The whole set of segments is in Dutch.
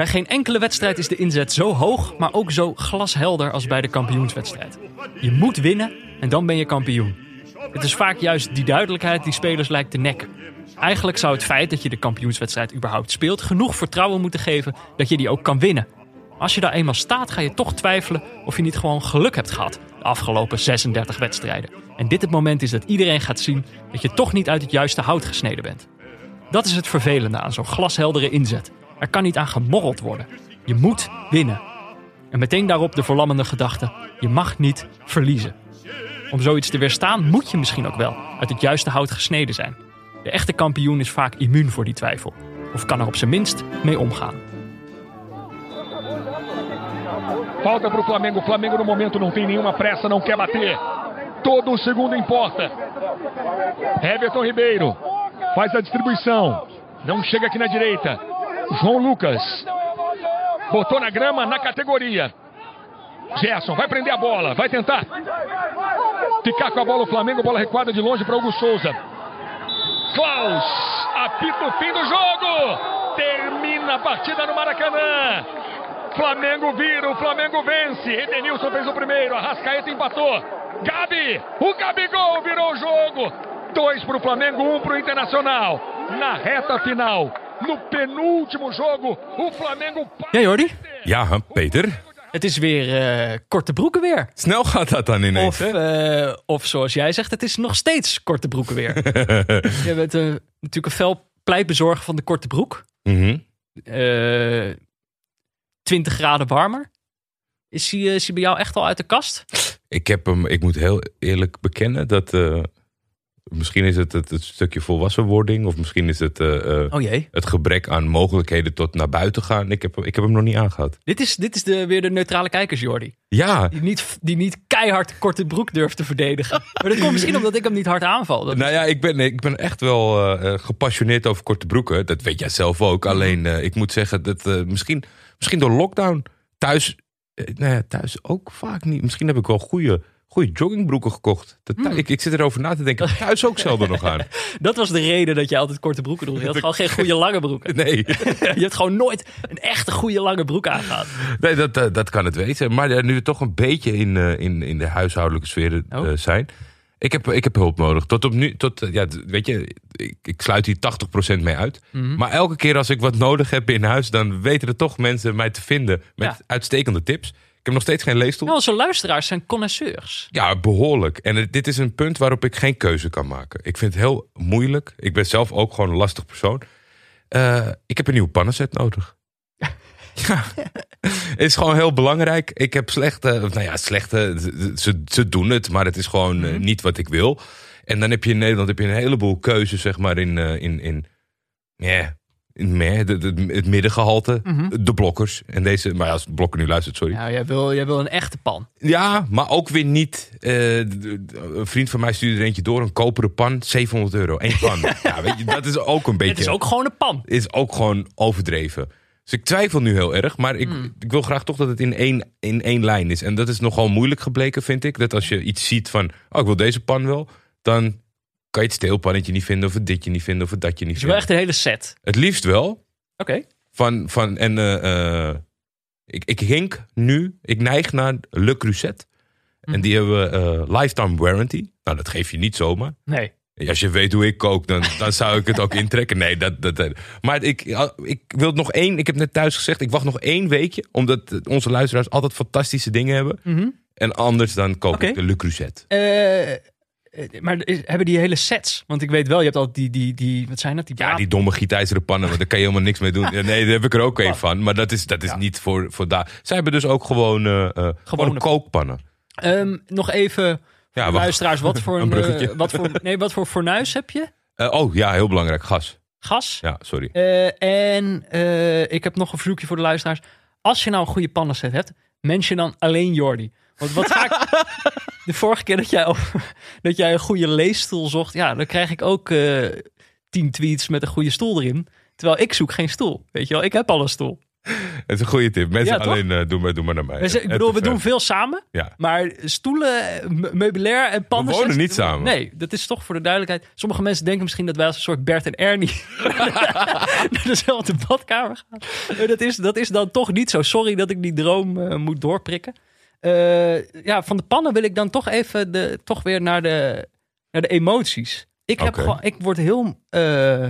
Bij geen enkele wedstrijd is de inzet zo hoog, maar ook zo glashelder als bij de kampioenswedstrijd. Je moet winnen en dan ben je kampioen. Het is vaak juist die duidelijkheid die spelers lijkt te nekken. Eigenlijk zou het feit dat je de kampioenswedstrijd überhaupt speelt genoeg vertrouwen moeten geven dat je die ook kan winnen. Als je daar eenmaal staat, ga je toch twijfelen of je niet gewoon geluk hebt gehad de afgelopen 36 wedstrijden. En dit het moment is dat iedereen gaat zien dat je toch niet uit het juiste hout gesneden bent. Dat is het vervelende aan zo'n glasheldere inzet. Er kan niet aan gemorreld worden. Je moet winnen. En meteen daarop de verlammende gedachte: je mag niet verliezen. Om zoiets te weerstaan moet je misschien ook wel uit het juiste hout gesneden zijn. De echte kampioen is vaak immuun voor die twijfel. Of kan er op zijn minst mee omgaan. Falta o Flamengo. Flamengo no momento não tem nenhuma pressa, não quer bater. Todo segundo importa. Everton Ribeiro faz a distribuição. Não chega aqui na direita. João Lucas botou na grama na categoria. Gerson vai prender a bola, vai tentar ficar com a bola o Flamengo, bola recuada de longe para Hugo Souza. Klaus apita o fim do jogo. Termina a partida no Maracanã. Flamengo vira, o Flamengo vence. Edenilson fez o primeiro, Arrascaeta empatou. Gabi, o Gabigol virou o jogo. Dois para o Flamengo, um para o Internacional. Na reta final, no penúltimo jogo, o Flamengo... Ja, Jordi? Ja, Peter. Het is weer eh, korte broeken weer. Snel gaat dat dan ineens, Of, eh, of zoals jij zegt, het is nog steeds korte broeken weer. je bent eh, natuurlijk een fel pleitbezorger van de korte broek. Eh 20 graden warmer. Is hij, is hij bij jou echt al uit de kast? Ik heb hem, ik moet heel eerlijk bekennen dat. Misschien is het, het het stukje volwassenwording, of misschien is het eh, eh, Oh jee. het gebrek aan mogelijkheden tot naar buiten gaan. Ik heb, ik heb hem nog niet aangehad. Dit is, dit is de, weer de neutrale kijkers, Jordi. Ja, Die niet, die niet keihard korte broek durft te verdedigen. Maar dat komt misschien omdat ik hem niet hard aanval. Dat- nou ja, ik ben, ik ben echt wel eh, gepassioneerd over korte broeken. Dat weet jij zelf ook. Alleen, ik moet zeggen dat misschien, misschien door lockdown thuis, nou ja, thuis ook vaak niet. Misschien heb ik wel goede, goede joggingbroeken gekocht. Dat, ik, ik zit erover na te denken. Thuis ook zelden nog aan. Dat was de reden dat je altijd korte broeken droeg. Je had gewoon geen goede lange broeken. Nee. Je hebt gewoon nooit een echte goede lange broek aangehad. Nee, dat, eh, dat kan het wezen. Maar eh, nu we toch een beetje in, eh, in, in de huishoudelijke sfeer Oh. zijn. Ik heb, ik heb hulp nodig. Tot op nu, tot, ja, weet je, ik, ik sluit hier 80% mee uit. Mhm. Maar elke keer als ik wat nodig heb in huis, dan weten er toch mensen mij te vinden met Ja. uitstekende tips. Ik heb nog steeds geen leesstoel. Nou, onze luisteraars zijn connoisseurs. Ja, behoorlijk. En het- dit is een punt waarop ik geen keuze kan maken. Ik vind het heel moeilijk. Ik ben zelf ook gewoon een lastig persoon. Eh, ik heb een nieuwe pannenset nodig. ja, het is gewoon heel belangrijk. Ik heb slechte, nou ja, slechte, ze, ze doen het, maar het is gewoon eh, niet wat ik wil. En dan heb je in Nederland heb je een heleboel keuzes, zeg maar, in, eh, in, in, ja, in meh, de, de- het middengehalte, de blokkers. En deze, maar ja, als de blokker nu luistert, sorry. Ja, jij wil, jij wil een echte pan. Ja, maar ook weer niet. eh, een vriend van mij stuurde er eentje door. Een koperen pan, 700 euro. Eén pan. ja, weet je, dat is ook een beetje... Het is ook gewoon een pan. is ook gewoon overdreven. Dus ik twijfel nu heel erg. Maar ik, Hmm. ik wil graag toch dat het in één, in één lijn is. En dat is nogal moeilijk gebleken, vind ik. Dat als je iets ziet van... Oh, ik wil deze pan wel. Dan kan je het steelpannetje niet vinden. Of het ditje niet vinden. Of het datje niet Het is wel vinden. echt een hele set. Het liefst wel. Oké. Van, van, en eh, ik, ik hink nu, ik neig naar Le Creuset. En die hebben eh, lifetime warranty. Nou, dat geef je niet zomaar. Nee. Als je weet hoe ik kook, dan, dan zou ik het ook intrekken. Nee, dat, dat, dat- Maar ik, ik wil nog één, ik heb net thuis gezegd, ik wacht nog één weekje. Omdat onze luisteraars altijd fantastische dingen hebben. En anders dan koop ik de Le Creuset. Eh, maar hebben die hele sets? Want ik weet wel, je hebt altijd die, die, die wat zijn dat? Die Ja, die domme gietijzeren pannen, want daar kan je helemaal niks mee doen. Ja, nee, daar heb ik er ook een van. Maar dat is, dat is niet voor, voor daar. Zij hebben dus ook gewoon, eh eh, gewoon kookpannen. Ehm, nog even, Ja, luisteraars, wat voor, Een wat, voor, nee, wat voor fornuis heb je? Oh ja, heel belangrijk. Gas. Gas? Ja, sorry. En ik heb nog een verzoekje voor de luisteraars. Als je nou een goede pannenset hebt, mention dan alleen Jordi. Want wat vaak... de vorige keer dat jij, over- dat jij een goede leesstoel zocht... Ja, dan krijg ik ook eh, tien tweets met een goede stoel erin. Terwijl ik zoek geen stoel. Weet je wel, ik heb al een stoel. Het is een goede tip. Mensen Ja, alleen eh, doen, maar, doen maar naar mij. We ik bedoel, we doen veel samen. Ja. Maar stoelen, me- meubilair en pannen... wonen zetten- niet samen. Nee, dat is toch voor de duidelijkheid. Sommige mensen denken misschien dat wij als een soort Bert en Ernie naar dezelfde badkamer gaan. Dat is, dat is dan toch niet zo. Sorry dat ik die droom eh, moet doorprikken. Eh, ja, van de pannen wil ik dan toch even de, toch weer naar de, naar de emoties. Ik, heb gewoon, ik word heel, eh,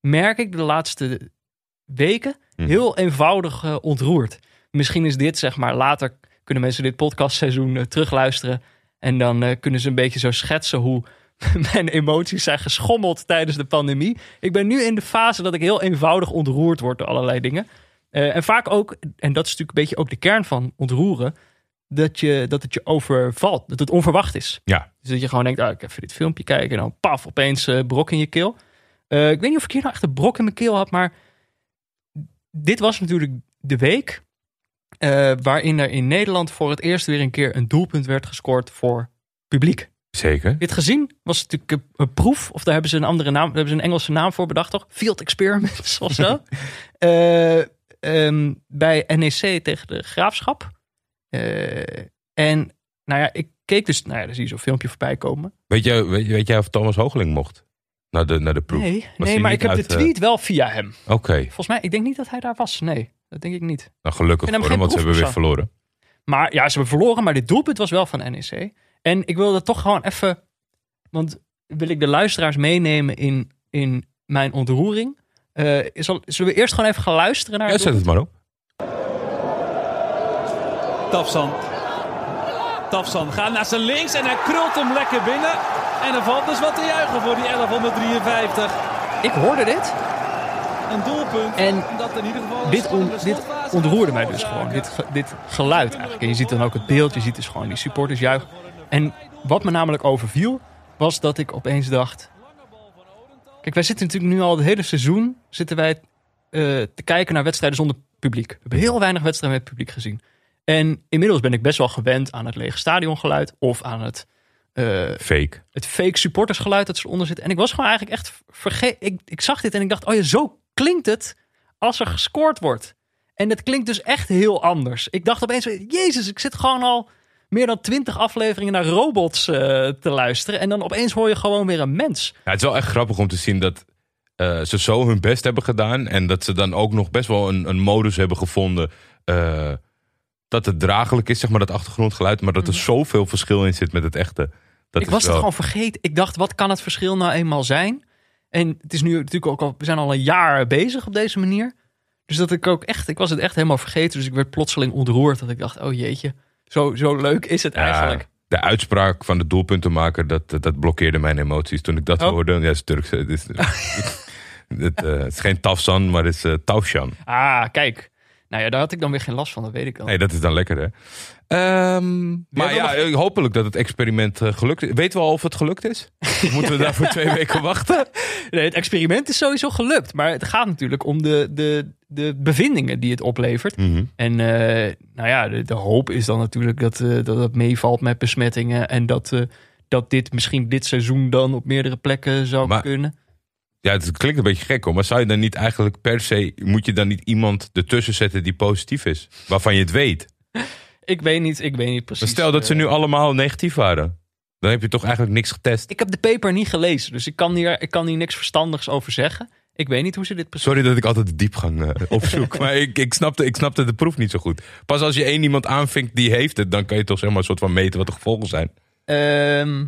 merk ik de laatste weken, Mhm. heel eenvoudig eh, ontroerd. Misschien is dit, zeg maar, later kunnen mensen dit podcastseizoen terugluisteren. En dan kunnen ze een beetje zo schetsen hoe mijn emoties zijn geschommeld tijdens de pandemie. Ik ben nu in de fase dat ik heel eenvoudig ontroerd word door allerlei dingen. En vaak ook, en dat is natuurlijk een beetje ook de kern van ontroeren, dat, je, dat het je overvalt, dat het onverwacht is. Ja. Dus dat je gewoon denkt, ah, ik even dit filmpje kijken en dan paf, opeens eh, brok in je keel. Eh, ik weet niet of ik hier nou echt een brok in mijn keel had, maar dit was natuurlijk de week eh, waarin er in Nederland voor het eerst weer een keer een doelpunt werd gescoord voor publiek. Zeker. Dit gezien was natuurlijk een, proef, of daar hebben ze een andere naam, daar hebben ze een Engelse naam voor bedacht, toch? Field experiments of zo. Eh, ehm, bij NEC tegen de Graafschap. Eh, en nou ja, ik keek dus, nou ja, daar zie je zo'n filmpje voorbij komen. Weet jij, weet, weet jij of Thomas Hogeling mocht? Naar de, naar de proef? Nee, Was nee maar ik heb de eh, tweet wel via hem. Oké. Volgens mij, ik denk niet dat hij daar was. Nee, dat denk ik niet. Nou, gelukkig voor hem want ze hebben weer verloren. Maar ja, ze hebben verloren, maar dit doelpunt was wel van NEC. En ik wilde toch gewoon even, want wil ik de luisteraars meenemen in, in mijn ontroering. Zal, zullen we eerst gewoon even gaan luisteren naar Ja, zet het maar op. Tafsan. Tafsan gaat naar zijn links en hij krult hem lekker binnen. En er valt dus wat te juichen voor die 1153. Ik hoorde dit Een doelpunt. En dat in ieder geval dit, on- dit ontroerde mij dus gewoon. Dit, dit geluid eigenlijk. En je ziet dan ook het beeld, je ziet dus gewoon die supporters juichen. En wat me namelijk overviel, was dat ik opeens dacht... Kijk, wij zitten natuurlijk nu al het hele seizoen zitten wij, eh, te kijken naar wedstrijden zonder publiek. We hebben heel weinig wedstrijden met publiek gezien. En inmiddels ben ik best wel gewend aan het lege stadiongeluid of aan het, eh, Fake. het fake supportersgeluid dat eronder zit. En ik was gewoon eigenlijk echt vergeten. Ik, ik zag dit en ik dacht, oh ja, zo klinkt het als er gescoord wordt. En het klinkt dus echt heel anders. Ik dacht opeens, jezus, ik zit gewoon al meer dan twintig afleveringen naar robots eh, te luisteren. En dan opeens hoor je gewoon weer een mens. Ja, het is wel echt grappig om te zien dat eh, ze zo hun best hebben gedaan. En dat ze dan ook nog best wel een, een modus hebben gevonden. Dat het draaglijk is, zeg maar, dat achtergrondgeluid. Maar dat er zoveel verschil in zit met het echte. Dat Mhm. ik was wel- het gewoon vergeten. Ik dacht, wat kan het verschil nou eenmaal zijn? En het is nu natuurlijk ook al, we zijn al een jaar bezig op deze manier. Dus dat ik ook echt, ik was het echt helemaal vergeten. Dus ik werd plotseling ontroerd. Dat ik dacht, oh jeetje, zo, zo leuk is het Ja, eigenlijk. de uitspraak van de doelpuntenmaker, dat, dat blokkeerde mijn emoties. Toen ik dat Oh. hoorde, ja, het is Turks. Het is, het, eh, het is geen Tafsan, maar het is Tavşan. Ah, kijk. Nou ja, daar had ik dan weer geen last van, dat weet ik al. Nee, dat is dan lekker, hè? Ehm, maar ja, hopelijk dat het experiment eh, gelukt is. Weten we al of het gelukt is? Of moeten we daarvoor twee weken wachten? Nee, het experiment is sowieso gelukt. Maar het gaat natuurlijk om de, de, de bevindingen die het oplevert. Mhm. En eh, nou ja, de, de hoop is dan natuurlijk dat, eh, dat het meevalt met besmettingen. En dat, dat dit misschien dit seizoen dan op meerdere plekken zou Maar- kunnen. Ja, het klinkt een beetje gek hoor. Maar zou je dan niet eigenlijk per se... Moet je dan niet iemand ertussen zetten die positief is? Waarvan je het weet? Ik weet niet, ik weet niet precies. Maar stel dat ze eh, nu allemaal negatief waren. Dan heb je toch eigenlijk niks getest. Ik heb de paper niet gelezen, dus ik kan hier, ik kan hier niks verstandigs over zeggen. Ik weet niet hoe ze dit precies... Sorry dat ik altijd de diepgang eh, opzoek. maar ik, ik, snapte, ik snapte de proef niet zo goed. Pas als je één iemand aanvinkt die heeft het... dan kan je toch zeg maar een soort van meten wat de gevolgen zijn. Ehm,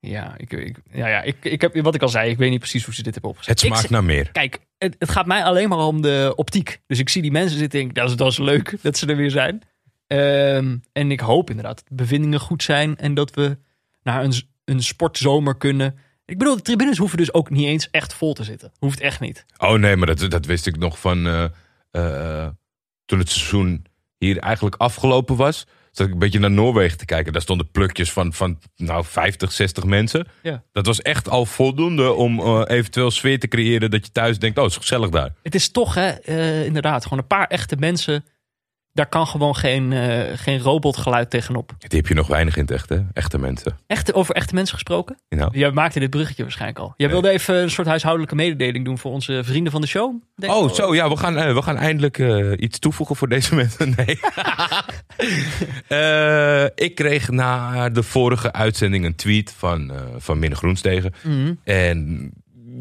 ja, ik, ik, ja, ja ik, ik heb, wat ik al zei, ik weet niet precies hoe ze dit hebben opgezet. Het smaakt naar meer. Kijk, het, het gaat mij alleen maar om de optiek. Dus ik zie die mensen zitten en denk, dat is, dat is leuk dat ze er weer zijn. Ehm, en ik hoop inderdaad dat de bevindingen goed zijn en dat we naar een, een sportzomer kunnen. Ik bedoel, de tribunes hoeven dus ook niet eens echt vol te zitten. Hoeft echt niet. Oh nee, maar dat, dat wist ik nog van... eh, eh, toen het seizoen hier eigenlijk afgelopen was... zat ik een beetje naar Noorwegen te kijken. Daar stonden plukjes van, van nou, 50, 60 mensen. Ja. Dat was echt al voldoende om eh, eventueel sfeer te creëren... dat je thuis denkt, oh, het is gezellig daar. Het is toch, hè, eh, inderdaad, gewoon een paar echte mensen daar kan gewoon geen, eh, geen robotgeluid tegenop. Die heb je nog weinig in het echt, hè? Echte mensen. Echt, over echte mensen gesproken? Nou, Jij maakte dit bruggetje waarschijnlijk al. Jij wilde even een soort huishoudelijke mededeling doen voor onze vrienden van de show. denk. Oh, zo ja, we gaan, eh, we gaan eindelijk eh, iets toevoegen voor deze mensen. Nee. Ik kreeg na de vorige uitzending een tweet van, van Minne Groenstegen. Mhm. En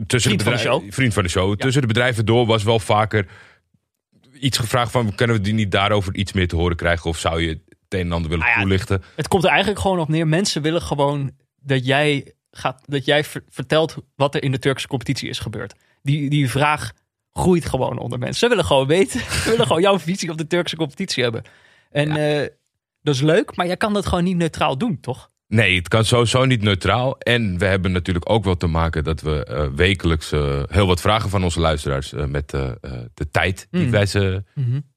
tussen Vriend van de show. Vriend van de show. Tussen de bedrijven door was wel vaker iets gevraagd van... kunnen we die niet daarover iets meer te horen krijgen? Of zou je het een en ander willen Nou ja, toelichten? Het komt er eigenlijk gewoon op neer. Mensen willen gewoon dat jij, gaat, dat jij ver- vertelt wat er in de Turkse competitie is gebeurd. Die, die vraag groeit gewoon onder mensen. Ze willen gewoon weten. Ze willen gewoon jouw visie op de Turkse competitie hebben. En eh, dat is leuk, maar jij kan dat gewoon niet neutraal doen, toch? Nee, het kan sowieso niet neutraal. En we hebben natuurlijk ook wel te maken dat we eh, wekelijks eh, heel wat vragen van onze luisteraars eh, met de tijd die Mm. wij ze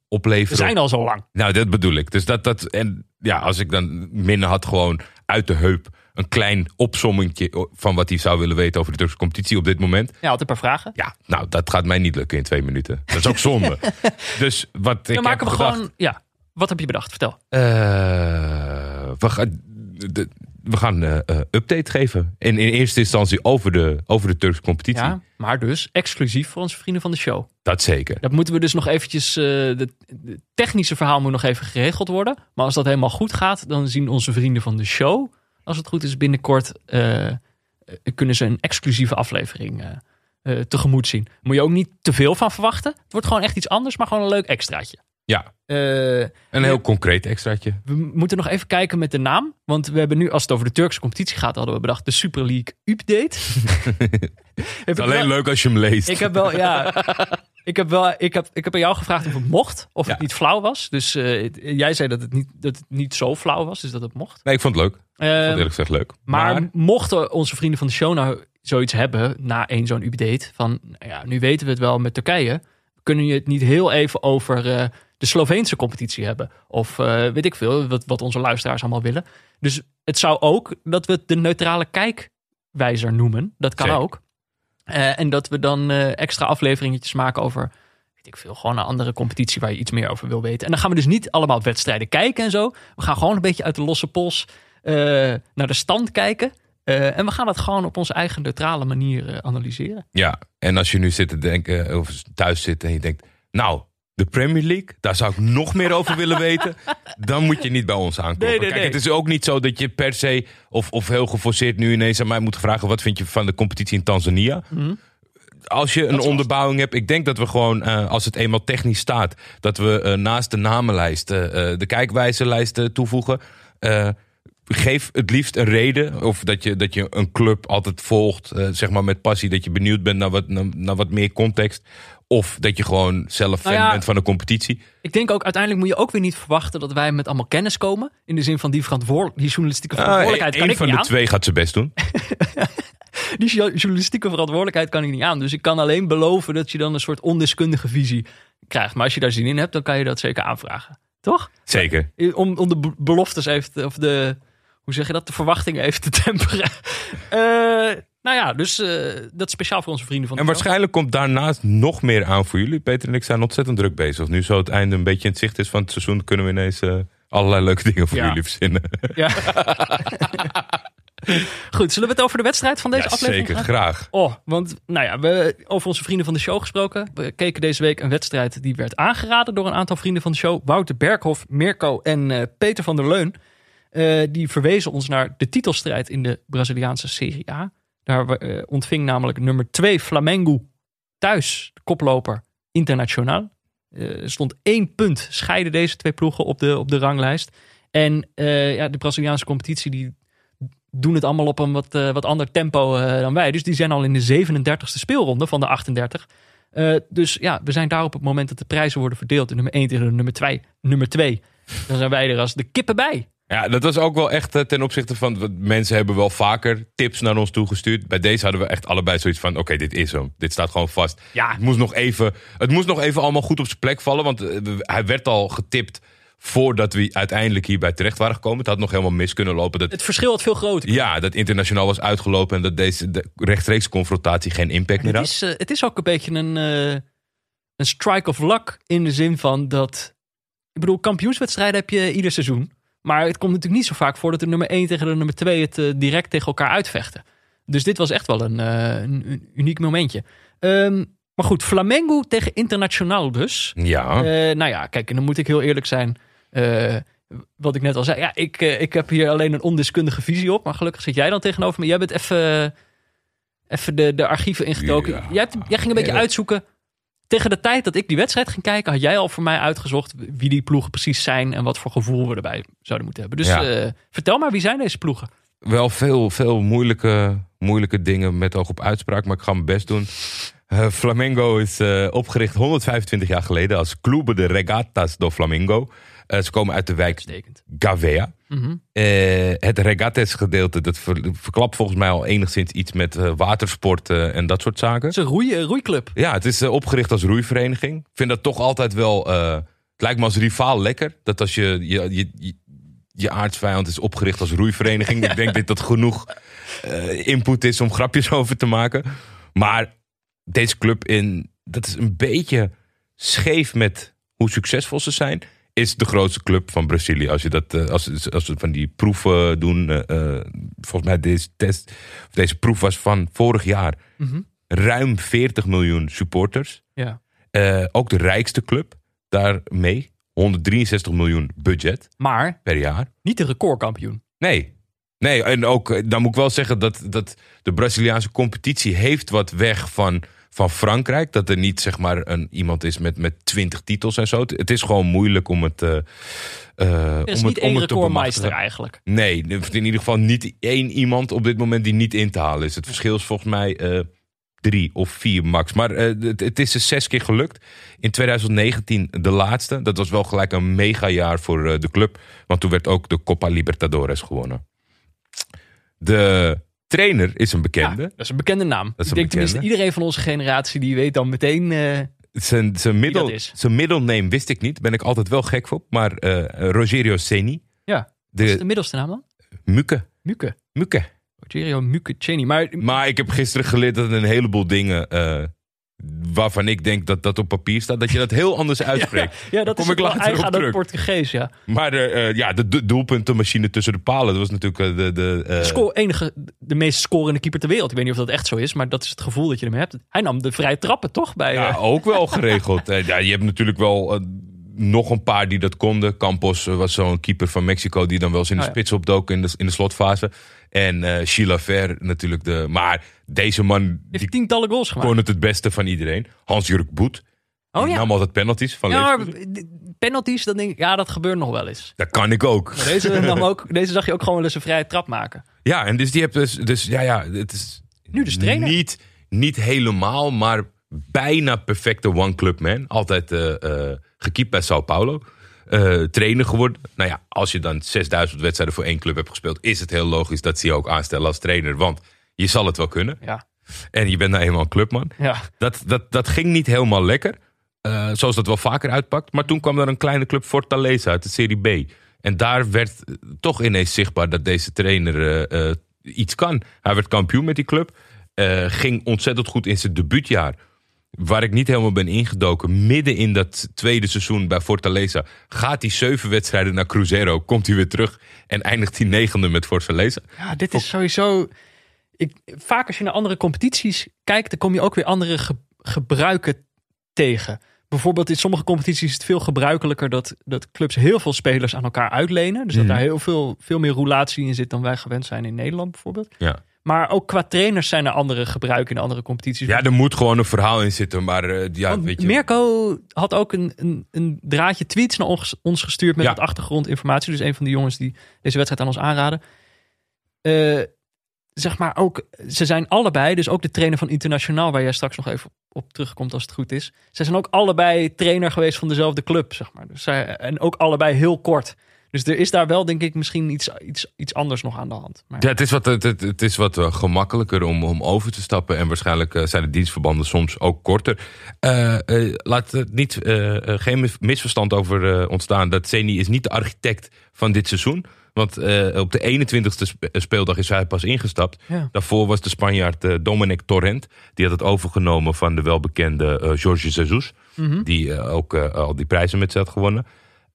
opleveren. We zijn al zo lang. Nou, dat bedoel ik. Dus dat, dat, en ja, als ik dan minder had gewoon uit de heup een klein opsommingje van wat hij zou willen weten over de Turkse competitie op dit moment. Ja, had een paar vragen. Ja, nou, dat gaat mij niet lukken in twee minuten. Dat is ook zonde. dus wat ik Dan maken heb we gedacht, gewoon. Ja, wat heb je bedacht? Vertel. we gaan, de, we gaan eh, eh, update geven. En in eerste instantie over de, over de Turkse competitie. Ja, maar dus exclusief voor onze vrienden van de show. Dat zeker. Dat moeten we dus nog eventjes. eh de, de technische verhaal moet nog even geregeld worden. Maar als dat helemaal goed gaat, dan zien onze vrienden van de show. Als het goed is, binnenkort. eh, eh, kunnen ze een exclusieve aflevering eh, eh, tegemoet zien. Moet je ook niet te veel van verwachten. Het wordt gewoon echt iets anders, maar gewoon een leuk extraatje. Ja, Eh, een heel concreet extraatje. we moeten nog even kijken met de naam. Want we hebben nu, als het over de Turkse competitie gaat, hadden we bedacht de Super League Update. Ik Alleen wel- leuk als je hem leest. Ik heb wel, ja. Ik heb, wel, ik, heb, ik heb aan jou gevraagd of het mocht. Of het niet flauw was. Dus eh, het- jij zei dat het, niet, dat het niet zo flauw was. Dus dat het mocht. Nee, ik vond het leuk. Ik vond het Ehm, eerlijk gezegd leuk. maar, mochten onze vrienden van de show nou zoiets hebben na één zo'n update. Van nou ja, nu weten we het wel met Turkije. Kunnen je het niet heel even over eh, de Sloveense competitie hebben? Of eh, weet ik veel, wat, wat onze luisteraars allemaal willen. Dus het zou ook dat we het de neutrale kijkwijzer noemen. Dat kan Zeker. ook. Eh, en dat we dan eh, extra afleveringetjes maken over, weet ik veel, gewoon een andere competitie waar je iets meer over wil weten. En dan gaan we dus niet allemaal wedstrijden kijken en zo. We gaan gewoon een beetje uit de losse pols naar de stand kijken. En we gaan dat gewoon op onze eigen neutrale manier analyseren. Ja, en als je nu zit te denken, of thuis zit en je denkt, nou, de Premier League, daar zou ik nog meer over willen weten. Dan moet je niet bij ons aankomen. Nee, nee, Kijk, nee. het is ook niet zo dat je per se, of, of heel geforceerd nu ineens aan mij moet vragen, wat vind je van de competitie in Tanzania? Als je een onderbouwing hebt, ik denk dat we gewoon, eh, als het eenmaal technisch staat, dat we eh, naast de namenlijst eh, de kijkwijzenlijst eh, toevoegen. Geef het liefst een reden. Of dat je, dat je een club altijd volgt, zeg maar met passie. Dat je benieuwd bent naar wat, naar, naar wat meer context. Of dat je gewoon zelf fan Nou ja, bent van de competitie. Ik denk ook, uiteindelijk moet je ook weer niet verwachten dat wij met allemaal kennis komen. In de zin van die, verantwoord die journalistieke verantwoordelijkheid Ah, kan Eén ik van niet de aan. twee gaat zijn best doen. Die jo- journalistieke verantwoordelijkheid kan ik niet aan. Dus ik kan alleen beloven dat je dan een soort ondeskundige visie krijgt. Maar als je daar zin in hebt, dan kan je dat zeker aanvragen. Toch? Zeker. Om, om de be- beloftes even, of de, hoe zeg je dat, de verwachtingen even te temperen. Eh, nou ja, dus eh, dat is speciaal voor onze vrienden van de En waarschijnlijk komt daarnaast nog meer aan voor jullie. Peter en ik zijn ontzettend druk bezig. Nu zo het einde een beetje in het zicht is van het seizoen, kunnen we ineens eh, allerlei leuke dingen voor Ja. jullie verzinnen. Ja. Goed, zullen we het over de wedstrijd van deze Ja, aflevering zeker, gaan? graag. Oh, want nou ja, we, over onze vrienden van de show gesproken. We keken deze week een wedstrijd die werd aangeraden door een aantal vrienden van de show. Wouter Berghoff, Mirko en Peter van der Leun. Eh, die verwezen ons naar de titelstrijd in de Braziliaanse Serie A. Daar eh, ontving namelijk nummer 2 Flamengo thuis, koploper internationaal. Eh, er stond één punt scheiden deze twee ploegen op de, op de ranglijst. En ja, de Braziliaanse competitie die doen het allemaal op een wat, wat ander tempo dan wij. Dus die zijn al in de 37e speelronde van de 38. Eh, dus ja, we zijn daar op het moment dat de prijzen worden verdeeld. De nummer 1 tegen de nummer 2. Nummer 2. Dan zijn wij er als de kippen bij. Ja, dat was ook wel echt eh, ten opzichte van. Mensen hebben wel vaker tips naar ons toegestuurd. Bij deze hadden we echt allebei zoiets van: oké, dit is hem. Dit staat gewoon vast. Ja. Het moest nog even, het moest nog even allemaal goed op zijn plek vallen. Want eh, hij werd al getipt voordat we uiteindelijk hierbij terecht waren gekomen. Het had nog helemaal mis kunnen lopen. Dat, Het verschil had veel groter. ja, dat internationaal was uitgelopen en dat deze de rechtstreeks confrontatie geen impact meer Het had. is, eh, het is ook een beetje een, een strike of luck in de zin van dat ik bedoel, kampioenswedstrijden heb je ieder seizoen. Maar het komt natuurlijk niet zo vaak voor dat de nummer 1 tegen de nummer 2 het eh, direct tegen elkaar uitvechten. Dus dit was echt wel een, eh, een, een uniek momentje. Ehm, maar goed, Flamengo tegen Internationaal dus. Ja. Eh, nou ja, kijk, en dan moet ik heel eerlijk zijn. Wat ik net al zei. Ja, ik, ik heb hier alleen een ondeskundige visie op. Maar gelukkig zit jij dan tegenover me. Jij bent even, even de, de archieven ingedoken. Ja. Jij, hebt- jij ging een beetje Ja. uitzoeken. Tegen de tijd dat ik die wedstrijd ging kijken, had jij al voor mij uitgezocht wie die ploegen precies zijn en wat voor gevoel we erbij zouden moeten hebben. Dus Ja. eh, vertel maar, wie zijn deze ploegen? wel veel, veel moeilijke, moeilijke dingen met oog op uitspraak, maar ik ga mijn best doen. Eh, Flamengo is eh, opgericht 125 jaar geleden als Clube de Regatas do Flamengo. Ze komen uit de wijk Uitstekend. Gavea. Mhm. Eh, het regates gedeelte, dat ver- verklapt volgens mij al enigszins iets met eh, watersport eh, en dat soort zaken. Het is een roei, roeiclub. Ja, het is eh, opgericht als roeivereniging. Ik vind dat toch altijd wel. het lijkt me als rivaal lekker. Dat als je je, je, je, je aardsvijand is opgericht als roeivereniging. ik denk dat dat genoeg input is om grapjes over te maken. Maar deze club in. Dat is een beetje scheef met hoe succesvol ze zijn. Is de grootste club van Brazilië. Als je dat eh, als, als we van die proeven doen. eh, eh, volgens mij deze test. Deze proef was van vorig jaar Mhm. ruim 40 miljoen supporters. Ja. Ook de rijkste club daarmee. 163 miljoen budget Maar per jaar. niet de recordkampioen. Nee. Nee, en ook, dan moet ik wel zeggen dat, dat de Braziliaanse competitie heeft wat weg van, van Frankrijk. Dat er niet zeg maar een, iemand is met, met 20 titels en zo. Het- is gewoon moeilijk om het, eh eh, Er is om niet het, om één recordmeister eigenlijk. Nee, in ieder geval niet één iemand op dit moment die niet in te halen is. Het verschil is volgens mij eh, drie of vier max. Maar eh, het, het is er zes keer gelukt. In 2019 de laatste. Dat was wel gelijk een megajaar voor eh, de club. Want toen werd ook de Copa Libertadores gewonnen. De trainer is een Ja, bekende. dat is een bekende naam. is ik denk tenminste iedereen van onze generatie die weet dan meteen. eh, Zijn, zijn, middel, zijn middelname wist ik niet. Ben ik altijd wel gek voor. Maar eh, Rogerio Ceni. ja, wat is de De middelste naam dan? Muke. Muke. Muke. Rogerio Muke Cheney. Maar, Maar ik heb gisteren geleerd dat een heleboel dingen. eh, waarvan ik denk dat dat op papier staat, dat je dat heel anders uitspreekt. ja, dat kom is ik later eigen aan het. Portugees. Ja. Maar eh, eh, ja, de, de doelpuntenmachine tussen de palen, dat was natuurlijk eh, de. de eh, Score, enige, de meest scorende keeper ter wereld. Ik weet niet of dat echt zo is, maar dat is het gevoel dat je ermee hebt. Hij nam de vrije trappen toch? Bij, ja, ook wel geregeld. Ja, je hebt natuurlijk wel nog een paar die dat konden. Campos was zo'n keeper van Mexico die dan wel eens in de Oh ja. spits opdook in de, in de slotfase. En eh Sheila Ver natuurlijk. De, maar deze man die heeft tientallen goals gemaakt. kon het het beste van iedereen. Hans-Jurk Boet. Oh Die ja. nam altijd penalties van Ja, maar penalties, dan denk ik, ja, dat gebeurt nog wel eens. Dat kan ik ook. Maar deze, nam ook, deze zag je ook gewoon wel eens een vrije trap maken. Ja, en dus die hebt dus, dus ja, ja, het is Nu dus trainer. niet, niet helemaal, maar bijna perfecte one club man. Altijd eh eh gekiept bij Sao Paulo. Eh, trainer geworden. Nou ja, als je dan 6000 wedstrijden voor één club hebt gespeeld, is het heel logisch dat ze je ook aanstellen als trainer. Want je zal het wel kunnen. Ja, En je bent nou eenmaal een clubman. ja. Dat, dat, dat ging niet helemaal lekker. eh, zoals dat wel vaker uitpakt. Maar toen kwam er een kleine club Fortaleza uit de Serie B. En daar werd eh, toch ineens zichtbaar dat deze trainer iets kan. Hij werd kampioen met die club. ging ontzettend goed in zijn debuutjaar. Waar ik niet helemaal ben ingedoken. Midden in dat tweede seizoen bij Fortaleza. Gaat hij zeven wedstrijden naar Cruzeiro. Komt hij weer terug. En eindigt hij negende met Fortaleza. Ja, dit is sowieso. Ik, vaak als je naar andere competities kijkt, dan kom je ook weer andere ge- gebruiken tegen. Bijvoorbeeld in sommige competities is het veel gebruikelijker dat, dat clubs heel veel spelers aan elkaar uitlenen. Dus dat Mhm. daar heel veel, veel meer roulatie in zit dan wij gewend zijn in Nederland bijvoorbeeld. Ja. Maar ook qua trainers zijn er andere gebruiken in andere competities. ja, er moet gewoon een verhaal in zitten. Maar eh, ja, Want weet je. Mirko had ook een, een, een draadje tweets naar ons, ons gestuurd met Ja. wat achtergrondinformatie. Dus een van de jongens die deze wedstrijd aan ons aanraden. Eh, zeg maar ook, ze zijn allebei, dus ook de trainer van Internationaal, waar jij straks nog even op terugkomt als het goed is. Ze zijn ook allebei trainer geweest van dezelfde club, zeg maar. Dus zij, en ook allebei heel kort. Dus er is daar wel, denk ik, misschien iets, iets, iets anders nog aan de hand. Maar, Ja, het is wat, het, het, is wat eh, gemakkelijker om, om over te stappen. En waarschijnlijk eh, zijn de dienstverbanden soms ook korter. Eh, laat het niet, geen mis- misverstand over ontstaan. Dat Zeni is niet de architect van dit seizoen. Want op de 21ste spe- speeldag is hij pas ingestapt. Ja. Daarvoor was de Spanjaard Dominic Torrent. Die had het overgenomen van de welbekende Jorge Jesus. Mhm. Die ook al die prijzen met ze had gewonnen.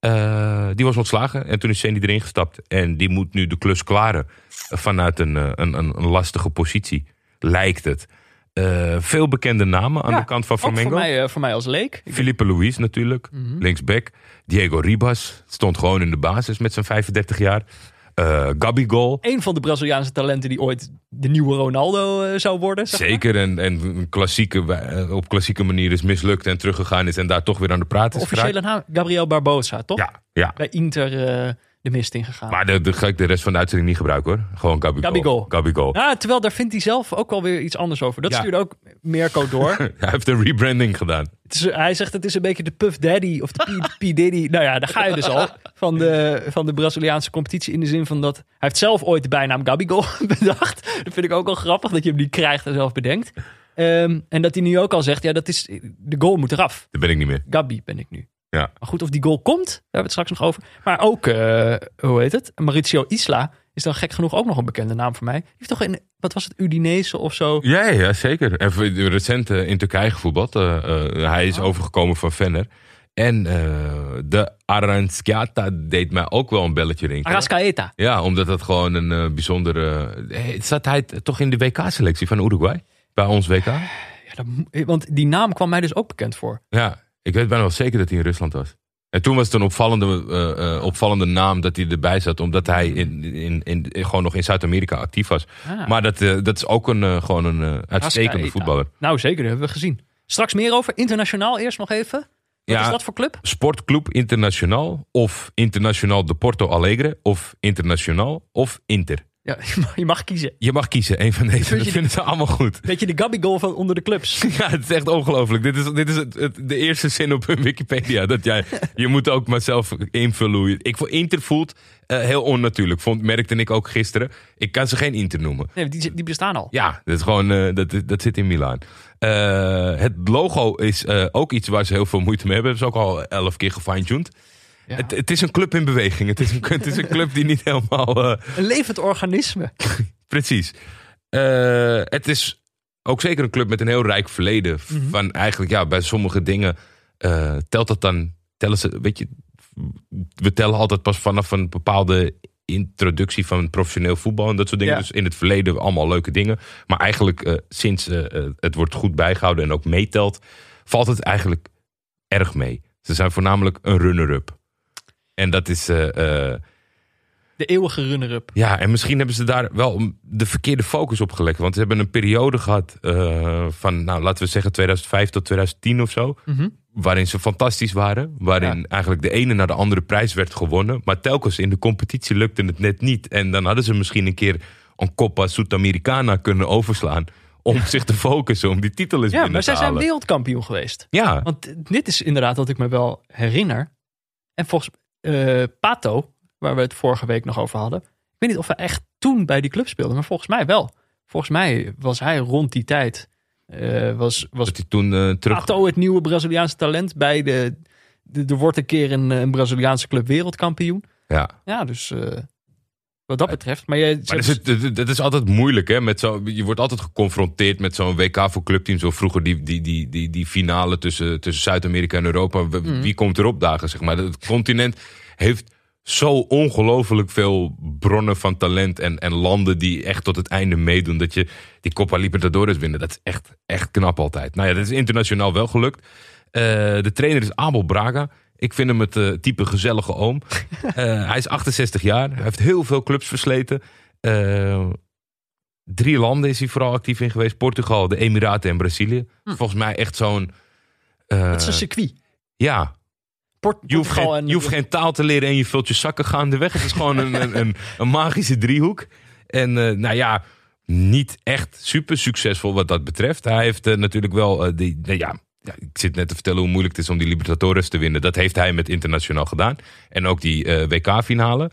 Eh, die was ontslagen en toen is Sandy erin gestapt. En die moet nu de klus klaren vanuit een, eh, een, een, een lastige positie, lijkt het. Eh, veel bekende namen aan Ja, de kant van Ook voor Flamengo. mij, voor mij als leek. Felipe Luis natuurlijk, Mhm. linksback. Diego Ribas stond gewoon in de basis met zijn 35 jaar. Eh Gabigol, Een van de Braziliaanse talenten die ooit de nieuwe Ronaldo eh, zou worden. zeg maar. zeker. En, en een klassieke, eh, op klassieke manier is mislukt en teruggegaan is. En daar toch weer aan de praat is Officiële naam, Gabriel Barbosa, toch? Ja, ja. Bij Inter de mist ingegaan. Maar de, ga ik de rest van de uitzending niet gebruiken hoor. Gewoon Gabigol. Gabigol. Gabigol. Ja, terwijl daar vindt hij zelf ook wel weer iets anders over. Dat Ja. stuurde ook Mirko door. Hij heeft een rebranding gedaan. Het is, hij zegt het is een beetje de Puff Daddy of de P, P Diddy. Nou ja, daar ga je dus al. Van de, van de Braziliaanse competitie. In de zin van dat hij heeft zelf ooit de bijnaam Gabigol bedacht. Dat vind ik ook wel grappig dat je hem niet krijgt en zelf bedenkt. Ehm, en dat hij nu ook al zegt, ja, dat is, de goal moet eraf. Dat ben ik niet meer. Gabi ben ik nu. Ja. Maar goed, of die goal komt, daar hebben we het straks nog over. Maar ook, eh, hoe heet het? Mauricio Isla is dan gek genoeg ook nog een bekende naam voor mij. Die heeft toch in, wat was het, Udinese of zo? Ja, ja zeker. En recent in Turkije gevoetbald. Eh, eh, hij is Oh. overgekomen van Venner. En de Aranskiata deed mij ook wel een belletje rinkelen. Arrascaeta. Ja, omdat dat gewoon een bijzondere... zat hij toch in de WK-selectie van Uruguay? Bij ons WK? Ja, dat want die naam kwam mij dus ook bekend voor. Ja, ik weet bijna wel zeker dat hij in Rusland was. En toen was het een opvallende, eh, eh, opvallende naam dat hij erbij zat. Omdat hij in, in, in, gewoon nog in Zuid-Amerika actief was. Ah. Maar dat, eh, dat is ook een, gewoon een uitstekende voetballer. Nou, zeker, dat hebben we gezien. Straks meer over. Internationaal eerst nog even. Wat Ja. is dat voor club? Sportclub Internationaal of Internationaal de Porto Alegre of Internationaal of Inter. Ja, je mag, je kiezen. Je mag kiezen, een van deze. Vind Dat je vinden ze allemaal goed. Beetje de Gabby-goal van onder de clubs. Ja, het is echt ongelooflijk. Dit is, dit is het, het- de eerste zin op hun Wikipedia. Dat jij, je moet ook maar zelf invullen hoe je... Ik voor Inter voelt eh, heel onnatuurlijk. Vond, merkte ik ook gisteren. Ik kan ze geen Inter noemen. Nee, die, die bestaan al. Ja, dat, is gewoon, eh, dat, dat zit in Milaan. Eh, het logo is ook iets waar ze heel veel moeite mee hebben. Dat is ook al elf keer gefine-tuned. Ja. Het, het is een club in beweging. Het is een, het is een club die niet helemaal... eh, Een levend organisme. Precies. Eh, het is ook zeker een club met een heel rijk verleden. Mhm. Van eigenlijk, ja, bij sommige dingen eh, telt dat dan. Tellen ze, weet je, we tellen altijd pas vanaf een bepaalde introductie van professioneel voetbal en dat soort dingen. Ja. Dus in het verleden allemaal leuke dingen. Maar eigenlijk sinds het wordt goed bijgehouden en ook meetelt, valt het eigenlijk erg mee. Ze zijn voornamelijk een runner-up. En dat is. eh, eh, De eeuwige runner-up. ja, en misschien hebben ze daar wel de verkeerde focus op gelegd. Want ze hebben een periode gehad eh, van, nou, laten we zeggen 2005 tot 2010 of zo. Mhm. Waarin ze fantastisch waren. Waarin Ja. eigenlijk de ene naar de andere prijs werd gewonnen. Maar telkens in de competitie lukte het net niet. En dan hadden ze misschien een keer een Copa Sudamericana kunnen overslaan. Om zich te focussen, om die titel eens Ja, binnen maar te zij zijn halen. wereldkampioen geweest. Ja, Want dit is inderdaad wat ik me wel herinner. En volgens eh, Pato, waar we het vorige week nog over hadden. Ik weet niet of hij echt toen bij die club speelde, maar volgens mij wel. Volgens mij was hij rond die tijd. eh, was was hij toen eh, terug... Pato het nieuwe Braziliaanse talent bij de. er wordt een keer een, een Braziliaanse club wereldkampioen. Ja. Ja, dus wat dat betreft. Maar, Maar dat is, het- dat is altijd moeilijk, hè? Met zo, je wordt altijd geconfronteerd met zo'n WK voor clubteams. Zo vroeger die, die, die, die, die finale tussen, tussen Zuid-Amerika en Europa. Wie, Mhm. wie komt erop dagen, zeg maar. Het continent heeft zo ongelooflijk veel bronnen van talent. En, en landen die echt tot het einde meedoen. Dat je die Copa Libertadores winnen. Dat is echt, echt knap altijd. Nou ja, dat is internationaal wel gelukt. Eh, de trainer is Abel Braga. Ik vind hem het eh, type gezellige oom. Eh, hij is 68 jaar. Hij heeft heel veel clubs versleten. Eh, drie landen is hij vooral actief in geweest. Portugal, de Emiraten en Brazilië. Volgens mij echt zo'n... eh, het is een circuit. ja, Port, je hoeft, Portugal geen, en- je hoeft geen taal te leren en je vult je zakken gaandeweg. Het is gewoon een, een, een, een magische driehoek. En eh, nou ja, niet echt super succesvol wat dat betreft. Hij heeft natuurlijk wel die, nou ja, ja, ik zit net te vertellen hoe moeilijk het is om die Libertadores te winnen. Dat heeft hij met internationaal gedaan. En ook die eh, WK-finale.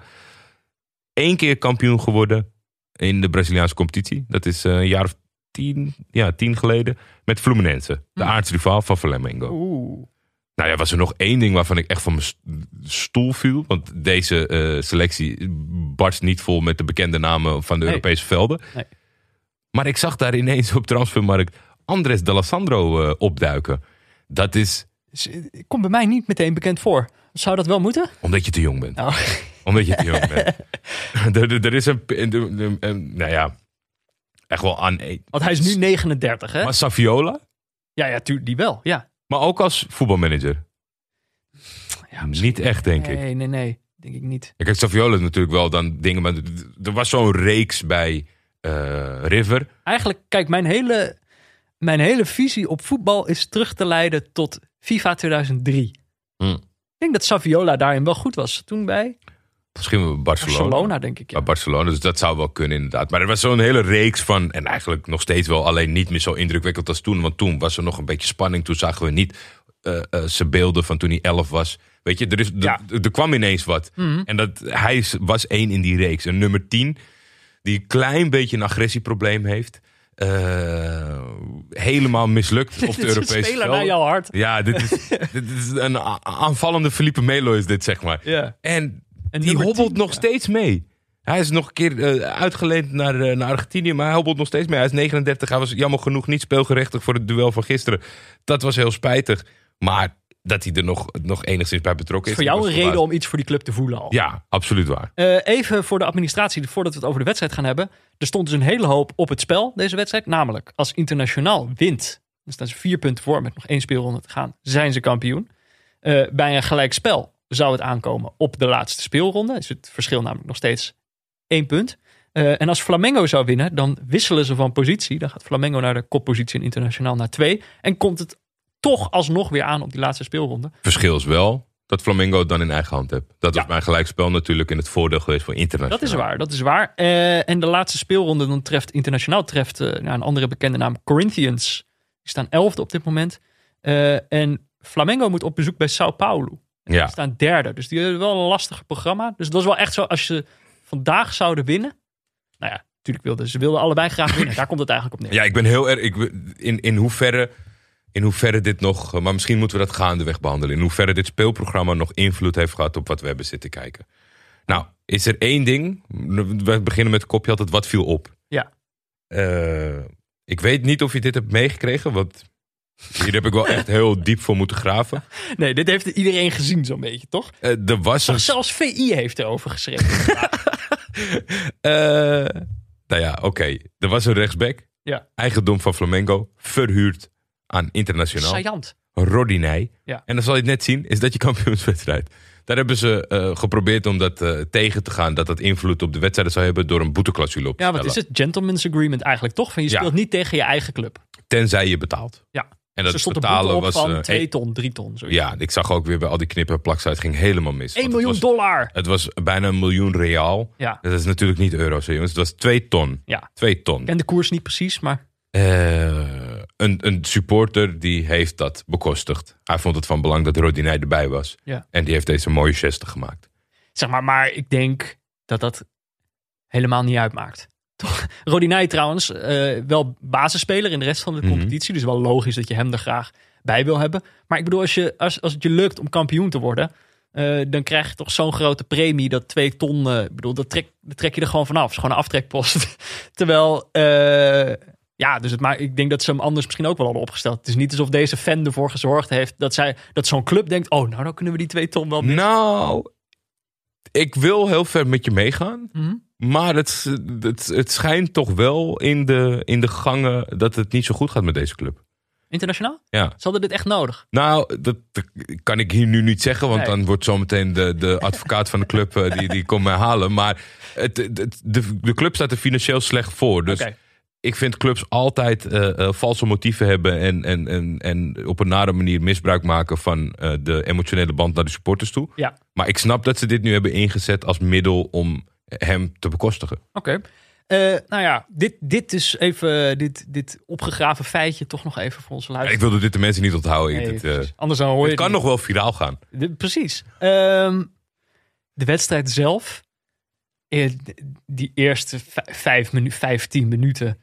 Eén keer kampioen geworden in de Braziliaanse competitie. Dat is eh, een jaar of tien, ja, tien geleden. Met Fluminense, de aartsrivaal van Flamengo. Oeh. Nou ja, was er nog één ding waarvan ik echt van mijn st- stoel viel. Want deze eh, selectie barst niet vol met de bekende namen van de Nee. Europese velden. Nee. Maar ik zag daar ineens op transfermarkt Andres D'Alessandro eh opduiken. Dat is komt bij mij niet meteen bekend voor. Zou dat wel moeten? Omdat je te jong bent. Nou, Omdat je te jong bent. er, er- er is een, een, een- een- nou ja, echt wel aan. want hij is nu 39, hè? Maar Saviola? Ja, ja, die wel, ja. Maar ook als voetbalmanager. ja Niet echt, denk ik. Nee, nee, nee. Denk ik niet. Ja, Kijk, Saviola is natuurlijk wel dan dingen. Maar er was zo'n reeks bij eh, River. Eigenlijk, kijk, mijn hele, mijn hele visie op voetbal is terug te leiden tot FIFA 2003. Hm. Ik denk dat Saviola daarin wel goed was. Toen bij Misschien Barcelona. Barcelona, denk ik. Ja. Bij Barcelona, dus dat zou wel kunnen inderdaad. Maar er was zo'n hele reeks van, en eigenlijk nog steeds wel, alleen niet meer zo indrukwekkend als toen. Want toen was er nog een beetje spanning. Toen zagen we niet eh, zijn beelden van toen hij 11 was. Weet je, er, is, Ja. er, kwam ineens wat. Mhm. En dat, hij was één in die reeks. Een nummer 10, die een klein beetje een agressieprobleem heeft. Eh, helemaal mislukt op de een Europese speler velden. naar jouw hart. Ja, dit is, dit is een aanvallende Felipe Melo is dit, zeg maar. Ja. En En die hobbelt 10, nog ja. steeds mee. Hij is nog een keer eh, uitgeleend naar, eh, naar Argentinië, maar hij hobbelt nog steeds mee. Hij is 39, hij was jammer genoeg niet speelgerechtig voor het duel van gisteren. Dat was heel spijtig. Maar dat hij er nog, nog enigszins bij betrokken is. Voor jou een reden om iets voor die club te voelen al. Ja, absoluut waar. Eh, even voor de administratie, voordat we het over de wedstrijd gaan hebben. Er stond dus een hele hoop op het spel, deze wedstrijd. Namelijk, als Internationaal wint, dan staan ze vier punten voor met nog één speelronde te gaan, zijn ze kampioen. Eh, bij een gelijk spel zou het aankomen op de laatste speelronde. Is het verschil namelijk nog steeds één punt. Eh, en als Flamengo zou winnen, dan wisselen ze van positie. Dan gaat Flamengo naar de koppositie in Internationaal naar twee. En komt het toch alsnog weer aan op die laatste speelronde. Verschil is wel dat Flamengo het dan in eigen hand heeft. Dat was Ja. mijn gelijkspel natuurlijk in het voordeel geweest voor internationaal. Dat is waar, dat is waar. Eh, en de laatste speelronde dan treft internationaal treft eh, nou, een andere bekende naam Corinthians. Die staan elfde op dit moment. Eh, en Flamengo moet op bezoek bij Sao Paulo. En Ja. Die staan derde. Dus die hebben wel een lastig programma. Dus dat is wel echt zo, als je vandaag zouden winnen. Nou ja, natuurlijk wilden ze wilden allebei graag winnen. Daar komt het eigenlijk op neer. Ja, ik ben heel erg. Ik, in, in hoeverre. In hoeverre dit nog. Maar misschien moeten we dat gaandeweg behandelen. In hoeverre dit speelprogramma nog invloed heeft gehad op wat we hebben zitten kijken. Nou, is er één ding. We beginnen met het kopje altijd. Wat viel op? Ja. Eh, ik weet niet of je dit hebt meegekregen. Want hier heb ik wel echt heel diep voor moeten graven. Nee, dit heeft iedereen gezien zo'n beetje, toch? Eh, er was een. Zelfs VI heeft erover geschreven. eh, nou ja, oké. Er was een rechtsback. Ja. Eigendom van Flamengo. Verhuurd aan internationaal. Rodinei. Ja. En dan zal je het net zien, is dat je kampioenswedstrijd. Daar hebben ze eh, geprobeerd om dat eh, tegen te gaan, dat dat invloed op de wedstrijden zou hebben door een boeteclausule op te Ja, wat is het? Gentleman's agreement eigenlijk, toch? Van je Ja. speelt niet tegen je eigen club. Tenzij je betaalt. Ja. En dat betalen was. van eh, 2 één- ton, 3 ton. Zoiets. ja, ik zag ook weer bij al die knippen en plaksen, het ging helemaal mis. 1 Want miljoen het was, dollar. Het was bijna een miljoen reaal. Ja. Dat is natuurlijk niet euro's, jongens. Het was 2 ton. Ja. 2 ton. Ken de koers niet precies, maar Eh, een, een supporter die heeft dat bekostigd. Hij vond het van belang dat Rodinei erbij was. Ja. En die heeft deze mooie geste gemaakt. zeg maar, maar ik denk dat dat helemaal niet uitmaakt. Toch? Rodinei trouwens, eh, wel basisspeler in de rest van de Mhm. competitie. Dus wel logisch dat je hem er graag bij wil hebben. Maar ik bedoel, als, je, als, als het je lukt om kampioen te worden... eh, dan krijg je toch zo'n grote premie dat twee ton... ik bedoel, dat trek, dat trek je er gewoon vanaf. Het is gewoon een aftrekpost. Terwijl... eh, ja, dus het, maar ik denk dat ze hem anders misschien ook wel hadden opgesteld. Het is niet alsof deze fan ervoor gezorgd heeft dat, zij, dat zo'n club denkt: oh, nou dan kunnen we die twee ton wel. Nou, ik wil heel ver met je meegaan. Mhm. Maar het, het, het schijnt toch wel in de, in de gangen dat het niet zo goed gaat met deze club. Internationaal? Ja. Ze hadden dit echt nodig. Nou, dat kan ik hier nu niet zeggen, want Nee. dan wordt zometeen de, de advocaat van de club eh, die, die komt mij halen. Maar het, het- de, de club staat er financieel slecht voor. Dus. Ik vind clubs altijd eh, valse motieven hebben en, en, en, en op een nare manier misbruik maken van eh, de emotionele band naar de supporters toe. Ja. Maar ik snap dat ze dit nu hebben ingezet als middel om hem te bekostigen. Oké. Eh, nou ja, dit, dit is even, dit, dit opgegraven feitje toch nog even voor onze Ik luisteraars. wilde dit de mensen niet onthouden. Ik- Nee, dit, precies. Anders dan hoor je het kan nog wel viraal gaan. precies. Ehm, de wedstrijd zelf, die eerste vij- vijf minu 15 minuten.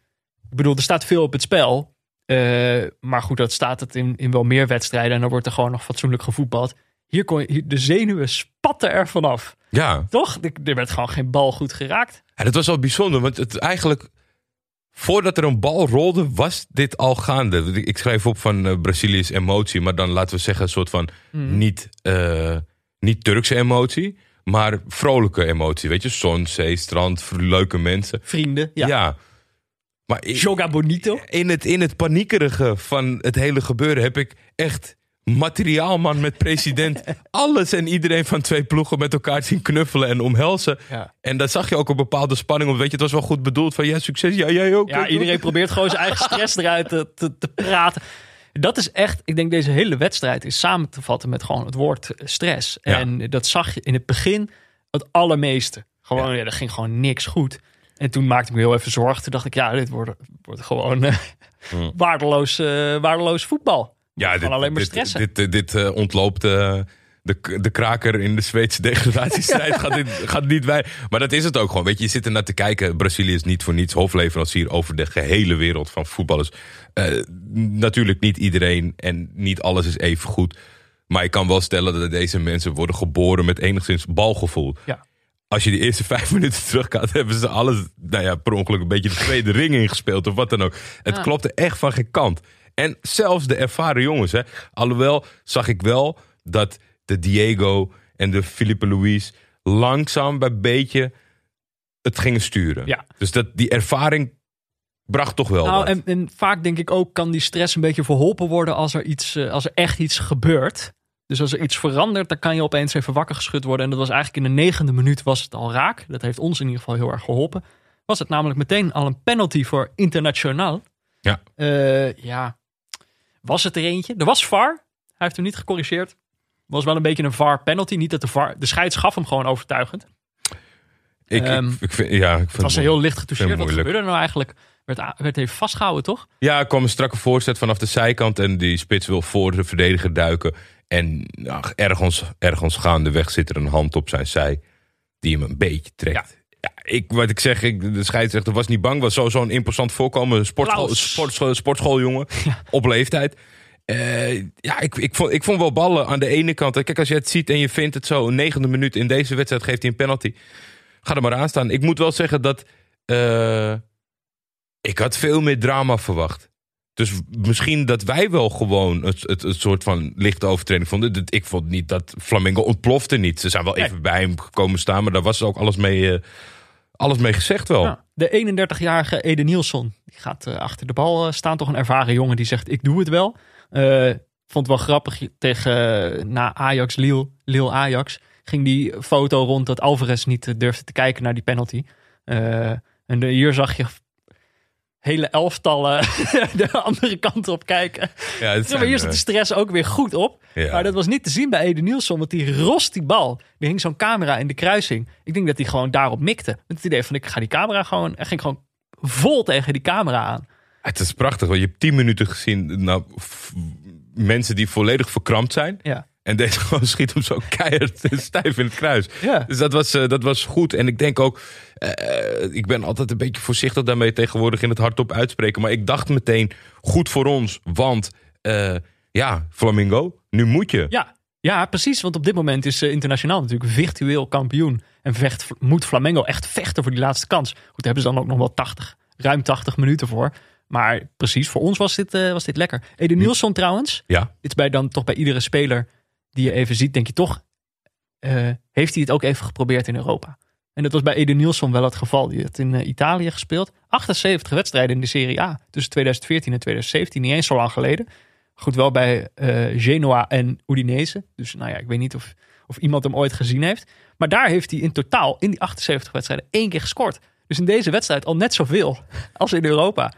Ik bedoel, er staat veel op het spel. Eh, maar goed, dat staat het in, in wel meer wedstrijden. En dan wordt er gewoon nog fatsoenlijk gevoetbald. Hier kon je, de zenuwen spatten er vanaf. Ja. Toch? Er er werd gewoon geen bal goed geraakt. Ja, dat was wel bijzonder, want het eigenlijk voordat er een bal rolde, was dit al gaande. Ik schrijf op van eh, Brazilië's emotie, maar dan laten we zeggen een soort van niet, eh, niet Turkse emotie, maar vrolijke emotie. Weet je, zon, zee, strand, leuke mensen. Vrienden. Ja. Ja. Maar i- Joga Bonito. in het, in het paniekerige van het hele gebeuren heb ik echt materiaalman met president alles en iedereen van twee ploegen met elkaar zien knuffelen en omhelzen. Ja. En daar zag je ook een bepaalde spanning. Want weet je, het was wel goed bedoeld van ja, succes. Ja, jij ook. Ja, iedereen probeert gewoon zijn eigen stress eruit te, te, te praten. Dat is echt, ik denk deze hele wedstrijd is samen te vatten met gewoon het woord stress. Ja. En dat zag je in het begin het allermeeste. Gewoon, ja. er ging gewoon niks goed. En toen maakte ik me heel even zorgen. Toen dacht ik, ja, dit wordt, wordt gewoon eh, waardeloos, eh, waardeloos voetbal. Ja, Gewoon alleen maar dit, stressen. Dit, dit, dit eh, ontloopt de, de kraker in de Zweedse degradatiestrijd. gaat, dit, gaat niet bij. Maar dat is het ook gewoon. Weet je, je zit er naar te kijken. Brazilië is niet voor niets hofleverancier over de gehele wereld van voetballers. Natuurlijk niet iedereen en niet alles is even goed. Maar ik kan wel stellen dat deze mensen worden geboren met enigszins balgevoel. Ja. Als je die eerste vijf minuten teruggaat, hebben ze alles, nou ja, per ongeluk een beetje de tweede ring ingespeeld of wat dan ook. Het Ja. klopte echt van geen kant. En zelfs de ervaren jongens, hè. Alhoewel zag ik wel dat de Diego en de Felipe Luis langzaam bij beetje het gingen sturen. Ja. Dus dat, die ervaring bracht toch wel Nou, wat. en, en vaak denk ik ook kan die stress een beetje verholpen worden als er, iets, eh, als er echt iets gebeurt. Dus als er iets verandert, dan kan je opeens even wakker geschud worden. En dat was eigenlijk in de negende minuut was het al raak. Dat heeft ons in ieder geval heel erg geholpen. Was het namelijk meteen al een penalty voor Internationaal. Ja. Eh, ja, was het er eentje? Er was VAR. Hij heeft hem niet gecorrigeerd. Was wel een beetje een VAR penalty. Niet dat de VAR... De scheids gaf hem gewoon overtuigend. ik, ehm, ik, ik vind, ja, ik vind Het was het heel licht getoucheerd. Wat gebeurde er nou eigenlijk? Werd, werd even vastgehouden, toch? Ja, er kwam een strakke voorzet vanaf de zijkant. En die spits wil voor de verdediger duiken. En nou, ergens, ergens gaandeweg zit er een hand op zijn zij. Die hem een beetje trekt. Ja. ik, wat ik zeg, ik, de scheidsrechter was niet bang. Was zo- zo'n imposant voorkomen. Sportschool, sportschool, sportschooljongen. Op leeftijd. Eh, ja, ik, ik, vond, ik vond wel ballen aan de ene kant. Kijk, als je het ziet en je vindt het zo. Een negende minuut in deze wedstrijd geeft hij een penalty. Ga er maar aan staan. Ik moet wel zeggen dat... eh, ik had veel meer drama verwacht. Dus misschien dat wij wel gewoon het, het, het soort van lichte overtreding vonden. Ik vond niet dat Flamengo ontplofte niet. Ze zijn wel even bij hem gekomen staan, maar daar was ook alles mee, eh, alles mee gezegd wel. Ja, de 31-jarige Ede Nielsen die gaat eh, achter de bal eh, staan. Toch een ervaren jongen die zegt: Ik doe het wel. Vond het wel grappig tegen na Ajax, Lille, Lille Ajax. Ging die foto rond dat Alvarez niet durfde te kijken naar die penalty. En de- hier zag je hele elftallen de andere kant op kijken. Ja, het maar hier zit de stress ook weer goed op. eh, ja. Maar dat was niet te zien bij Ede Nielsen, want die rost die bal. Die hing zo'n camera in de kruising. Ik denk dat hij gewoon daarop mikte. Met het idee van, ik ga die camera gewoon... Hij ging gewoon vol tegen die camera aan. Het is prachtig, want je hebt tien minuten gezien. Nou, mensen die volledig verkrampt zijn. Ja. En deze gewoon schiet hem zo keihard stijf in het kruis. Ja. Dus dat was, eh, dat was goed. En ik denk ook, eh, ik ben altijd een beetje voorzichtig daarmee tegenwoordig in het hardop uitspreken. Maar ik dacht meteen, goed voor ons. Want eh, ja, Flamingo, nu moet je. Ja, ja, precies. Want op dit moment is eh, internationaal natuurlijk virtueel kampioen. En vecht, moet Flamengo echt vechten voor die laatste kans. Goed, daar hebben ze dan ook nog wel 80, ruim 80 minuten voor. Maar precies, voor ons was dit, eh, was dit lekker. Ede Nielsen trouwens, Ja, dit is bij dan toch bij iedere speler die je even ziet, denk je toch, eh, heeft hij het ook even geprobeerd in Europa? En dat was bij Ede Nielsen wel het geval. Die had in eh, Italië gespeeld. 78 wedstrijden in de Serie A. Tussen 2014 en 2017. Niet eens zo lang geleden. Goed, wel bij eh, Genoa en Udinese. Dus nou ja, ik weet niet of, of iemand hem ooit gezien heeft. Maar daar heeft hij in totaal in die 78 wedstrijden één keer gescoord. Dus in deze wedstrijd al net zoveel als in Europa.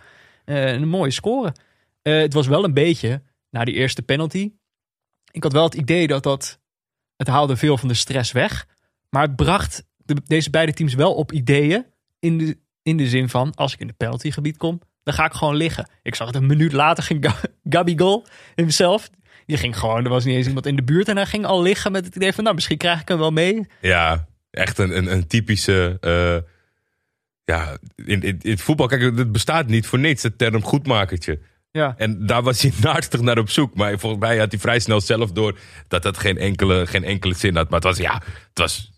Een mooie score. Het was wel een beetje, na die eerste penalty. Ik had wel het idee dat dat. Het haalde veel van de stress weg. Maar het bracht de, deze beide teams wel op ideeën. In de, in de zin van: als ik in het penaltygebied kom, dan ga ik gewoon liggen. Ik zag het een minuut later. Ging Ga- Gabigol himself. Die ging gewoon, er was niet eens iemand in de buurt. En hij ging al liggen met het idee van: nou, misschien krijg ik hem wel mee. ja echt een, een, een typische. eh, ja, in, in, in het voetbal, kijk, het bestaat niet voor niets, het term goedmakertje. Ja, En daar was hij naastig naar op zoek. Maar volgens mij had hij vrij snel zelf door dat dat geen enkele, geen enkele zin had. Maar het was, ja, het was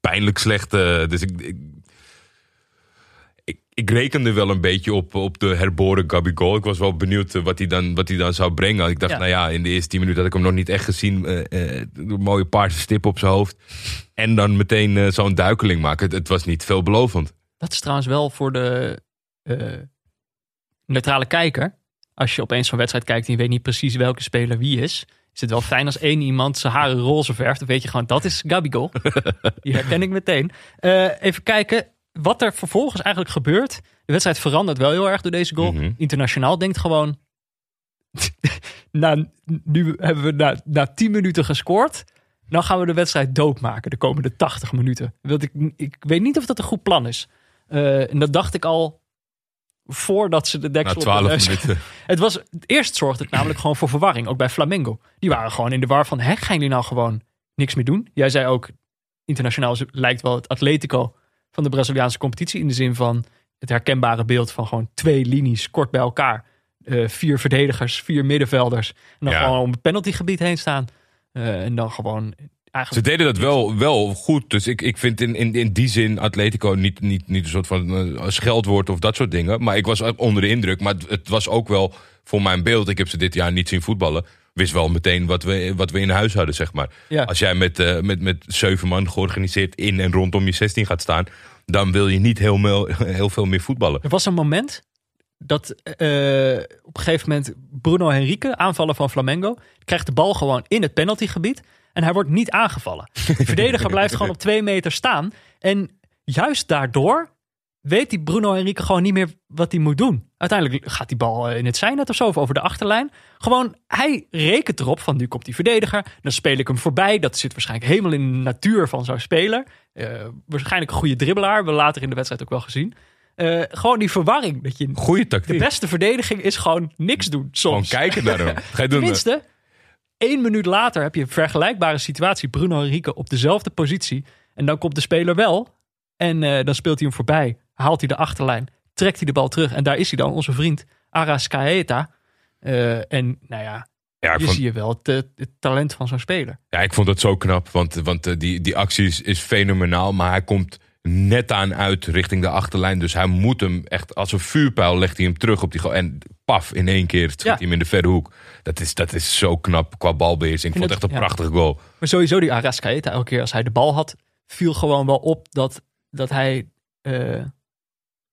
pijnlijk slecht. eh, dus ik, ik, ik, ik rekende wel een beetje op, op de herboren Gabigol. Ik was wel benieuwd eh, wat hij dan, wat hij dan zou brengen. Ik dacht, Ja. nou ja, in de eerste tien minuten had ik hem nog niet echt gezien. eh, eh, een mooie paarse stip op zijn hoofd. En dan meteen zo'n duikeling maken. Het, het was niet veelbelovend. Dat is trouwens wel voor de neutrale kijker. Als je opeens zo'n wedstrijd kijkt en je weet niet precies welke speler wie is. Is het wel fijn als één iemand zijn haren roze verft. Dan weet je gewoon, dat is Gabigol. Die herken ik meteen. Eh, even kijken wat er vervolgens eigenlijk gebeurt. De wedstrijd verandert wel heel erg door deze goal. Mhm. Internationaal denkt gewoon... na, nu hebben we na, na 10 minuten gescoord. Dan gaan we de wedstrijd doodmaken de komende 80 minuten. Want ik, ik weet niet of dat een goed plan is. Eh, en dat dacht ik al voordat ze de Na deksel op de twaalf neus- minuten. Het was, eerst zorgde het namelijk gewoon voor verwarring. Ook bij Flamengo. Die waren gewoon in de war van, hè, gaan jullie nou gewoon niks meer doen? Jij zei ook, internationaal lijkt wel het Atletico van de Braziliaanse competitie. In de zin van het herkenbare beeld van gewoon twee linies kort bij elkaar. Eh, vier verdedigers, vier middenvelders. En dan Ja. gewoon om het penaltygebied heen staan. Eh, en dan gewoon Ze deden dat wel, wel goed. Dus ik, ik vind in, in, in die zin Atletico niet, niet, niet een soort van eh, scheldwoord of dat soort dingen. Maar ik was onder de indruk. Maar het, het was ook wel voor mijn beeld. Ik heb ze dit jaar niet zien voetballen. Wist wel meteen wat we, wat we in huis hadden, zeg maar. Ja. Als jij met, eh, met, met zeven man georganiseerd in en rondom je 16 gaat staan. Dan wil je niet heel, meel- heel veel meer voetballen. Er was een moment dat eh, op een gegeven moment Bruno Henrique, aanvaller van Flamengo, krijgt de bal gewoon in het penaltygebied en hij wordt niet aangevallen. De verdediger blijft gewoon op twee meter staan. En juist daardoor weet die Bruno Henrique gewoon niet meer wat hij moet doen. Uiteindelijk gaat die bal eh, in het zijnet of zo, of over de achterlijn. Gewoon, hij rekent erop van nu komt die verdediger. Dan speel ik hem voorbij. Dat zit waarschijnlijk helemaal in de natuur van zo'n speler. Eh, waarschijnlijk een goede dribbelaar. Hebben we later in de wedstrijd ook wel gezien. Eh, gewoon die verwarring. Dat je, Goeie de tactiek. beste verdediging is gewoon niks doen Gewoon soms. kijken naar hem. Ga je doen. Tenminste, één minuut later heb je een vergelijkbare situatie. Bruno Henrique op dezelfde positie. En dan komt de speler wel. En eh, dan speelt hij hem voorbij. Haalt hij de achterlijn. Trekt hij de bal terug. En daar is hij dan, onze vriend Arascaeta. Eh en nou ja, hier vond- zie je wel het, eh, het talent van zo'n speler. Ja, ik vond dat zo knap. Want, want die, die actie is, is fenomenaal. Maar hij komt net aan uit richting de achterlijn. Dus hij moet hem echt als een vuurpijl legt hij hem terug op die goal. En paf, in één keer schiet Ja. hij hem in de verre hoek. Dat is, dat is zo knap qua balbeheersing. Ik vond het echt een ja. prachtige goal. Maar sowieso die Arascaeta, elke keer als hij de bal had, viel gewoon wel op dat, dat hij... eh,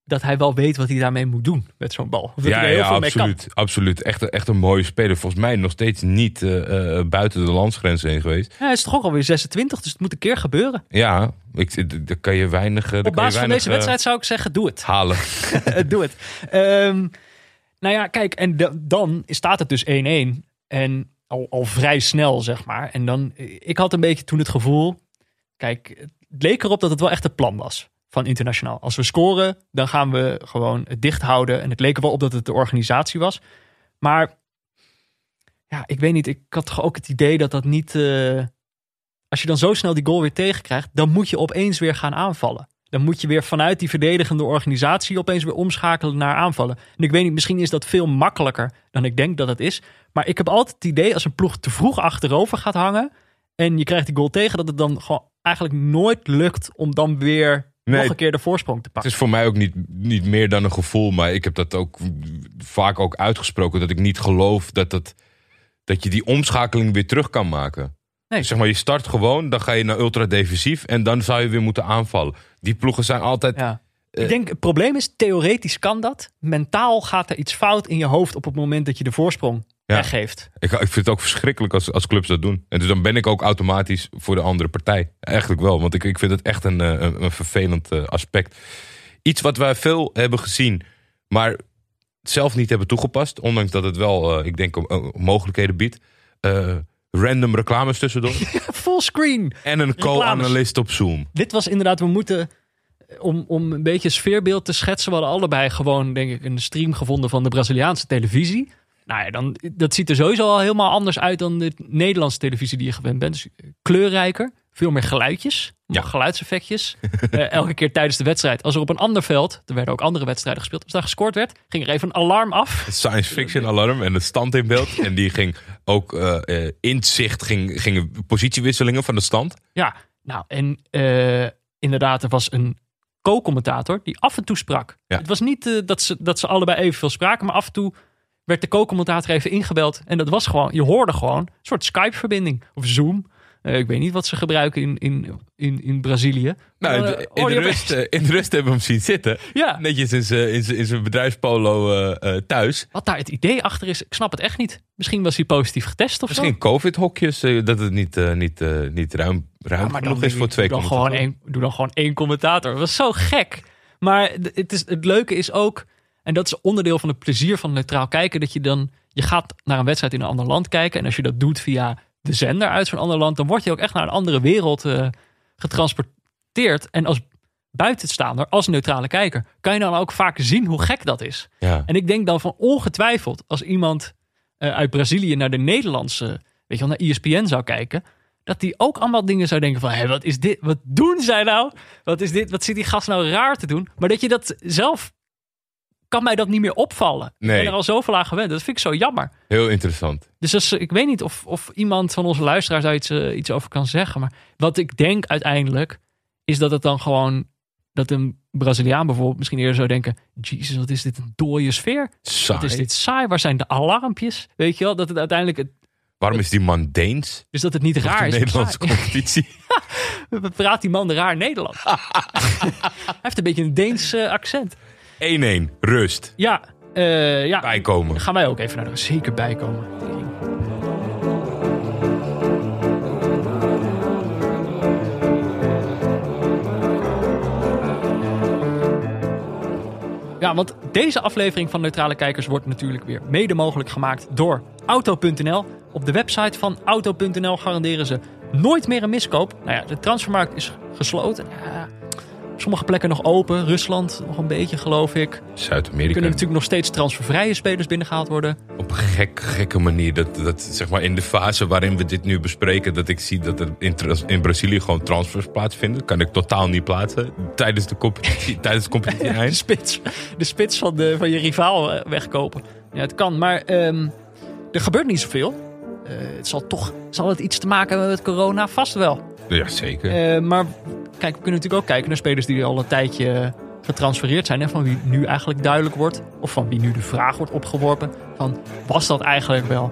dat hij wel weet wat hij daarmee moet doen met zo'n bal. Of dat Ja, hij er heel ja veel mee kan. absoluut. absoluut. Echt, een- echt een mooie speler. Volgens mij nog steeds niet eh, eh, buiten de landsgrenzen heen geweest. Ja, hij is toch ook alweer 26, dus het moet een keer gebeuren. Ja, ik, daar kan je weinig, eh, Op je basis van weinig, deze eh, wedstrijd zou ik zeggen, doe het. halen. doe het. Ehm, nou ja, kijk, en da- dan staat het dus 1-1. En al, al vrij snel, zeg maar. En dan, ik had een beetje toen het gevoel... Kijk, het leek erop dat het wel echt het plan was van internationaal. Als we scoren, dan gaan we gewoon het dicht houden. En het leek wel op dat het de organisatie was. Maar ja, ik weet niet. Ik had toch ook het idee dat dat niet... eh, als je dan zo snel die goal weer tegenkrijgt, dan moet je opeens weer gaan aanvallen. Dan moet je weer vanuit die verdedigende organisatie opeens weer omschakelen naar aanvallen. En ik weet niet, misschien is dat veel makkelijker dan ik denk dat het is. Maar ik heb altijd het idee als een ploeg te vroeg achterover gaat hangen en je krijgt die goal tegen, dat het dan gewoon eigenlijk nooit lukt om dan weer Nee. nog een keer de voorsprong te Het pakken. is voor mij ook niet, niet meer dan een gevoel, maar ik heb dat ook vaak ook uitgesproken. Dat ik niet geloof dat, dat, dat je die omschakeling weer terug kan maken. Nee. Zeg maar, je start gewoon, dan ga je naar ultra defensief en dan zou je weer moeten aanvallen. Die ploegen zijn altijd. Ja. Eh. ik denk, het probleem is, theoretisch kan dat. Mentaal gaat er iets fout in je hoofd op het moment dat je de voorsprong Ja. weggeeft. Ik, ik vind het ook verschrikkelijk als, als clubs dat doen. En dus dan ben ik ook automatisch voor de andere partij. Eigenlijk wel, want ik, ik vind het echt een, eh, een, een vervelend eh, aspect. Iets wat wij veel hebben gezien, maar zelf niet hebben toegepast. Ondanks dat het wel, eh, ik denk, mogelijkheden biedt. Random reclames tussendoor. Fullscreen. en een co-analyst op Zoom. Dit was inderdaad, we moeten, om, om een beetje sfeerbeeld te schetsen, we hadden allebei gewoon, denk ik, een stream gevonden van de Braziliaanse televisie. Nou ja, dan, dat ziet er sowieso al helemaal anders uit dan de Nederlandse televisie die je gewend bent. Dus kleurrijker, veel meer geluidjes, Ja. geluidseffectjes. Eh, elke keer tijdens de wedstrijd, als er op een ander veld, er werden ook andere wedstrijden gespeeld, als daar gescoord werd, ging er even een alarm af. Science fiction alarm en de stand in beeld. En die ging ook eh, eh, in het zicht, ging, gingen positiewisselingen van de stand. Ja, nou en eh, inderdaad, er was een co-commentator die af en toe sprak. Ja. Het was niet eh, dat, ze, dat ze allebei evenveel spraken, maar af en toe werd de co-commentator even ingebeld. En dat was gewoon, je hoorde gewoon een soort Skype-verbinding of Zoom. Eh, ik weet niet wat ze gebruiken in, in, in, in Brazilië. Nou, in, de, rust, eh, in de rust hebben we hem zien zitten. Ja, Netjes in zijn, in zijn, in zijn bedrijfspolo eh, thuis. wat daar het idee achter is, ik snap het echt niet. Misschien was hij positief getest of Misschien covid-hokjes, dat het niet, niet, niet ruim, ruim Ja, maar genoeg is voor twee doe dan, gewoon commentatoren. één, doe dan gewoon één commentator. Dat was zo gek. Maar het, is, het leuke is ook, en dat is onderdeel van het plezier van neutraal kijken, dat je dan, je gaat naar een wedstrijd in een ander land kijken. En als je dat doet via de zender uit zo'n ander land, dan word je ook echt naar een andere wereld eh, getransporteerd. En als buitenstaander, als neutrale kijker, kan je dan ook vaak zien hoe gek dat is. Ja. En ik denk dan van ongetwijfeld, als iemand eh, uit Brazilië naar de Nederlandse, weet je wel, naar ESPN zou kijken, dat die ook allemaal dingen zou denken van, hé, wat is dit? Wat doen zij nou? Wat is dit? Wat zit die gast nou raar te doen? Maar dat je dat zelf, kan mij dat niet meer opvallen. Ik Nee. ben er al zoveel aan gewend. Dat vind ik zo jammer. Heel interessant. Dus als, ik weet niet of, of iemand van onze luisteraars daar iets, eh, iets over kan zeggen. Maar wat ik denk uiteindelijk, is dat het dan gewoon, dat een Braziliaan bijvoorbeeld misschien eerder zou denken, jezus, wat is dit een dooie sfeer? Saai. Wat is dit saai? Waar zijn de alarmpjes? Weet je wel, dat het uiteindelijk, het, Waarom is die man Deens? dus dat het niet raar de is. Nederlandse competitie. Praat die man raar Nederlands? Hij heeft een beetje een Deens eh, accent. 1-1, rust, Ja, eh, ja. bijkomen. Gaan wij ook even naar de zeker bijkomen. Ja, want deze aflevering van Neutrale Kijkers wordt natuurlijk weer mede mogelijk gemaakt door Auto.nl. Op de website van Auto.nl garanderen ze nooit meer een miskoop. Nou ja, de transfermarkt is gesloten. Ja, sommige plekken nog open. Rusland nog een beetje, geloof ik. Er Zuid-Amerika. kunnen natuurlijk nog steeds transfervrije spelers binnengehaald worden. Op een gek, gekke manier. Dat, dat, zeg maar in de fase waarin we dit nu bespreken, dat ik zie dat er in, Brazilië gewoon transfers plaatsvinden. Kan ik totaal niet plaatsen tijdens de competitie, tijdens de competitie De spits, de spits van, de, van je rivaal eh, wegkopen. Ja, het kan, maar ehm, er gebeurt niet zoveel. Eh, het zal toch zal het iets te maken hebben met corona? Vast wel. Ja, zeker. Eh, maar kijk, we kunnen natuurlijk ook kijken naar spelers die al een tijdje getransfereerd zijn. En van wie nu eigenlijk duidelijk wordt, of van wie nu de vraag wordt opgeworpen: van was dat eigenlijk wel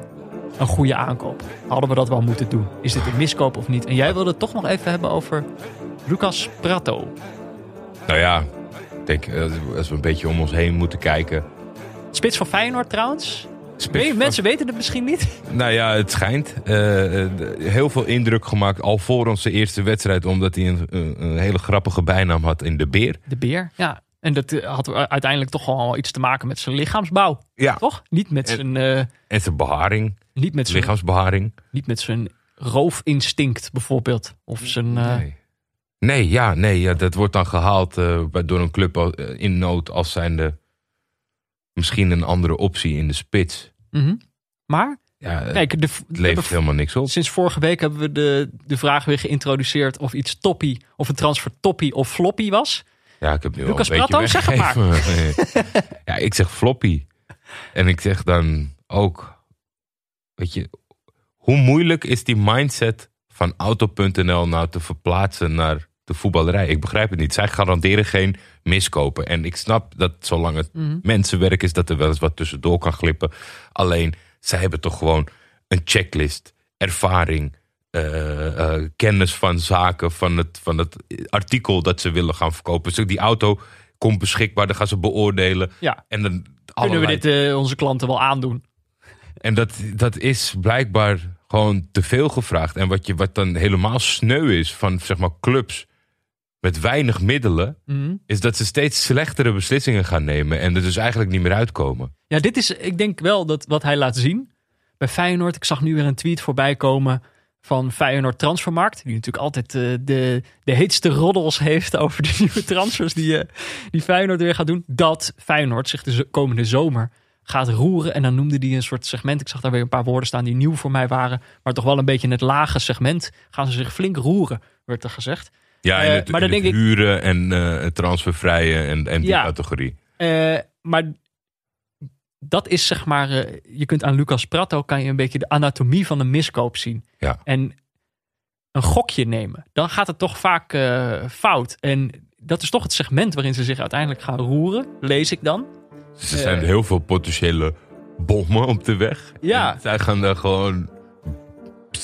een goede aankoop? Hadden we dat wel moeten doen? Is dit een miskoop of niet? En jij wilde het toch nog even hebben over Lucas Prato. Nou ja, ik denk eh, als we een beetje om ons heen moeten kijken. Spits van Feyenoord trouwens. Mensen weten het misschien niet. Nou ja, het schijnt. eh, eh, heel veel indruk gemaakt al voor onze eerste wedstrijd. Omdat hij een, een, hele grappige bijnaam had in de Beer. De beer, ja. En dat eh, had uiteindelijk toch wel iets te maken met zijn lichaamsbouw, Ja. toch? Niet met zijn, En zijn beharing, niet met zijn, lichaamsbeharing. niet met zijn roofinstinct bijvoorbeeld. Of zijn... Nee. Nee, ja, nee, ja, dat wordt dan gehaald eh, door een club in nood als zijnde misschien een andere optie in de spits. mhm. Maar, Ja, het kijk, de, we levert helemaal niks op. sinds vorige week hebben we de, de vraag weer geïntroduceerd of iets toppie, of een transfer toppie of floppy was. Ja, ik heb nu Lucas al een Prato, beetje zeg het weggegeven. ja, ik zeg floppy. En ik zeg dan ook, weet je, hoe moeilijk is die mindset van Auto.nl nou te verplaatsen naar de voetballerij? Ik begrijp het niet. Zij garanderen geen miskopen. En ik snap dat zolang het Mhm. mensenwerk is, dat er wel eens wat tussendoor kan glippen. Alleen, zij hebben toch gewoon een checklist, ervaring, eh, eh, kennis van zaken, van het, van het artikel dat ze willen gaan verkopen. Dus die auto komt beschikbaar, dan gaan ze beoordelen. Ja, En dan kunnen we dit eh, onze klanten wel aandoen? En dat, dat is blijkbaar gewoon te veel gevraagd. En wat, je, wat dan helemaal sneu is van zeg maar, clubs met weinig middelen, Mhm. is dat ze steeds slechtere beslissingen gaan nemen en er dus eigenlijk niet meer uitkomen. Ja, dit is, ik denk wel dat wat hij laat zien bij Feyenoord. Ik zag nu weer een tweet voorbij komen van Feyenoord Transfermarkt. Die natuurlijk altijd eh, de, de heetste roddels heeft over de nieuwe transfers die, eh, die Feyenoord weer gaat doen. Dat Feyenoord zich de komende zomer gaat roeren. En dan noemde hij een soort segment. Ik zag daar weer een paar woorden staan die nieuw voor mij waren. Maar toch wel een beetje in het lage segment gaan ze zich flink roeren, werd er gezegd. Ja, Eh, en het, maar en dan het denk ik- huren en eh, het transfervrije en, en die Ja. categorie. Eh, maar dat is zeg maar, eh, je kunt aan Lucas Prato kan je een beetje de anatomie van een miskoop zien. Ja. En een gokje nemen. Dan gaat het toch vaak eh, fout. En dat is toch het segment waarin ze zich uiteindelijk gaan roeren, lees ik dan. Dus er zijn heel veel potentiële bommen op de weg. Ja. En zij gaan daar gewoon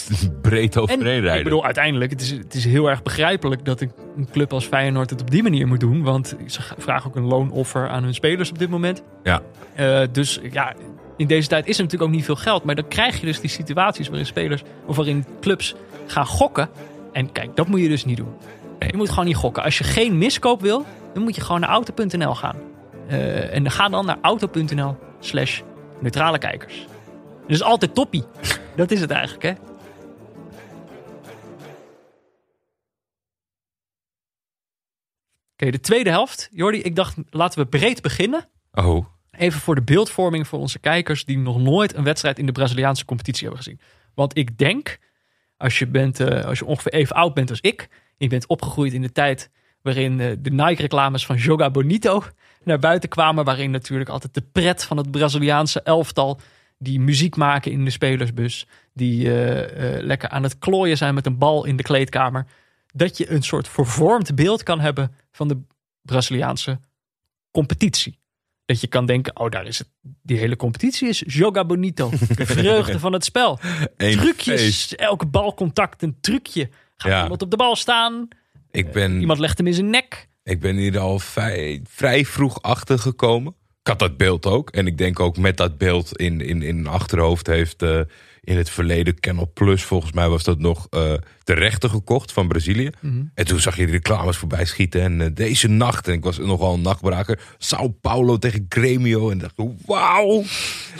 breed overheen rijden. ik bedoel, uiteindelijk, het is, het is heel erg begrijpelijk dat een, een club als Feyenoord het op die manier moet doen. Want ze vragen ook een loonoffer aan hun spelers op dit moment. Ja. Eh, dus ja, in deze tijd is er natuurlijk ook niet veel geld. Maar dan krijg je dus die situaties waarin spelers of waarin clubs gaan gokken. En kijk, dat moet je dus niet doen. Je moet gewoon niet gokken. Als je geen miskoop wil, dan moet je gewoon naar auto.nl gaan. Eh, en ga dan naar auto.nl slash neutrale kijkers. Dus altijd toppie. Dat is het eigenlijk, hè? Oké, de tweede helft. Jordi, ik dacht, laten we breed beginnen. Oh, Even voor de beeldvorming voor onze kijkers die nog nooit een wedstrijd in de Braziliaanse competitie hebben gezien. Want ik denk, als je, bent, eh, als je ongeveer even oud bent als ik, je bent opgegroeid in de tijd waarin eh, de Nike-reclames van Joga Bonito naar buiten kwamen, waarin natuurlijk altijd de pret van het Braziliaanse elftal, die muziek maken in de spelersbus, die eh, lekker aan het klooien zijn met een bal in de kleedkamer, dat je een soort vervormd beeld kan hebben van de Braziliaanse competitie. Dat je kan denken, oh daar is het, die hele competitie is Joga Bonito. De vreugde van het spel. Eén Trucjes, feest. elke balcontact een trucje. Gaat Ja. iemand op de bal staan, ik ben, iemand legt hem in zijn nek. ik ben hier al vrij, vrij vroeg achter gekomen. Ik had dat beeld ook. En ik denk ook met dat beeld in, in, in achterhoofd heeft eh, in het verleden Canal Plus, volgens mij was dat nog, eh, de rechten gekocht van Brazilië. En toen zag je de reclames voorbij schieten. En eh, deze nacht, en ik was nogal een nachtbraker, Sao Paulo tegen Grêmio. En dacht ik, wauw.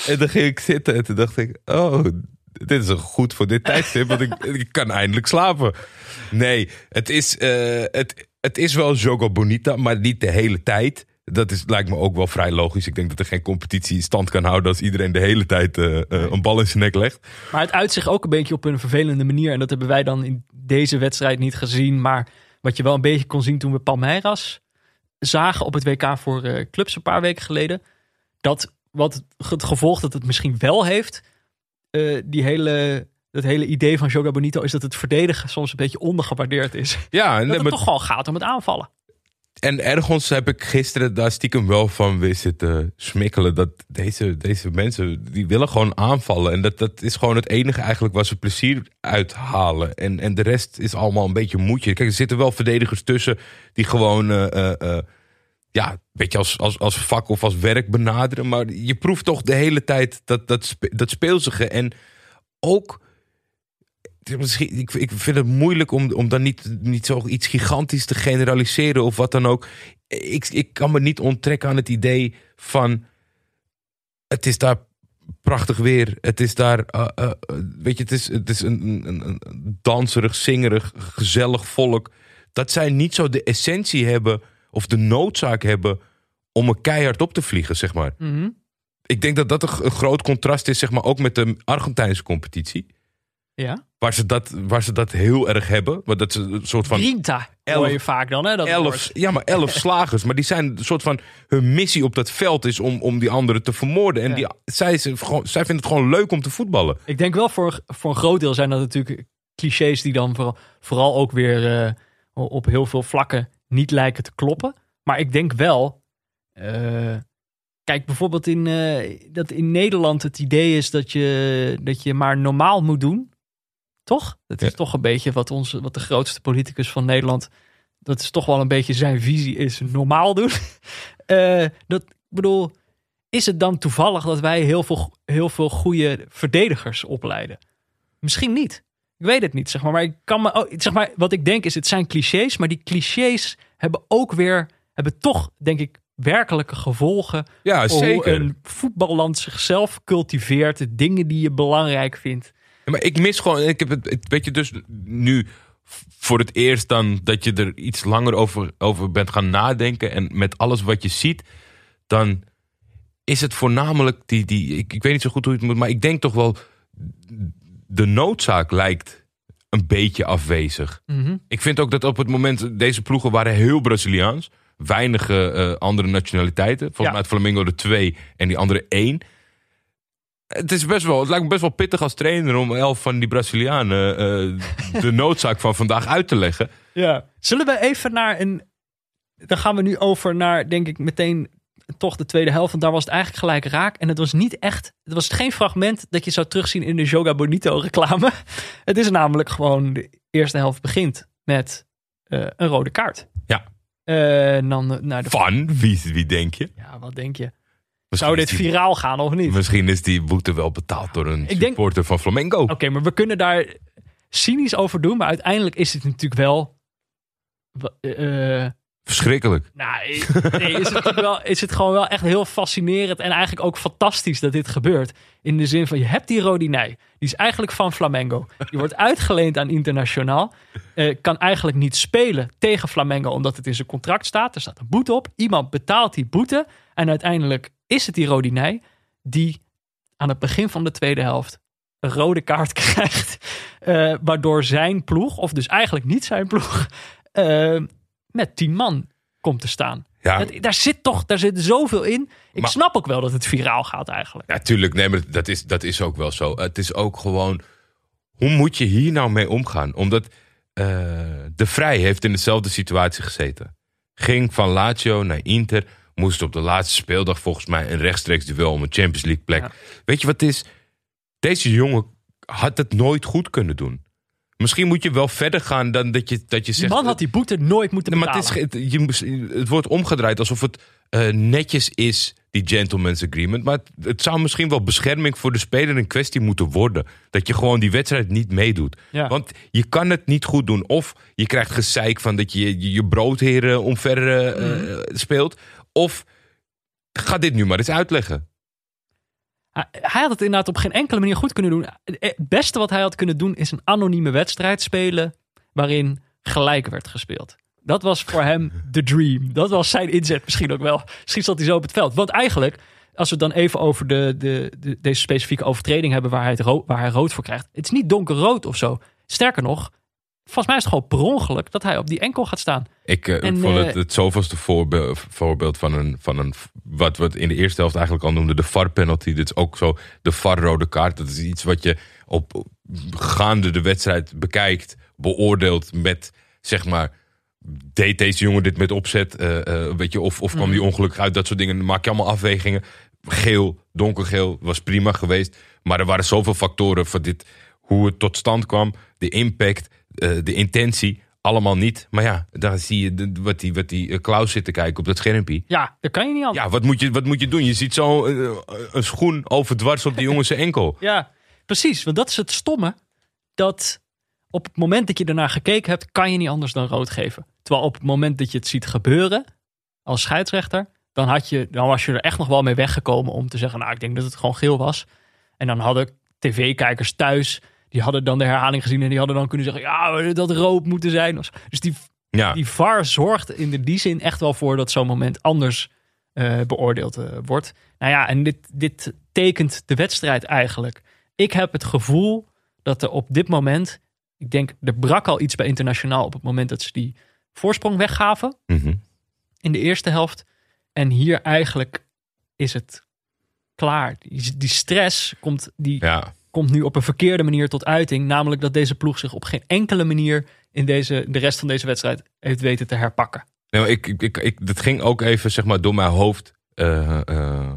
En dan ging ik zitten en toen dacht ik, oh, dit is goed voor dit tijdstip, want ik, ik kan eindelijk slapen. Nee, het is, eh, het, het is wel Jogo Bonita, maar niet de hele tijd. Dat is, lijkt me ook wel vrij logisch. Ik denk dat er geen competitie stand kan houden als iedereen de hele tijd eh, eh, een bal in zijn nek legt. Maar het uit zich ook een beetje op een vervelende manier. En dat hebben wij dan in deze wedstrijd niet gezien. Maar wat je wel een beetje kon zien toen we Palmeiras zagen op het WK voor eh, clubs een paar weken geleden. Dat wat het gevolg dat het misschien wel heeft. die hele, dat hele idee van Joga Bonito is dat het verdedigen soms een beetje ondergewaardeerd is. Ja, en, Dat het maar- toch gewoon gaat om het aanvallen. En ergens heb ik gisteren daar stiekem wel van weer zitten smikkelen. Dat deze, deze mensen, die willen gewoon aanvallen. En dat, dat is gewoon het enige eigenlijk waar ze plezier uithalen. En, en de rest is allemaal een beetje moedje. Kijk, er zitten wel verdedigers tussen die gewoon... eh, eh, eh, ja, een beetje als, als, als vak of als werk benaderen. Maar je proeft toch de hele tijd dat, dat, dat speelsige. En ook, ik, ik vind het moeilijk om, om dan niet, niet zo iets gigantisch te generaliseren of wat dan ook. Ik, ik kan me niet onttrekken aan het idee van, het is daar prachtig weer. Het is daar, eh, eh, weet je, het is, het is een, een, een danserig, zingerig, gezellig volk. Dat zij niet zo de essentie hebben of de noodzaak hebben om er keihard op te vliegen, zeg maar. Ik denk dat dat een, een groot contrast is, zeg maar, ook met de Argentijnse competitie. Ja. Waar ze dat, waar ze dat heel erg hebben. Maar dat ze een soort van Grinta elf- hoor je vaak dan, hè? Dat elf, woord. ja, maar elf slagers. Maar die zijn een soort van hun missie op dat veld is om, om die anderen te vermoorden. En Ja. die, zij, gewoon, zij vinden het gewoon leuk om te voetballen. Ik denk wel voor, voor een groot deel zijn dat natuurlijk clichés die dan vooral, vooral ook weer eh, op heel veel vlakken niet lijken te kloppen. Maar ik denk wel, eh, kijk bijvoorbeeld in, eh, dat in Nederland het idee is dat je, dat je maar normaal moet doen. Toch? Dat is Ja. toch een beetje wat, onze, wat de grootste politicus van Nederland, dat is toch wel een beetje zijn visie is normaal doen. Eh, dat, bedoel, is het dan toevallig dat wij heel veel, heel veel goede verdedigers opleiden? Misschien niet. Ik weet het niet, zeg maar. Maar, ik kan me, ook- zeg maar wat ik denk is, het zijn clichés. Maar die clichés hebben ook weer, hebben toch, denk ik, werkelijke gevolgen. Ja, zeker. Hoe een voetballand zichzelf cultiveert. De dingen die je belangrijk vindt. Maar ik mis gewoon, ik heb het, het- weet je, dus nu voor het eerst dan dat je er iets langer over, over bent gaan nadenken. En met alles wat je ziet, dan is het voornamelijk die, die ik, ik weet niet zo goed hoe je het moet, maar ik denk toch wel, de noodzaak lijkt een beetje afwezig. Ik vind ook dat op het moment, deze ploegen waren heel Braziliaans. Weinige eh, andere nationaliteiten. Volgens Ja. mij had Flamengo er twee en die andere één. Het, is best wel, het lijkt me best wel pittig als trainer om elf van die Brazilianen eh, de noodzaak van vandaag uit te leggen. Ja. Zullen we even naar een dan gaan we nu over naar, denk ik, meteen toch de tweede helft. Want daar was het eigenlijk gelijk raak. En het was niet echt, het was geen fragment dat je zou terugzien in de Joga Bonito reclame. Het is namelijk gewoon, de eerste helft begint met eh, een rode kaart. Ja. Eh, dan de... Van? Wie, wie denk je? Ja, wat denk je? Zou dit die- viraal gaan of niet? Oké, Misschien is die boete wel betaald door een supporter van Flamengo. maar we kunnen daar cynisch over doen. Maar uiteindelijk is het natuurlijk wel... eh, Verschrikkelijk. Nou, nee, is het, wel, is het gewoon wel echt heel fascinerend en eigenlijk ook fantastisch dat dit gebeurt. In de zin van, je hebt die Rodinei. Die is eigenlijk van Flamengo. Die wordt uitgeleend aan Internationaal. Eh, kan eigenlijk niet spelen tegen Flamengo omdat het in zijn contract staat. Er staat een boete op. Iemand betaalt die boete. En uiteindelijk is het die Rodinei die aan het begin van de tweede helft een rode kaart krijgt. eh, waardoor zijn ploeg, of dus eigenlijk niet zijn ploeg, eh, met tien man komt te staan. Ja, Dat- daar zit toch daar zit zoveel in. Ik Maar- snap ook wel dat het viraal gaat eigenlijk. Ja, tuurlijk. Nee, maar dat is, dat is ook wel zo. Het is ook gewoon... Hoe moet je hier nou mee omgaan? Omdat eh, De Vrij heeft in dezelfde situatie gezeten. Ging van Lazio naar Inter. Moest op de laatste speeldag volgens mij een rechtstreeks duel om een Champions League plek. Ja. Weet je wat het is? Deze jongen had het nooit goed kunnen doen. Misschien moet je wel verder gaan dan dat je, dat je Die zegt... man had die boete nooit moeten Nee, maar betalen. het, is, het, je, moest- het wordt omgedraaid alsof het eh, netjes is, die gentleman's agreement. Maar het, het zou misschien wel bescherming voor de speler in kwestie moeten worden. Dat je gewoon die wedstrijd niet meedoet. Ja. Want je kan het niet goed doen. Of je krijgt gezeik van dat je je, je broodheren omver eh, Mhm. eh, speelt. Of ga dit nu maar eens uitleggen. Hij, had het inderdaad op geen enkele manier goed kunnen doen. Het beste wat hij had kunnen doen is een anonieme wedstrijd spelen waarin gelijk werd gespeeld. Dat was voor hem de dream. Dat was zijn inzet misschien ook wel. Misschien zat hij zo op het veld. Want eigenlijk, als we het dan even over de, de, de- deze specifieke overtreding hebben waar hij, waar hij rood voor krijgt. Het is niet donkerrood of zo. Sterker nog, volgens mij is het gewoon per ongeluk dat hij op die enkel gaat staan. Ik, eh, En, vond eh, het het zoveelste voorbeeld, voorbeeld van een, van een. Wat we in de eerste helft eigenlijk al noemden, de VAR-penalty. Dit is ook zo de VAR-rode kaart. Dat is iets wat je op op- gaande de wedstrijd bekijkt, beoordeelt met zeg maar. Deed deze jongen dit met opzet? eh, weet je, of, of kwam die ongelukkig uit? Dat soort dingen. Dan maak je allemaal afwegingen. Geel, donkergeel was prima geweest. Maar er waren zoveel factoren voor dit. Hoe het tot stand kwam, de impact, eh, de intentie. Allemaal niet. Maar ja, daar zie je de- wat die, wat die eh, Klaus zit te kijken op dat schermpje. Ja, dat kan je niet aan. Ja, wat moet je, wat moet je doen? Je ziet zo eh, een schoen overdwars op die jongen zijn enkel. Ja, precies. Want dat is het stomme. Dat op het moment dat je ernaar gekeken hebt, kan je niet anders dan rood geven. Terwijl op het moment dat je het ziet gebeuren, als scheidsrechter, dan, had je, dan was je er echt nog wel mee weggekomen om te zeggen, nou, ik denk dat het gewoon geel was. En dan hadden tv-kijkers thuis, die hadden dan de herhaling gezien en die hadden dan kunnen zeggen, ja, dat rood moeten zijn. Dus die, Ja, die VAR zorgt in die zin echt wel voor dat zo'n moment anders eh, beoordeeld eh, wordt. Nou ja, en dit, dit tekent de wedstrijd eigenlijk. Ik heb het gevoel dat er op dit moment, ik denk, er brak al iets bij internationaal op het moment dat ze die voorsprong weggaven Mhm. in de eerste helft. En hier eigenlijk is het klaar. Die, die stress komt, die, ja. Komt nu op een verkeerde manier tot uiting. Namelijk dat deze ploeg zich op geen enkele manier in deze, de rest van deze wedstrijd heeft weten te herpakken. Nee, maar ik, ik, ik, ik- dat ging ook even zeg maar, door mijn hoofd. eh, eh,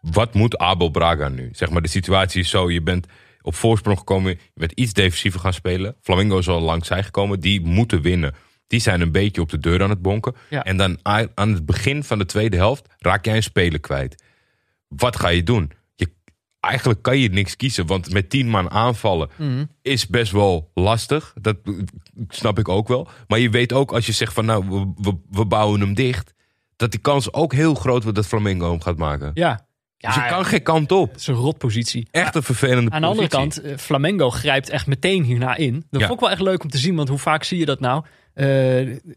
wat moet Abel Braga nu? Zeg maar, de situatie is zo: je bent op voorsprong gekomen, je bent iets defensiever gaan spelen. Flamingo is al langs zij gekomen, die moeten winnen. Die zijn een beetje op de deur aan het bonken. Ja. En dan aan het begin van de tweede helft raak jij een speler kwijt. Wat ga je doen? Eigenlijk kan je niks kiezen, want met tien man aanvallen is best wel lastig. Dat snap ik ook wel. Maar je weet ook als je zegt van nou, we, we, we bouwen hem dicht. Dat die kans ook heel groot wordt dat Flamingo hem gaat maken. Ja, ja dus je kan geen kant op. het is een rotpositie. Echt een vervelende Aan de andere positie. kant, eh, Flamengo grijpt echt meteen hierna in. Dat Ja. vond ik wel echt leuk om te zien, want hoe vaak zie je dat nou?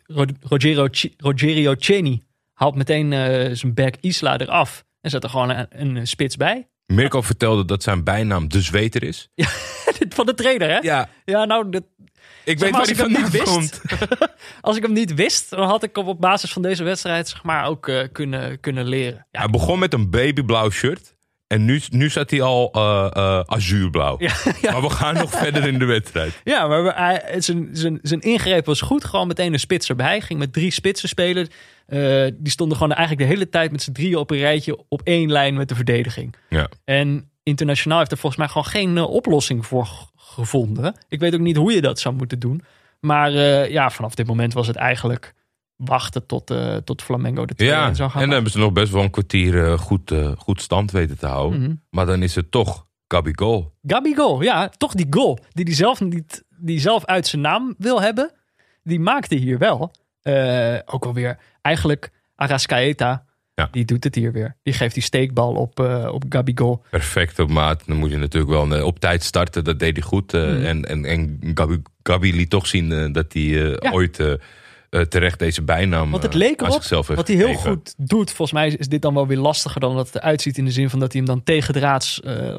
Ro- Rogero, Ci- Rogerio Ceni haalt meteen eh, zijn back Isla eraf en zet er gewoon een, een spits bij. Mirko vertelde dat zijn bijnaam de zweter is. Van de trainer, hè? Ja, Ja, nou, dat, ik weet maar, als hij ik hem niet wist. komt. als ik hem niet wist, dan had ik hem op basis van deze wedstrijd zeg maar, ook eh, kunnen, kunnen leren. Ja, Hij begon met een babyblauw shirt. En nu, nu zat hij al eh, eh, azuurblauw. Ja, ja. Maar we gaan nog verder in de wedstrijd. Ja, maar we- hij- zijn, zijn, zijn ingreep was goed. Gewoon meteen een spits erbij. Ging met drie spitsen spelen. Eh, die stonden gewoon eigenlijk de hele tijd met z'n drieën op een rijtje op één lijn met de verdediging. Ja. En internationaal heeft er volgens mij gewoon geen oplossing voor gevonden. Ik weet ook niet hoe je dat zou moeten doen. Maar ja, vanaf dit moment was het eigenlijk wachten tot, eh, tot Flamengo de 2 Ja, zou en gaan dan maken. hebben ze nog best wel een kwartier eh, goed, eh, goed stand weten te houden. Mhm. Maar dan is het toch Gabigol. Gabigol, ja, toch die goal die hij zelf niet, die zelf uit zijn naam wil hebben, die maakte hier wel. Ook alweer, eigenlijk Arascaeta, Ja. die doet het hier weer. Die geeft die steekbal op, op Gabigol. Perfect op maat. Dan moet je natuurlijk wel op tijd starten. Dat deed hij goed. Mhm. En, en, en Gabi, Gabi liet toch zien dat hij Ja. ooit eh, terecht deze bijnam Want het eh, leek erop, zichzelf heeft wat hij heel gegeven. goed doet. Volgens mij is dit dan wel weer lastiger dan dat het eruit ziet in de zin van dat hij hem dan tegendraads eh,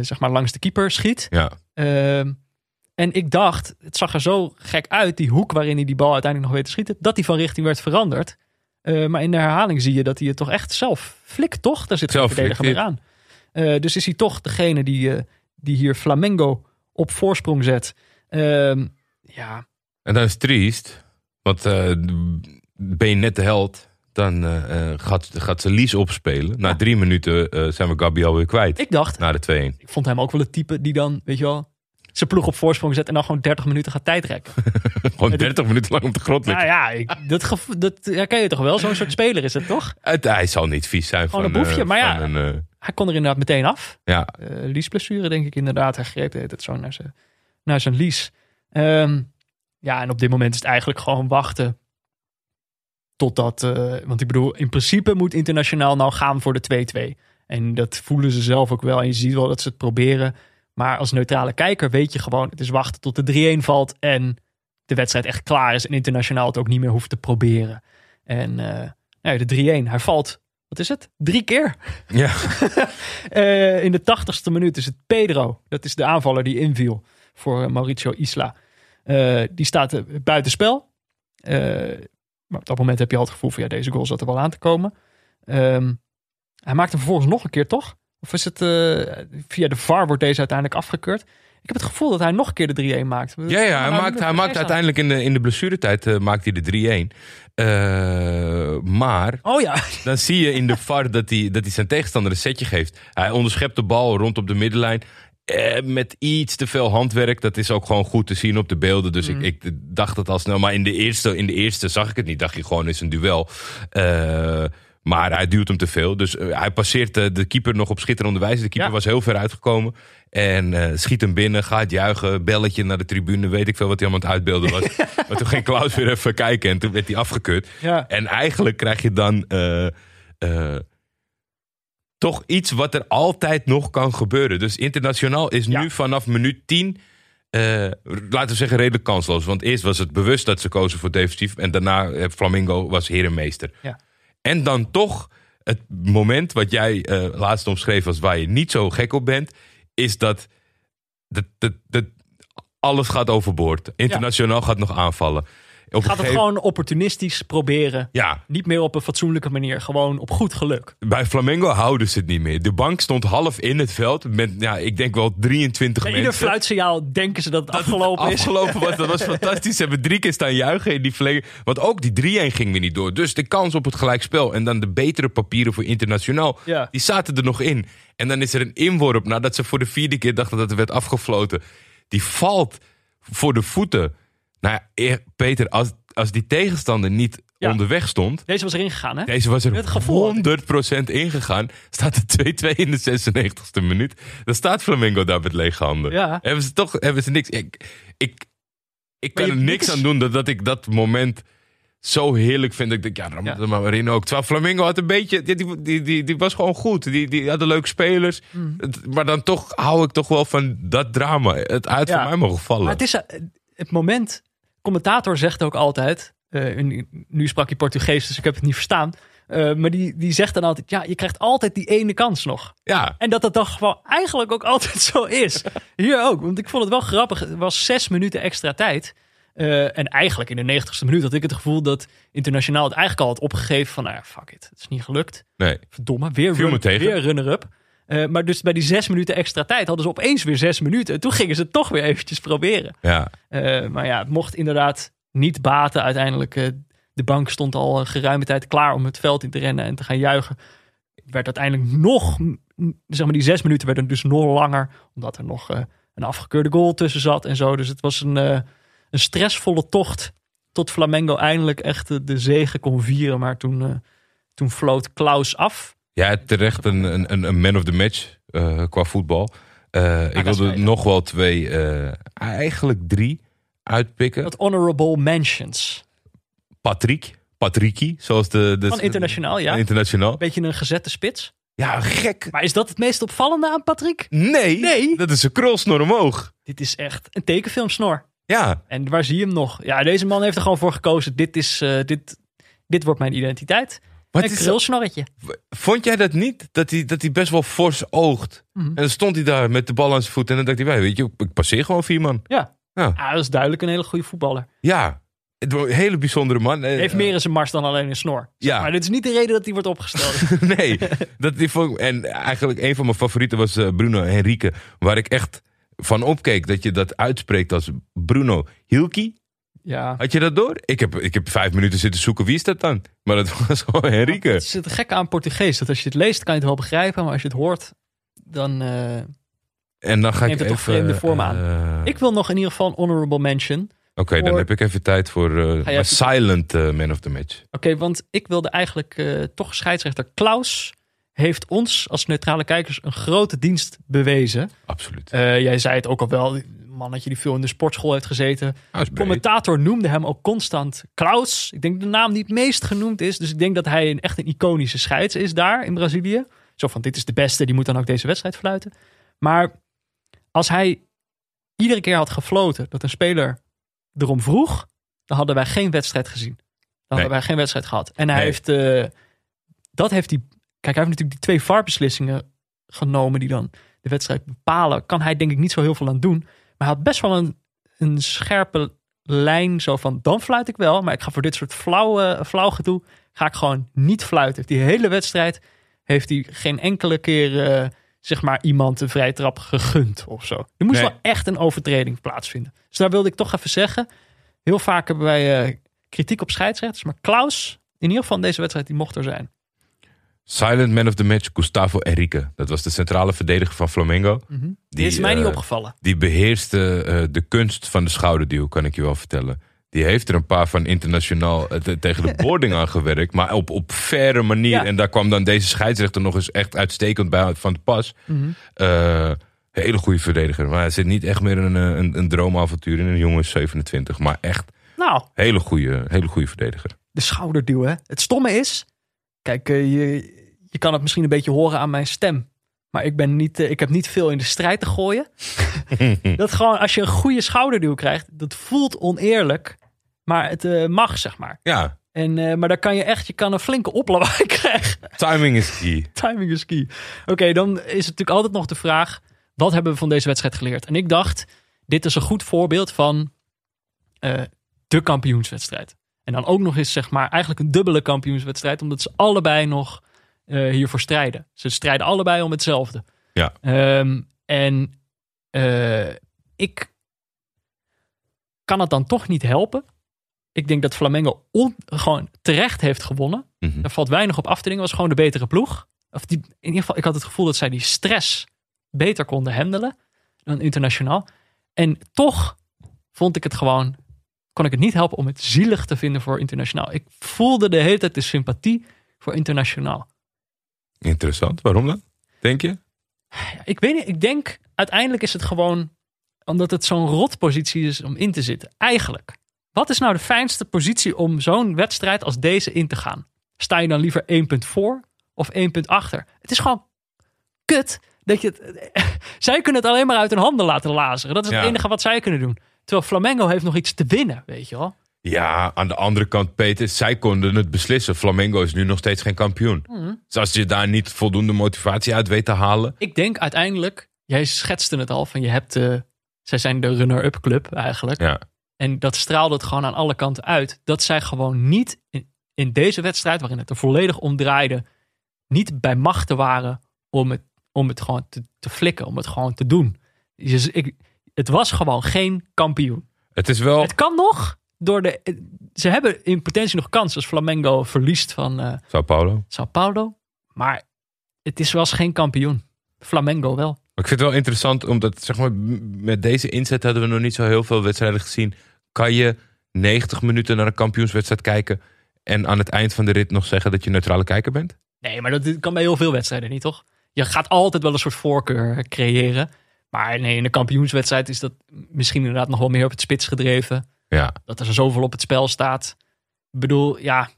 zeg maar langs de keeper schiet. Ja, Ehm, en ik dacht, het zag er zo gek uit, die hoek waarin hij die bal uiteindelijk nog weet te schieten, dat die van richting werd veranderd. Maar in de herhaling zie je dat hij het toch echt zelf flikt, toch? Daar zit Zelf verdediger flikt meer aan. Dus is hij toch degene die, die hier Flamengo op voorsprong zet. Ehm, ja, en dat is triest. Want eh, ben je net de held, dan eh, eh, gaat, gaat ze Lies opspelen. Na drie minuten zijn we Gabi alweer kwijt. ik dacht, Na de 2-1. ik vond hem ook wel het type die dan, weet je wel, zijn ploeg op voorsprong zet en dan gewoon 30 minuten gaat tijdrekken. Gewoon 30 minuten lang op de grond liggen. nou ja, ik, dat, gevo- dat herken je toch wel? Zo'n soort speler is het toch? Het, hij zal niet vies zijn Gewoon van, een boefje, maar ja. een, Hij kon er inderdaad meteen af. ja, eh liesblessure, denk ik inderdaad. Hij greep tijd zo naar zijn, naar zijn lies. Ehm, ja, en op dit moment is het eigenlijk gewoon wachten. Totdat, eh, want ik bedoel, in principe moet internationaal nou gaan voor de 2-2. En dat voelen ze zelf ook wel. En je ziet wel dat ze het proberen. Maar als neutrale kijker weet je gewoon, het is wachten tot de 3-1 valt. En de wedstrijd echt klaar is. En internationaal het ook niet meer hoeft te proberen. En eh, nou ja, de 3-1, hij valt, wat is het? Drie keer. ja. Eh, in de tachtigste minuut is het Pedro. Dat is de aanvaller die inviel voor Mauricio Isla. Eh, die staat uh, buitenspel. Eh, maar op dat moment heb je al het gevoel van ja, deze goal zat er wel aan te komen. Ehm, hij maakt hem vervolgens nog een keer, toch? Of is het eh, via de VAR wordt deze uiteindelijk afgekeurd? Ik heb het gevoel dat hij nog een keer de 3-1 maakt. Ja, ja hij, maakt, hij maakt uiteindelijk in de, in de blessuretijd maakt hij de 3-1. Eh, maar Oh ja, dan zie je in de VAR dat hij, dat hij zijn tegenstander een setje geeft. Hij onderschept de bal rond op de middenlijn. Eh, met iets te veel handwerk. Dat is ook gewoon goed te zien op de beelden. Dus ik, ik dacht het al snel. Maar in de, eerste, in de eerste zag ik het niet. Dacht je gewoon, is een duel. Eh, maar hij duwt hem te veel. Dus eh, hij passeert de keeper nog op schitterende wijze. De keeper Ja. was heel ver uitgekomen. En eh, schiet hem binnen, gaat juichen, belletje naar de tribune. Weet ik veel wat hij allemaal aan het uitbeelden was. maar toen ging Klaus weer even kijken en toen werd hij afgekeurd. ja. En eigenlijk krijg je dan toch iets wat er altijd nog kan gebeuren. Dus internationaal is nu vanaf minuut 10, eh, laten we zeggen, redelijk kansloos. Want eerst was het bewust dat ze kozen voor defensief. En daarna eh, Flamingo was herenmeester. Ja. En dan toch het moment wat jij eh, laatst omschreef als waar je niet zo gek op bent, is dat, dat, dat, dat alles gaat overboord. Internationaal gaat nog aanvallen. Op Gaat het gegeven- gewoon opportunistisch proberen. Ja, Niet meer op een fatsoenlijke manier. Gewoon op goed geluk. Bij Flamengo houden ze het niet meer. De bank stond half in het veld met, ja, ik denk wel 23 Bij ieder mensen. fluitsignaal denken ze dat het Dat het afgelopen is. afgelopen was, dat was fantastisch. Ze hebben drie keer staan juichen in die Flamengo. Want ook die 3-1 ging weer niet door. Dus de kans op het gelijkspel en dan de betere papieren voor internationaal, Ja. die zaten er nog in. En dan is er een inworp nadat ze voor de vierde keer dachten dat er werd afgefloten. Die valt voor de voeten. Nou ja, Peter, als, als die tegenstander niet Ja. onderweg stond, Deze was erin gegaan, hè? deze was er Het gevoel. 100% ingegaan. Staat er 2-2 in de 96e minuut. Dan staat Flamengo daar met lege handen. Ja. Hebben ze toch hebben ze niks. Ik, ik, ik kan er niks aan doen dat, dat ik dat moment zo heerlijk vind. Ik denk, ja, dan Ja. er maar in ook. Terwijl Flamengo had een beetje. Die, die, die, die, was gewoon goed. Die, die hadden leuke spelers. Mm. Maar dan toch hou ik toch wel van dat drama. Het uit Ja. voor mij mogen vallen. Maar het is eh, het moment. Commentator zegt ook altijd. eh, nu sprak hij Portugees, dus ik heb het niet verstaan. eh, maar die, die zegt dan altijd: ja, je krijgt altijd die ene kans nog. Ja, En dat dat dan gewoon eigenlijk ook altijd zo is. Hier ook, want ik vond het wel grappig. Het was zes minuten extra tijd. Eh, en eigenlijk in de negentigste minuut had ik het gevoel dat internationaal het eigenlijk al had opgegeven van, nou ja, fuck it, het is niet gelukt. nee. Verdomme, weer, run- weer runner-up. Eh, maar dus bij die zes minuten extra tijd hadden ze opeens weer zes minuten. En toen gingen ze het toch weer eventjes proberen. Ja, Eh, maar ja, het mocht inderdaad niet baten. Uiteindelijk, eh, de bank stond al een geruime tijd klaar om het veld in te rennen en te gaan juichen. Het werd uiteindelijk nog, zeg maar die zes minuten werden dus nog langer. Omdat er nog een afgekeurde goal tussen zat en zo. Dus het was een, een stressvolle tocht tot Flamengo eindelijk echt de, de zege kon vieren. Maar toen, toen floot Klaus af. Ja terecht een, een, een- man of the match eh, qua voetbal. Eh, ik wilde nog wel twee, eh, eigenlijk drie uitpikken. Dat honorable mentions. Patrick, Patriki, zoals de... de Van internationaal, ja. Internationaal. Beetje een gezette spits. Ja, gek. Maar is dat het meest opvallende aan Patrick? Nee, Nee. dat is een krulsnor omhoog. Dit is echt een tekenfilmsnor. Ja, En waar zie je hem nog? Ja, deze man heeft er gewoon voor gekozen. Dit, is, dit, dit wordt mijn identiteit. Maar een krulsnorretje. vond jij dat niet? Dat hij, dat hij best wel fors oogt. Mhm. En dan stond hij daar met de bal aan zijn voet. En dan dacht hij, "Wij, weet je, ik passeer gewoon vier man. Ja. Ja. Ah, dat is duidelijk een hele goede voetballer. Ja, een hele bijzondere man. Eh, heeft meer in zijn mars dan alleen een snor. Ja. Maar dit is niet de reden dat hij wordt opgesteld. nee, dat die vond en eigenlijk een van mijn favorieten was eh, Bruno Henrique. Waar ik echt van opkeek dat je dat uitspreekt als Bruno Hilki. Ja. Had je dat door? Ik heb, ik heb vijf minuten zitten zoeken, wie is dat dan? Maar dat was gewoon Henrique. Het is het gekke aan Portugees. Dat als je het leest kan je het wel begrijpen. Maar als je het hoort, dan... eh, En dan ga ik het even... toch vreemde vorm aan. eh, Ik wil nog in ieder geval een honorable mention. Oké, dan voor- heb ik even tijd voor even- silent man of the match. Oké, want ik wilde eigenlijk toch scheidsrechter Klaus heeft ons als neutrale kijkers een grote dienst bewezen. Absoluut. Jij zei het ook al wel, mannetje die veel in de sportschool heeft gezeten. Ah, breed. commentator noemde hem ook constant Klaus. Ik denk de naam die het meest genoemd is. Dus ik denk dat hij een, echt een iconische scheids is daar in Brazilië. Zo van, dit is de beste, die moet dan ook deze wedstrijd fluiten. Maar als hij iedere keer had gefloten dat een speler erom vroeg, dan hadden wij geen wedstrijd gezien. Dan hadden wij geen wedstrijd gehad. En hij Nee. heeft, eh, dat heeft hij, kijk, hij heeft natuurlijk die twee VAR-beslissingen genomen die dan de wedstrijd bepalen. Kan hij denk ik niet zo heel veel aan doen. Maar hij had best wel een, een scherpe lijn zo van, dan fluit ik wel. Maar ik ga voor dit soort flauwe, flauw gedoe, ga ik gewoon niet fluiten. Die hele wedstrijd heeft hij geen enkele keer, eh, zeg maar, iemand een vrije trap gegund of zo. Er moest Nee. wel echt een overtreding plaatsvinden. Dus daar wilde ik toch even zeggen. Heel vaak hebben wij eh, kritiek op scheidsrechters. Maar Klaus, in ieder geval in deze wedstrijd, die mocht er zijn. Silent man of the match, Gustavo Henrique. Dat was de centrale verdediger van Flamengo. Die is mij niet eh, opgevallen. Die beheerste eh, de kunst van de schouderduw, kan ik je wel vertellen. Die heeft er een paar van internationaal eh, te- tegen de boarding aan gewerkt. Maar op, op faire manier. Ja. En daar kwam dan deze scheidsrechter nog eens echt uitstekend bij van de pas. Mhm. Hele goede verdediger. Maar hij zit niet echt meer een, een, een droomavontuur in. Een jongen is 27. Maar echt Nou, hele goede, hele goede verdediger. de schouderduw, hè. Het stomme is, kijk, je, je kan het misschien een beetje horen aan mijn stem. Maar ik, ben niet, eh, ik heb niet veel in de strijd te gooien. dat gewoon, als je een goede schouderduw krijgt, dat voelt oneerlijk. Maar het eh, mag, zeg maar. Ja, En, eh, maar daar kan je echt, je kan een flinke oplawaai krijgen. timing is key. Timing is key. Oké, dan is het natuurlijk altijd nog de vraag: wat hebben we van deze wedstrijd geleerd? En ik dacht, dit is een goed voorbeeld van de kampioenswedstrijd. En dan ook nog eens, zeg maar, eigenlijk een dubbele kampioenswedstrijd, omdat ze allebei nog eh, hiervoor strijden. Ze strijden allebei om hetzelfde. Ja. Ehm, en eh, ik kan het dan toch niet helpen. Ik denk dat Flamengo on- gewoon terecht heeft gewonnen. Mhm. Daar valt weinig op af te dingen. Was gewoon de betere ploeg. Of die, in ieder geval, ik had het gevoel dat zij die stress beter konden handelen dan internationaal. En toch vond ik het gewoon, kon ik het niet helpen om het zielig te vinden voor internationaal. Ik voelde de hele tijd de sympathie voor internationaal. Interessant. Waarom dan? Denk je? Ik weet niet, ik denk uiteindelijk is het gewoon omdat het zo'n rotpositie is om in te zitten. Eigenlijk. Wat is nou de fijnste positie om zo'n wedstrijd als deze in te gaan? Sta je dan liever één punt voor of één punt achter? Het is gewoon kut dat je het, zij kunnen het alleen maar uit hun handen laten lazeren. Dat is het Ja. enige wat zij kunnen doen. Terwijl Flamengo heeft nog iets te winnen, weet je wel. Ja, aan de andere kant, Peter, zij konden het beslissen. Flamengo is nu nog steeds geen kampioen. Mhm. Dus als je daar niet voldoende motivatie uit weet te halen. Ik denk uiteindelijk, jij schetste het al, van je hebt, zij zijn de runner-up club eigenlijk. Ja, En dat straalde het gewoon aan alle kanten uit. Dat zij gewoon niet in, in deze wedstrijd, waarin het er volledig om draaide, niet bij machten waren om, het, om het gewoon te, te flikken, om het gewoon te doen. Dus ik, het was gewoon geen kampioen. Het is wel... Het kan nog door de. Ze hebben in potentie nog kans als Flamengo verliest van eh Sao Paulo. Sao Paulo. Maar het is, was geen kampioen. Flamengo wel. Maar ik vind het wel interessant, omdat zeg maar, met deze inzet hadden we nog niet zo heel veel wedstrijden gezien. Kan je 90 minuten naar een kampioenswedstrijd kijken en aan het eind van de rit nog zeggen dat je neutrale kijker bent? Nee, maar dat kan bij heel veel wedstrijden niet, toch? Je gaat altijd wel een soort voorkeur creëren. Maar nee, in de kampioenswedstrijd is dat misschien inderdaad nog wel meer op het spits gedreven. Ja, Dat er zoveel op het spel staat. Ik bedoel, ja,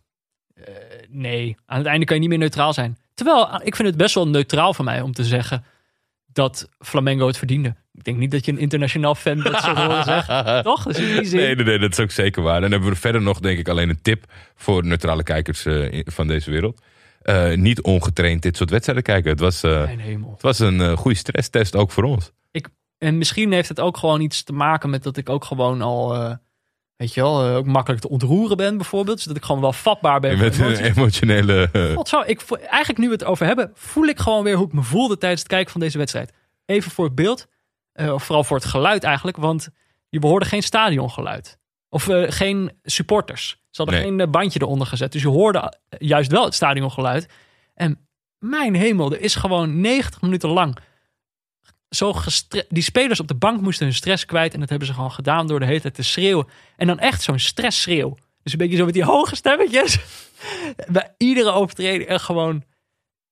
eh, nee. Aan het einde kan je niet meer neutraal zijn. Terwijl, ik vind het best wel neutraal van mij om te zeggen dat Flamengo het verdiende. Ik denk niet dat je een internationaal fan dat zou horen zeggen. Toch? Die zin... nee, nee, nee, dat is ook zeker waar. En dan hebben we verder nog, denk ik, alleen een tip voor neutrale kijkers eh, van deze wereld. Eh, niet ongetraind dit soort wedstrijden kijken. Het was, het was een goede stresstest ook voor ons. En misschien heeft het ook gewoon iets te maken met dat ik ook gewoon al, weet je wel, eh, ook makkelijk te ontroeren ben bijvoorbeeld. Zodat ik gewoon wel vatbaar ben. Met een emotionele... eh, God, zo, ik, eigenlijk nu we het over hebben, voel ik gewoon weer hoe ik me voelde tijdens het kijken van deze wedstrijd. Even voor het beeld, eh, of vooral voor het geluid eigenlijk, want je hoorde geen stadiongeluid. Of eh, geen supporters. Ze hadden Nee. geen eh, bandje eronder gezet. Dus je hoorde eh, juist wel het stadiongeluid. En mijn hemel, er is gewoon 90 minuten lang zo die spelers op de bank moesten hun stress kwijt. En dat hebben ze gewoon gedaan door de hele tijd te schreeuwen. En dan echt zo'n stressschreeuw. Dus een beetje zo met die hoge stemmetjes. Bij iedere overtreding. En gewoon,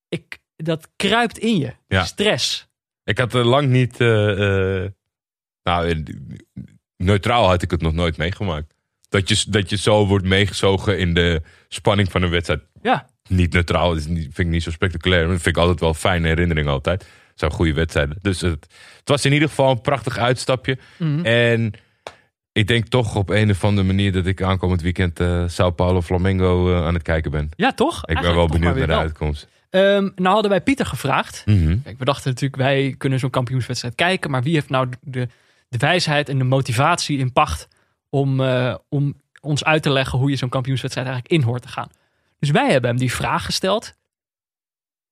ik, dat kruipt in je. Ja. Stress. Ik had er lang niet. eh, eh, nou, neutraal had ik het nog nooit meegemaakt. Dat je, dat je zo wordt meegezogen in de spanning van een wedstrijd. Ja, Niet neutraal, dat is niet- vind ik niet zo spectaculair. Maar dat vind ik altijd wel fijne herinneringen altijd. Zo'n goede wedstrijden. Dus het, het was in ieder geval een prachtig uitstapje. Mhm. En ik denk toch op een of andere manier dat ik aankomend weekend eh Sao Paulo Flamengo eh, aan het kijken ben. ja toch? Ik ben wel benieuwd naar de uit. uitkomst. nou hadden wij Pieter gevraagd. Mhm. Kijk, we dachten natuurlijk, wij kunnen zo'n kampioenswedstrijd kijken. Maar wie heeft nou de, de wijsheid en de motivatie in pacht om, eh, om ons uit te leggen hoe je zo'n kampioenswedstrijd eigenlijk in hoort te gaan? Dus wij hebben hem die vraag gesteld.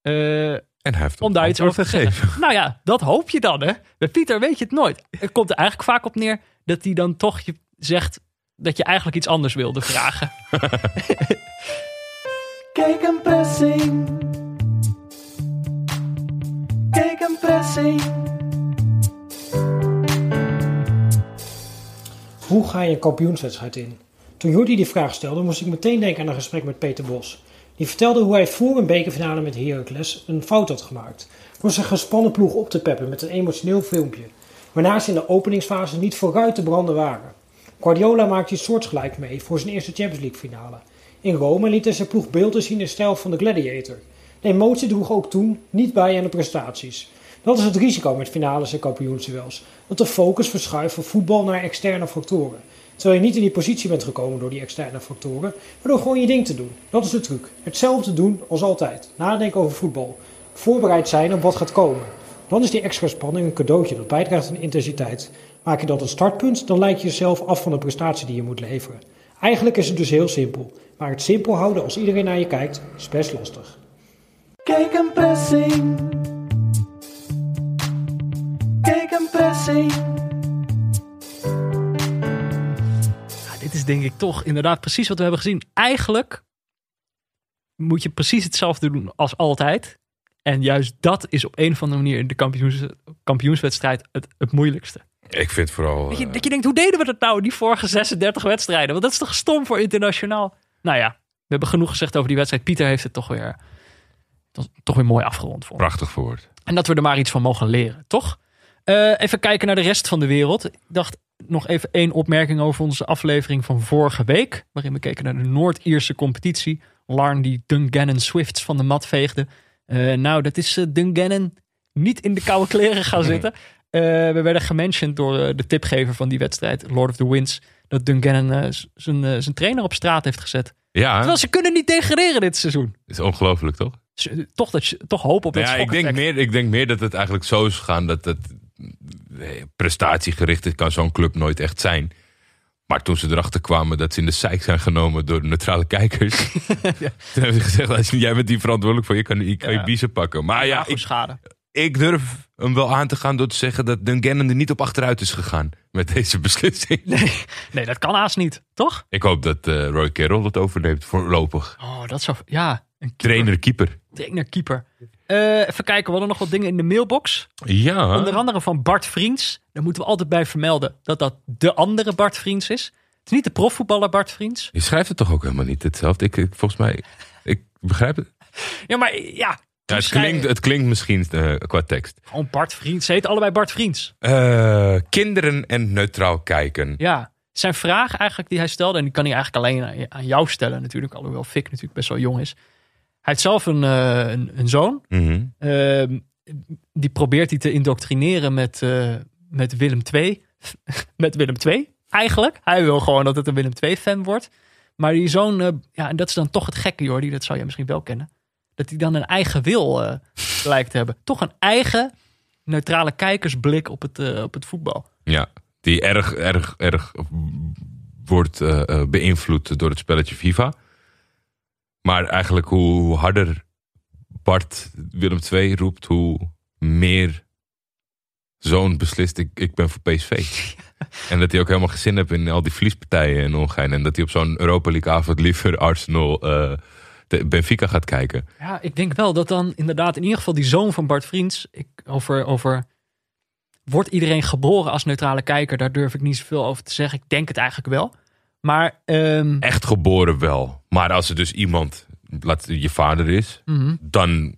Eh, En hij heeft om daar iets over te gegeven. zeggen. Nou ja, dat hoop je dan, hè? Bij Pieter weet je het nooit. Het komt er eigenlijk vaak op neer dat hij dan toch je zegt dat je eigenlijk iets anders wilde vragen. Kijk een pressing. Kijk een pressing. Hoe ga je een kampioenswedstrijd in? Toen Jordi die vraag stelde, moest ik meteen denken aan een gesprek met Peter Bos. Die vertelde hoe hij voor een bekerfinale met Heracles een fout had gemaakt. Door zijn gespannen ploeg op te peppen met een emotioneel filmpje. Waarna ze in de openingsfase niet vooruit te branden waren. Guardiola maakte iets soortgelijk mee voor zijn eerste Champions League finale. In Rome liet hij zijn ploeg beelden zien in stijl van de Gladiator. De emotie droeg ook toen niet bij aan de prestaties. Dat is het risico met finales en kampioensduels. Dat de focus verschuift van voetbal naar externe factoren. Terwijl je niet in die positie bent gekomen door die externe factoren, maar door gewoon je ding te doen. Dat is de truc. Hetzelfde doen als altijd. Nadenken over voetbal. Voorbereid zijn op wat gaat komen. Dan is die extra spanning een cadeautje dat bijdraagt aan intensiteit. Maak je dat een startpunt, dan leid je jezelf af van de prestatie die je moet leveren. Eigenlijk is het dus heel simpel. Maar het simpel houden als iedereen naar je kijkt, is best lastig. Kijk een pressing. Kijk een pressing. Is denk ik toch inderdaad precies wat we hebben gezien. Eigenlijk moet je precies hetzelfde doen als altijd. En juist dat is op een of andere manier in de kampioens, kampioenswedstrijd het, het moeilijkste. Ik vind vooral. Dat je, eh, dat je denkt, hoe deden we dat nou die vorige 36 wedstrijden? Want dat is toch stom voor internationaal? Nou ja, we hebben genoeg gezegd over die wedstrijd. Pieter heeft het toch weer, toch, toch weer mooi afgerond voor. prachtig verwoord. En dat we er maar iets van mogen leren, toch? Eh, even kijken naar de rest van de wereld. Ik dacht nog even één opmerking over onze aflevering van vorige week. Waarin we keken naar de Noord-Ierse competitie. Larn die Dungannon Swifts van de mat veegde. Eh, nou, dat is Dungannon niet in de koude kleren gaan zitten. We werden gementiond door de tipgever van die wedstrijd, Lord of the Winds. Dat Dungannon zijn trainer op straat heeft gezet. Ja, Terwijl ze kunnen niet degraderen dit seizoen. is ongelooflijk toch? Toch, dat, toch hoop op dat ja, ik denk, meer, ik denk meer dat het eigenlijk zo is gegaan dat het nee, prestatiegericht kan zo'n club nooit echt zijn. Maar toen ze erachter kwamen dat ze in de zeik zijn genomen door de neutrale kijkers. Toen hebben ze gezegd, als jij bent die verantwoordelijk voor, je kan, je, kan je Ja. biezen pakken. Maar ja, Ja, ik, schade. ik durf hem wel aan te gaan door te zeggen dat Dungannon er niet op achteruit is gegaan met deze beslissing. Nee, nee, dat kan haast niet, toch? Ik hoop dat eh, Roy Carroll het overneemt voorlopig. Oh, dat zou... Ja. Trainer-keeper. Trainer-keeper. Eh, even kijken, we hadden nog wat dingen in de mailbox. Ja. Onder andere van Bart Vriends. Daar moeten we altijd bij vermelden dat dat de andere Bart Vriends is. Het is niet de profvoetballer Bart Vriends. Je schrijft het toch ook helemaal niet hetzelfde? Ik, ik- volgens mij, ik begrijp het. Ja, maar ja. Ja, het, schrijf- klinkt, het klinkt misschien eh, qua tekst. Gewoon Bart Vriends. Ze heet allebei Bart Vriends. Eh, kinderen en neutraal kijken. Ja. Zijn vraag eigenlijk die hij stelde, en die kan hij eigenlijk alleen aan- aan jou stellen natuurlijk, alhoewel Fik natuurlijk best wel jong is. Hij heeft zelf een, eh, een, een zoon. Mhm. Ehm, die probeert hij te indoctrineren met, eh, met Willem II. met Willem II, eigenlijk. Hij wil gewoon dat het een Willem II-fan wordt. Maar die zoon, eh, ja, en dat is dan toch het gekke, joh, die dat zou je misschien wel kennen. Dat hij dan een eigen wil lijkt te hebben. Toch een eigen neutrale kijkersblik op het, op het voetbal. Ja, die erg, erg, erg wordt beïnvloed door het spelletje FIFA. Maar eigenlijk hoe harder Bart Willem II roept, hoe meer zo'n beslist ik, ik ben voor PSV. en dat hij ook helemaal geen zin heeft in al die verliespartijen en ongein. En dat hij op zo'n Europa League avond liever Arsenal eh, Benfica gaat kijken. Ja, ik denk wel dat dan inderdaad in ieder geval die zoon van Bart Vriends... Ik, over, over wordt iedereen geboren als neutrale kijker? Daar durf ik niet zoveel over te zeggen. Ik denk het eigenlijk wel. Maar ehm, Echt geboren wel. Maar als er dus iemand, laat je vader is, mhm. dan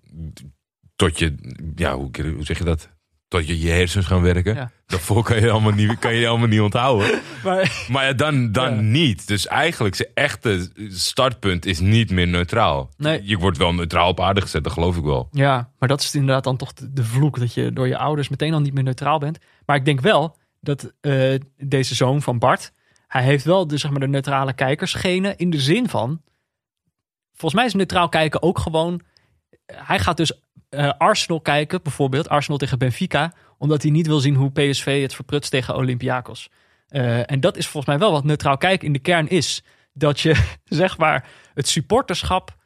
tot je, ja, hoe, hoe zeg je dat? Tot je je hersens gaan werken. Ja. Daarvoor kan je allemaal niet, kan je allemaal niet onthouden. maar Maar ja, dan, dan Ja. niet. Dus eigenlijk zijn echte startpunt is niet meer neutraal. Nee. Je wordt wel neutraal op aarde gezet, dat geloof ik wel. Ja, maar dat is inderdaad dan toch de, de vloek dat je door je ouders meteen al niet meer neutraal bent. Maar ik denk wel dat eh, deze zoon van Bart, hij heeft wel de, zeg maar, de neutrale kijkersgenen in de zin van, volgens mij is neutraal kijken ook gewoon, hij gaat dus eh, Arsenal kijken, bijvoorbeeld Arsenal tegen Benfica, omdat hij niet wil zien hoe PSV het verprutst tegen Olympiakos. Eh, en dat is volgens mij wel wat neutraal kijken in de kern is. Dat je zeg maar het supporterschap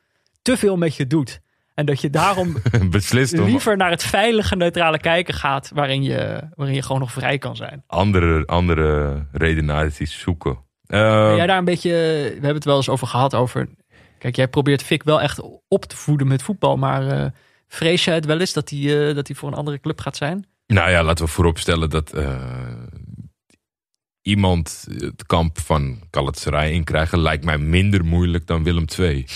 te veel met je doet. En dat je daarom Beslist om liever naar het veilige neutrale kijken gaat, waarin je, waarin je gewoon nog vrij kan zijn. andere, andere redenaties zoeken. Eh, Ben jij daar een beetje, we hebben het wel eens over gehad, over, kijk, jij probeert Fik wel echt op te voeden met voetbal, maar eh, vrees je het wel eens dat hij, eh, dat hij voor een andere club gaat zijn? Nou ja, laten we vooropstellen dat eh, iemand het kamp van Galatasaray inkrijgen lijkt mij minder moeilijk dan Willem II.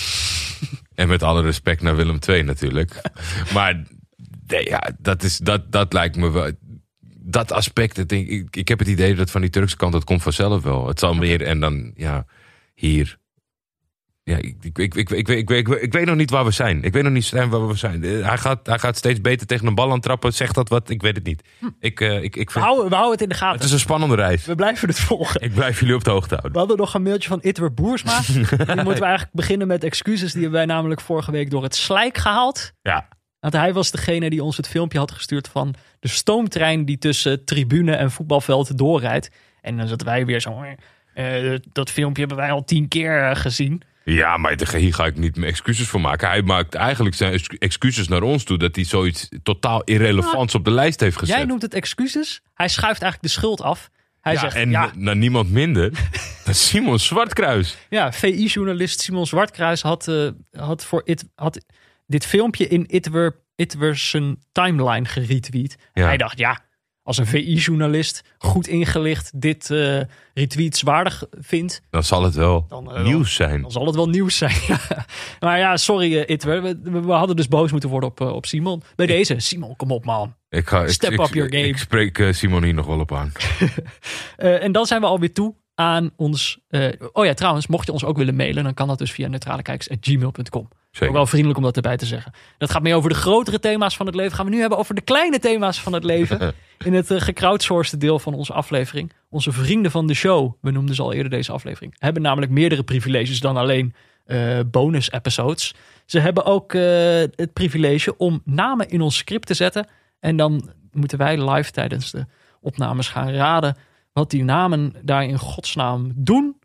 en met alle respect naar Willem II natuurlijk. maar nee, ja, dat, is, dat, dat lijkt me wel... Dat aspect, ik, ik heb het idee dat van die Turkse kant, dat komt vanzelf wel. Het zal meer en dan, ja, hier... Ja, ik, ik, ik, ik, ik, ik, ik, ik weet nog niet waar we zijn. Ik weet nog niet waar we zijn. Eh, Hij gaat, hij gaat steeds beter tegen een bal aan trappen. Zegt dat wat? Ik weet het niet. Ik, eh, ik, ik We vind, houden, we houden het in de gaten. het is een spannende reis. We blijven het volgen. Ik blijf jullie op de hoogte We houden. hadden nog een mailtje van Itwer Boersma. Die moeten we eigenlijk beginnen met excuses. Die hebben wij namelijk vorige week door het slijk gehaald. Ja. Want hij was degene die ons het filmpje had gestuurd van de stoomtrein die tussen tribune en voetbalveld doorrijdt. En dan zaten wij weer zo. eh, dat filmpje hebben wij al tien keer gezien. Ja, maar hier ga ik niet mijn excuses voor maken. Hij maakt eigenlijk zijn ex- excuses naar ons toe... dat hij zoiets totaal irrelevants op de lijst heeft gezet. Jij noemt het excuses. Hij schuift eigenlijk de schuld af. Hij ja, zegt, en ja, naar niemand minder dan Simon Zwartkruis. ja VI-journalist Simon Zwartkruis had, eh, had, voor it, had dit filmpje in Itwer, Itwer zijn timeline geretweet. Ja. Hij dacht, ja, als een VI-journalist goed ingelicht dit eh retweetswaardig vindt, Dan zal het wel Dan, eh, nieuws zijn. dan zal het wel nieuws zijn. maar ja, sorry eh, Itwer, we, hadden dus boos moeten worden op, op Simon. Bij deze, Simon, kom op man. Ik ga, Step ik, up your game. Ik spreek Simon hier nog wel op aan. En dan zijn we alweer toe aan ons... oh ja, trouwens, mocht je ons ook willen mailen, dan kan dat dus via neutralekijkers.gmail.com. Ook Zeker. wel vriendelijk om dat erbij te zeggen. Dat gaat meer over de grotere thema's van het leven. Gaan we nu hebben over de kleine thema's van het leven. In het uh, gecrowdsourced deel van onze aflevering. Onze vrienden van de show, we noemden ze al eerder deze aflevering, hebben namelijk meerdere privileges dan alleen eh, bonus episodes. Ze hebben ook eh, het privilege om namen in ons script te zetten. En dan moeten wij live tijdens de opnames gaan raden wat die namen daar in godsnaam doen.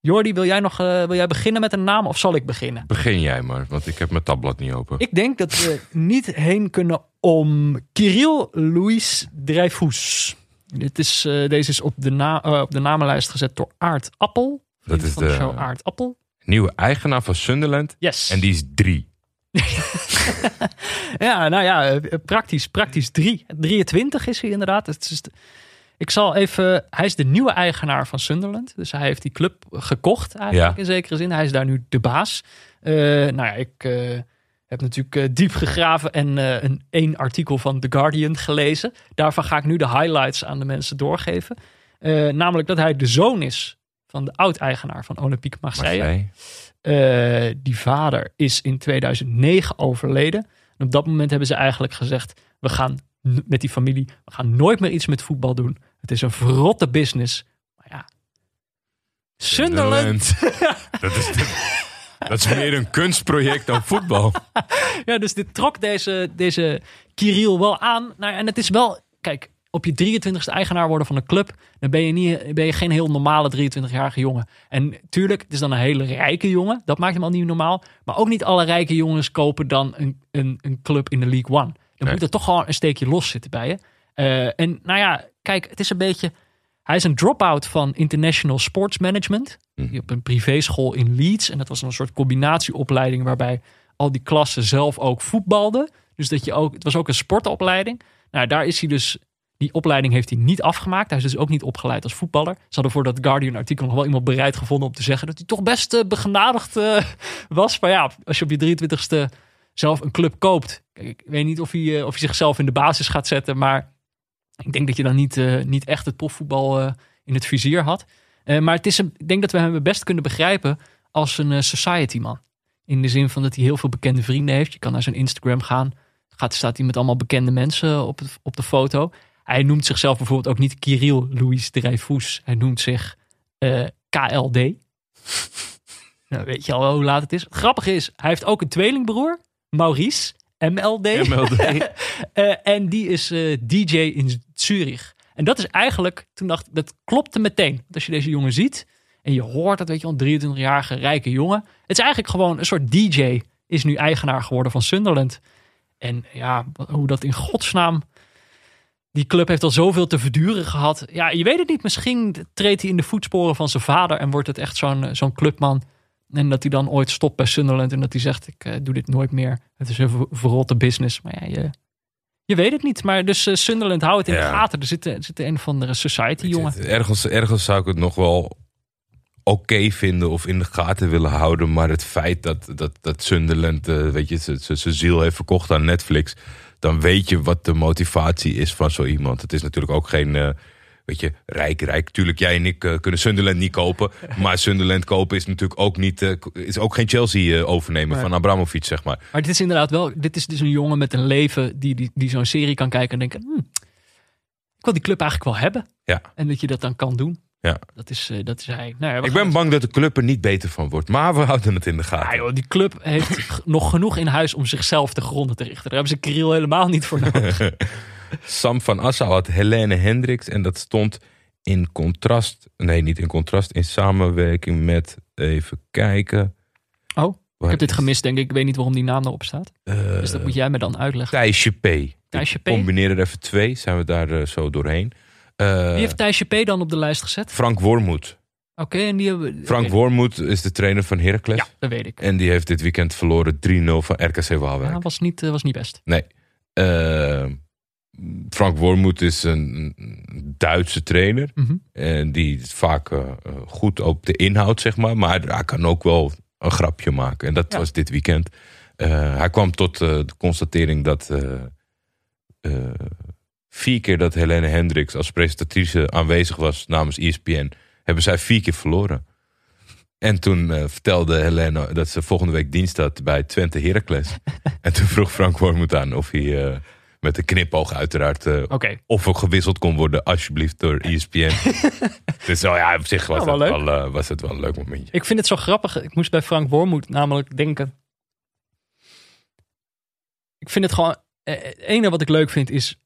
Jordi, wil jij nog eh, wil jij beginnen met een naam of zal ik beginnen? Begin jij maar, want ik heb mijn tabblad niet open. Ik denk dat we niet heen kunnen om Kirill Louis Dreyfus. Dit is, eh, deze is op de, na, eh, op de namenlijst gezet door Aard Appel. Dat is de show Aard Appel. Nieuwe eigenaar van Sunderland. Yes. En die is drie. Ja, nou ja, praktisch, praktisch drie. 23 is hij inderdaad. Het is, ik zal even, hij is de nieuwe eigenaar van Sunderland. Dus hij heeft die club gekocht eigenlijk Ja. in zekere zin. Hij is daar nu de baas. Eh, nou ja, ik eh, heb natuurlijk eh, diep gegraven en een één artikel van The Guardian gelezen. Daarvan ga ik nu de highlights aan de mensen doorgeven. Namelijk dat hij de zoon is van de oud-eigenaar van Olympique Marseille. Marseille. Die vader is in 2009 overleden. En op dat moment hebben ze eigenlijk gezegd: we gaan met die familie, we gaan nooit meer iets met voetbal doen. Het is een verrotte business. Maar ja, Sunderland. dat, is, dat is meer een kunstproject dan voetbal. Ja, dus dit trok deze, deze Kirill wel aan. Nou, en het is wel, kijk, op je 23ste eigenaar worden van een club, dan ben je, niet, ben je geen heel normale 23-jarige jongen. En tuurlijk, het is dan een hele rijke jongen. Dat maakt hem al niet normaal. Maar ook niet alle rijke jongens kopen dan een, een, een club in de League One. Dan Nee. moet er toch gewoon een steekje los zitten bij je. Eh, en nou ja, kijk, het is een beetje. Hij is een drop-out van International Sports Management. Mhm. Die op een privéschool in Leeds. En dat was een soort combinatieopleiding waarbij al die klassen zelf ook voetbalden. Dus dat je ook, het was ook een sportopleiding. Nou, daar is hij dus. Die opleiding heeft hij niet afgemaakt. Hij is dus ook niet opgeleid als voetballer. Ze hadden voor dat Guardian-artikel nog wel iemand bereid gevonden om te zeggen dat hij toch best eh, begenadigd eh, was. Maar ja, als je op je 23ste zelf een club koopt. Kijk, ik weet niet of hij, eh, of hij zichzelf in de basis gaat zetten. Maar ik denk dat je dan niet, eh, niet echt het profvoetbal eh, in het vizier had. Eh, maar het is een, ik denk dat we hem best kunnen begrijpen als een society man. In de zin van dat hij heel veel bekende vrienden heeft. Je kan naar zijn Instagram gaan. Gaat, staat hij met allemaal bekende mensen op, het, op de foto. Hij noemt zichzelf bijvoorbeeld ook niet Kirill Louis Dreyfus. Hij noemt zich KLD. nou, weet je al wel hoe laat het is. Het grappige is, hij heeft ook een tweelingbroer. Maurice, MLD. MLD. En die is DJ in Zurich. En dat is eigenlijk, toen dacht dat klopte meteen. Als je deze jongen ziet en je hoort dat, weet je een 23-jarige rijke jongen. Het is eigenlijk gewoon een soort DJ, is nu eigenaar geworden van Sunderland. En ja, hoe dat in godsnaam. Die club heeft al zoveel te verduren gehad. Ja, je weet het niet. Misschien treedt hij in de voetsporen van zijn vader en wordt het echt zo'n eh, zo'n clubman. En dat hij dan ooit stopt bij Sunderland en dat hij zegt: Ik eh, doe dit nooit meer. Het is een ver- verrotte business. Maar ja, je, je weet het niet. Maar dus eh, Sunderland, hou het in de gaten. Er zit, er zit een of andere society, jongen. Ergens, ergens zou ik het nog wel oké vinden of in de gaten willen houden. Maar het feit dat, dat, dat Sunderland eh, weet je, zijn ziel heeft verkocht aan Netflix. Dan weet je wat de motivatie is van zo iemand. Het is natuurlijk ook geen, eh, weet je, rijk, rijk. Tuurlijk, jij en ik eh, kunnen Sunderland niet kopen. Maar Sunderland kopen is natuurlijk ook niet, eh, is ook geen Chelsea eh, overnemen Nee. van Abramovic, zeg maar. Maar dit is inderdaad wel, dit is dus een jongen met een leven die, die, die zo'n serie kan kijken en denken, "Hmm, ik wil die club eigenlijk wel hebben. Ja. En dat je dat dan kan doen. Ja. Dat is, dat is hij. Nou ja, Ik ben bang dat de club er niet beter van wordt. Maar we houden het in de Ja, gaten. joh, die club heeft nog genoeg in huis om zichzelf te gronden te richten. Daar hebben ze Kirill helemaal niet voor nodig. Sam van Assau had Helene Hendricks. En dat stond in contrast. Nee, niet in contrast. In samenwerking met. Even kijken. Oh, ik heb dit is- gemist, denk ik. Ik weet niet waarom die naam erop staat. eh, Dus dat moet jij me dan uitleggen. Thijsje P. Thijsje P? Combineer er even twee. Zijn we daar eh, zo doorheen. Eh, Wie heeft Thijsje P dan op de lijst gezet? Frank Wormoed. Oké, en die hebben... Frank. Wormoed is de trainer van Heracles. Ja, dat weet ik. En die heeft dit weekend verloren 3-0 van RKC Waalwijk. Ja, was, niet, was niet best. Nee. Frank Wormoed is een Duitse trainer. Mhm. En die is vaak eh, goed op de inhoud, zeg maar. Maar hij kan ook wel een grapje maken. En dat Ja. was dit weekend. Eh, hij kwam tot eh, de constatering dat vier keer dat Helene Hendricks als presentatrice aanwezig was namens ESPN, hebben zij vier keer verloren. En toen vertelde Helene dat ze volgende week dienst had bij Twente Heracles. en toen vroeg Frank Wormoed aan of hij met een knipoog uiteraard eh, of er gewisseld kon worden, alsjeblieft, door ESPN. dus oh ja, op zich was, Oh, wel wel, eh, was het wel een leuk momentje. ik vind het zo grappig. Ik moest bij Frank Wormoed namelijk denken. Ik vind het gewoon... eh, Het ene wat ik leuk vind is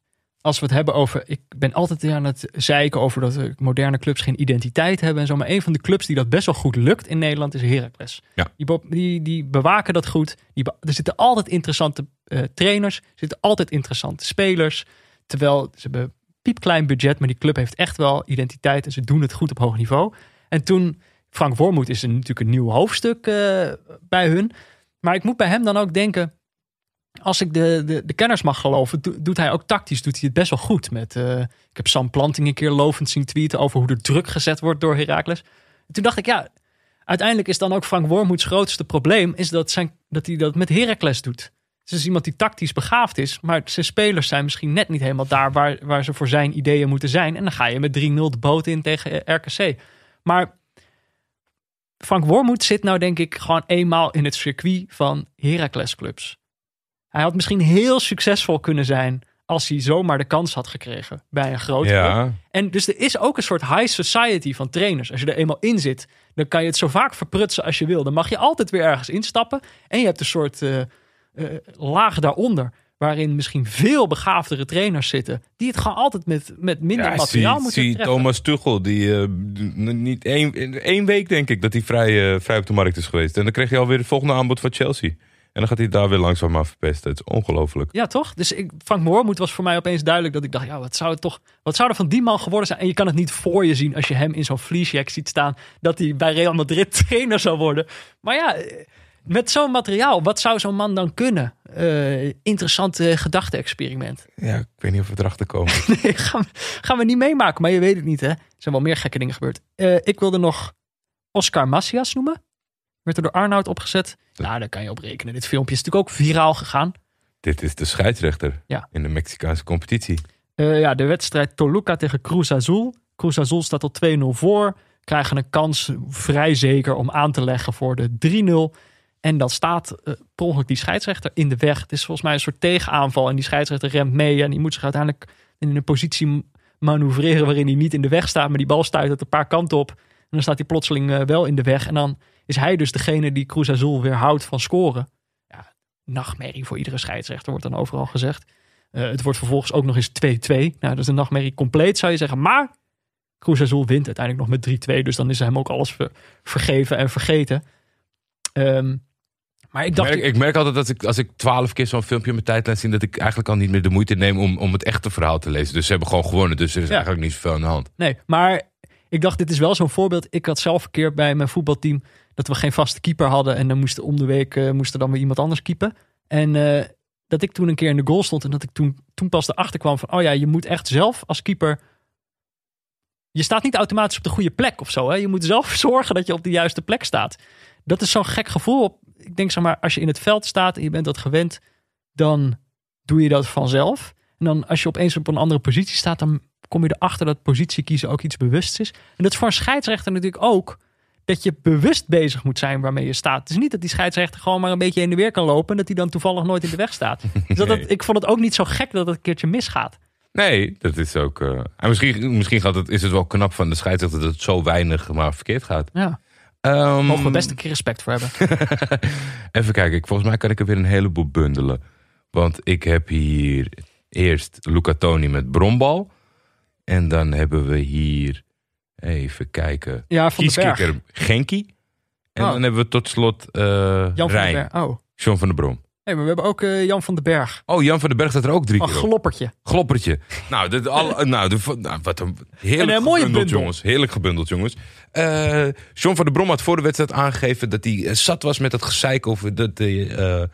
als we het hebben over. Ik ben altijd aan het zeiken over dat moderne clubs geen identiteit hebben en zo. Maar een van de clubs die dat best wel goed lukt in Nederland is Heracles. Ja. Die, die, die bewaken dat goed. Die er zitten altijd interessante eh, trainers, er zitten altijd interessante spelers. Terwijl ze hebben piepklein budget, maar die club heeft echt wel identiteit en ze doen het goed op hoog niveau. En toen, Frank Wormoed is er natuurlijk een nieuw hoofdstuk eh, bij hun. Maar ik moet bij hem dan ook denken, als ik de, de, de kenners mag geloven, do- doet hij ook tactisch doet hij het best wel goed. Met, eh, ik heb Sam Planting een keer lovend zien tweeten over hoe er druk gezet wordt door Heracles. En toen dacht ik, ja, uiteindelijk is dan ook Frank Wormoeds grootste probleem, is dat, zijn, dat hij dat met Heracles doet. Het is iemand die tactisch begaafd is, maar zijn spelers zijn misschien net niet helemaal daar waar, waar ze voor zijn ideeën moeten zijn. En dan ga je met 3-0 de boot in tegen RKC. Maar Frank Wormoed zit nou denk ik gewoon eenmaal in het circuit van Heracles clubs. Hij had misschien heel succesvol kunnen zijn als hij zomaar de kans had gekregen bij een grote club. Ja, En dus er is ook een soort high society van trainers. Als je er eenmaal in zit, dan kan je het zo vaak verprutsen als je wil. Dan mag je altijd weer ergens instappen. En je hebt een soort eh, laag daaronder. Waarin misschien veel begaafdere trainers zitten. Die het gewoon altijd met, met minder ja materiaal zie, moeten zie treffen. Thomas Tuchel, die eh, niet één, één week denk ik dat hij vrij, vrij op de markt is geweest. En dan kreeg hij alweer het volgende aanbod van Chelsea. En dan gaat hij daar weer langzaam aan verpesten. Het is ongelooflijk. Ja, toch? Dus ik, Frank Moormoed was voor mij opeens duidelijk dat ik dacht, ja, wat zou het toch, wat zou er van die man geworden zijn? En je kan het niet voor je zien als je hem in zo'n fleecejack ziet staan, dat hij bij Real Madrid trainer zou worden. Maar ja, eh, met zo'n materiaal, wat zou zo'n man dan kunnen? Eh interessant eh, gedachte-experiment. Ja, ik weet niet of we erachter komen. Nee, gaan, we- gaan we niet meemaken, maar je weet het niet, hè? Er zijn wel meer gekke dingen gebeurd. Ik wilde nog Oscar Macias noemen. Werd er door Arnoud opgezet. Nou, daar kan je op rekenen. Dit filmpje is natuurlijk ook viraal gegaan. Dit is de scheidsrechter Ja. in de Mexicaanse competitie. Eh, ja, de wedstrijd Toluca tegen Cruz Azul. Cruz Azul staat al 2-0 voor. Krijgen een kans vrij zeker om aan te leggen voor de 3-0. En dan staat eh per ongeluk die scheidsrechter in de weg. Het is volgens mij een soort tegenaanval. En die scheidsrechter remt mee. En die moet zich uiteindelijk in een positie manoeuvreren waarin hij niet in de weg staat. Maar die bal stuit het een paar kanten op. En dan staat hij plotseling eh, wel in de weg. En dan is hij dus degene die Cruz Azul weer houdt van scoren. Ja, nachtmerrie voor iedere scheidsrechter wordt dan overal gezegd. Eh, het wordt vervolgens ook nog eens 2-2. Nou, dat is een nachtmerrie compleet, zou je zeggen. Maar Cruz Azul wint uiteindelijk nog met 3-2. Dus dan is hem ook alles ver- vergeven en vergeten. Ehm, maar ik Ik dacht... merk, ik merk altijd dat ik, als ik twaalf keer zo'n filmpje op mijn tijd laat zien, dat ik eigenlijk al niet meer de moeite neem om, om het echte verhaal te lezen. Dus ze hebben gewoon gewonnen, dus er is Ja. eigenlijk niet zoveel aan de hand. Nee, maar ik dacht, dit is wel zo'n voorbeeld. Ik had zelf een keer bij mijn voetbalteam dat we geen vaste keeper hadden. En dan moest om de week eh, moest dan weer iemand anders keepen. En eh, dat ik toen een keer in de goal stond en dat ik toen, toen pas erachter kwam van... oh ja, je moet echt zelf als keeper... Je staat niet automatisch op de goede plek of zo. Hè? Je moet zelf zorgen dat je op de juiste plek staat. Dat is zo'n gek gevoel. Ik denk zeg maar, als je in het veld staat en je bent dat gewend... dan doe je dat vanzelf. En dan als je opeens op een andere positie staat... dan kom je erachter dat positie kiezen ook iets bewust is. En dat is voor een scheidsrechter natuurlijk ook dat je bewust bezig moet zijn waarmee je staat. Het is niet dat die scheidsrechter gewoon maar een beetje in de weer kan lopen en dat hij dan toevallig nooit in de weg staat. Dus dat Nee. ik vond het ook niet zo gek dat het een keertje misgaat. Nee, dat is ook. eh, en misschien, misschien gaat het, is het wel knap van de scheidsrechter dat het zo weinig maar verkeerd gaat. Ja, Ehm, mogen we best een keer respect voor hebben. Even kijken, ik, volgens mij kan ik er weer een heleboel bundelen. Want ik heb hier eerst Luca Toni met Brombal. En dan hebben we hier, even kijken, Ja, van de Berg. kieskikker Genki. En Oh. dan hebben we tot slot eh Jan van den. Oh, John van der Brom. nee, maar we hebben ook eh, Jan van den Berg. Oh, Jan van den Berg staat er ook drie Van keer op. Gloppertje. Gloppertje. Nou, dit al, nou, de, nou wat een heerlijk Een, eh, mooie gebundeld, bundel. jongens. Heerlijk gebundeld, jongens. Eh John van der Brom had voor de wedstrijd aangegeven dat hij eh, zat was met het gezeik over dat, eh, eh,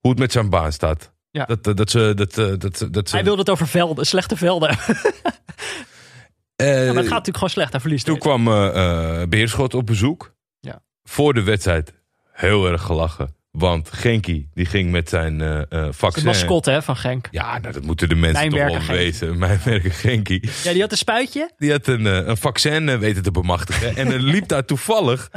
hoe het met zijn baan staat. Ja. Dat, dat, dat ze... Dat, eh, dat, dat ze Hij wilde het over velden, slechte velden. eh, maar het gaat natuurlijk gewoon slecht. Hij verliest. toen kwam eh, Beerschot op bezoek. Ja. Voor de wedstrijd heel erg gelachen. Want Genki die ging met zijn eh eh De vaccin... mascotte hè, van Genk. Ja, nou, dat moeten de mensen toch wel weten. Mijn werker Genki. Ja, die had een spuitje. Die had een, een vaccin weten te bemachtigen. en er liep daar toevallig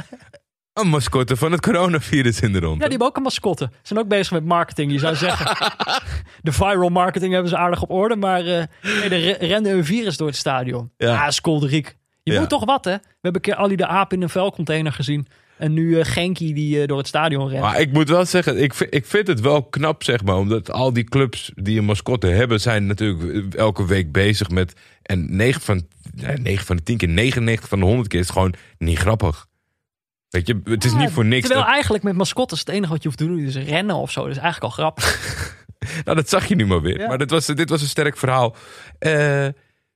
een mascotte van het coronavirus in de rond. Ja, die hebben ook een mascotte. Ze zijn ook bezig met marketing. Je zou zeggen, de viral marketing hebben ze aardig op orde. Maar nee, er re- rende een virus door het stadion. Ja. Ah, skolderiek. Je Ja. moet toch wat, hè? We hebben een keer Ali de Aap in een vuilcontainer gezien. En nu eh, Genki die eh, door het stadion rent. Maar ik moet wel zeggen, ik vind, ik vind het wel knap, zeg maar. Omdat al die clubs die een mascotte hebben, zijn natuurlijk elke week bezig met. En 9 van, ja, 9 van de 10 keer, 99 van de 100 keer is het gewoon niet grappig. Weet je, het is Ja, niet voor niks. Terwijl dat- eigenlijk met mascottes het enige wat je hoeft te doen is rennen of zo. Dat is eigenlijk al grappig. Nou, dat zag je nu maar weer. Ja. Maar dit was, dit was een sterk verhaal. Eh,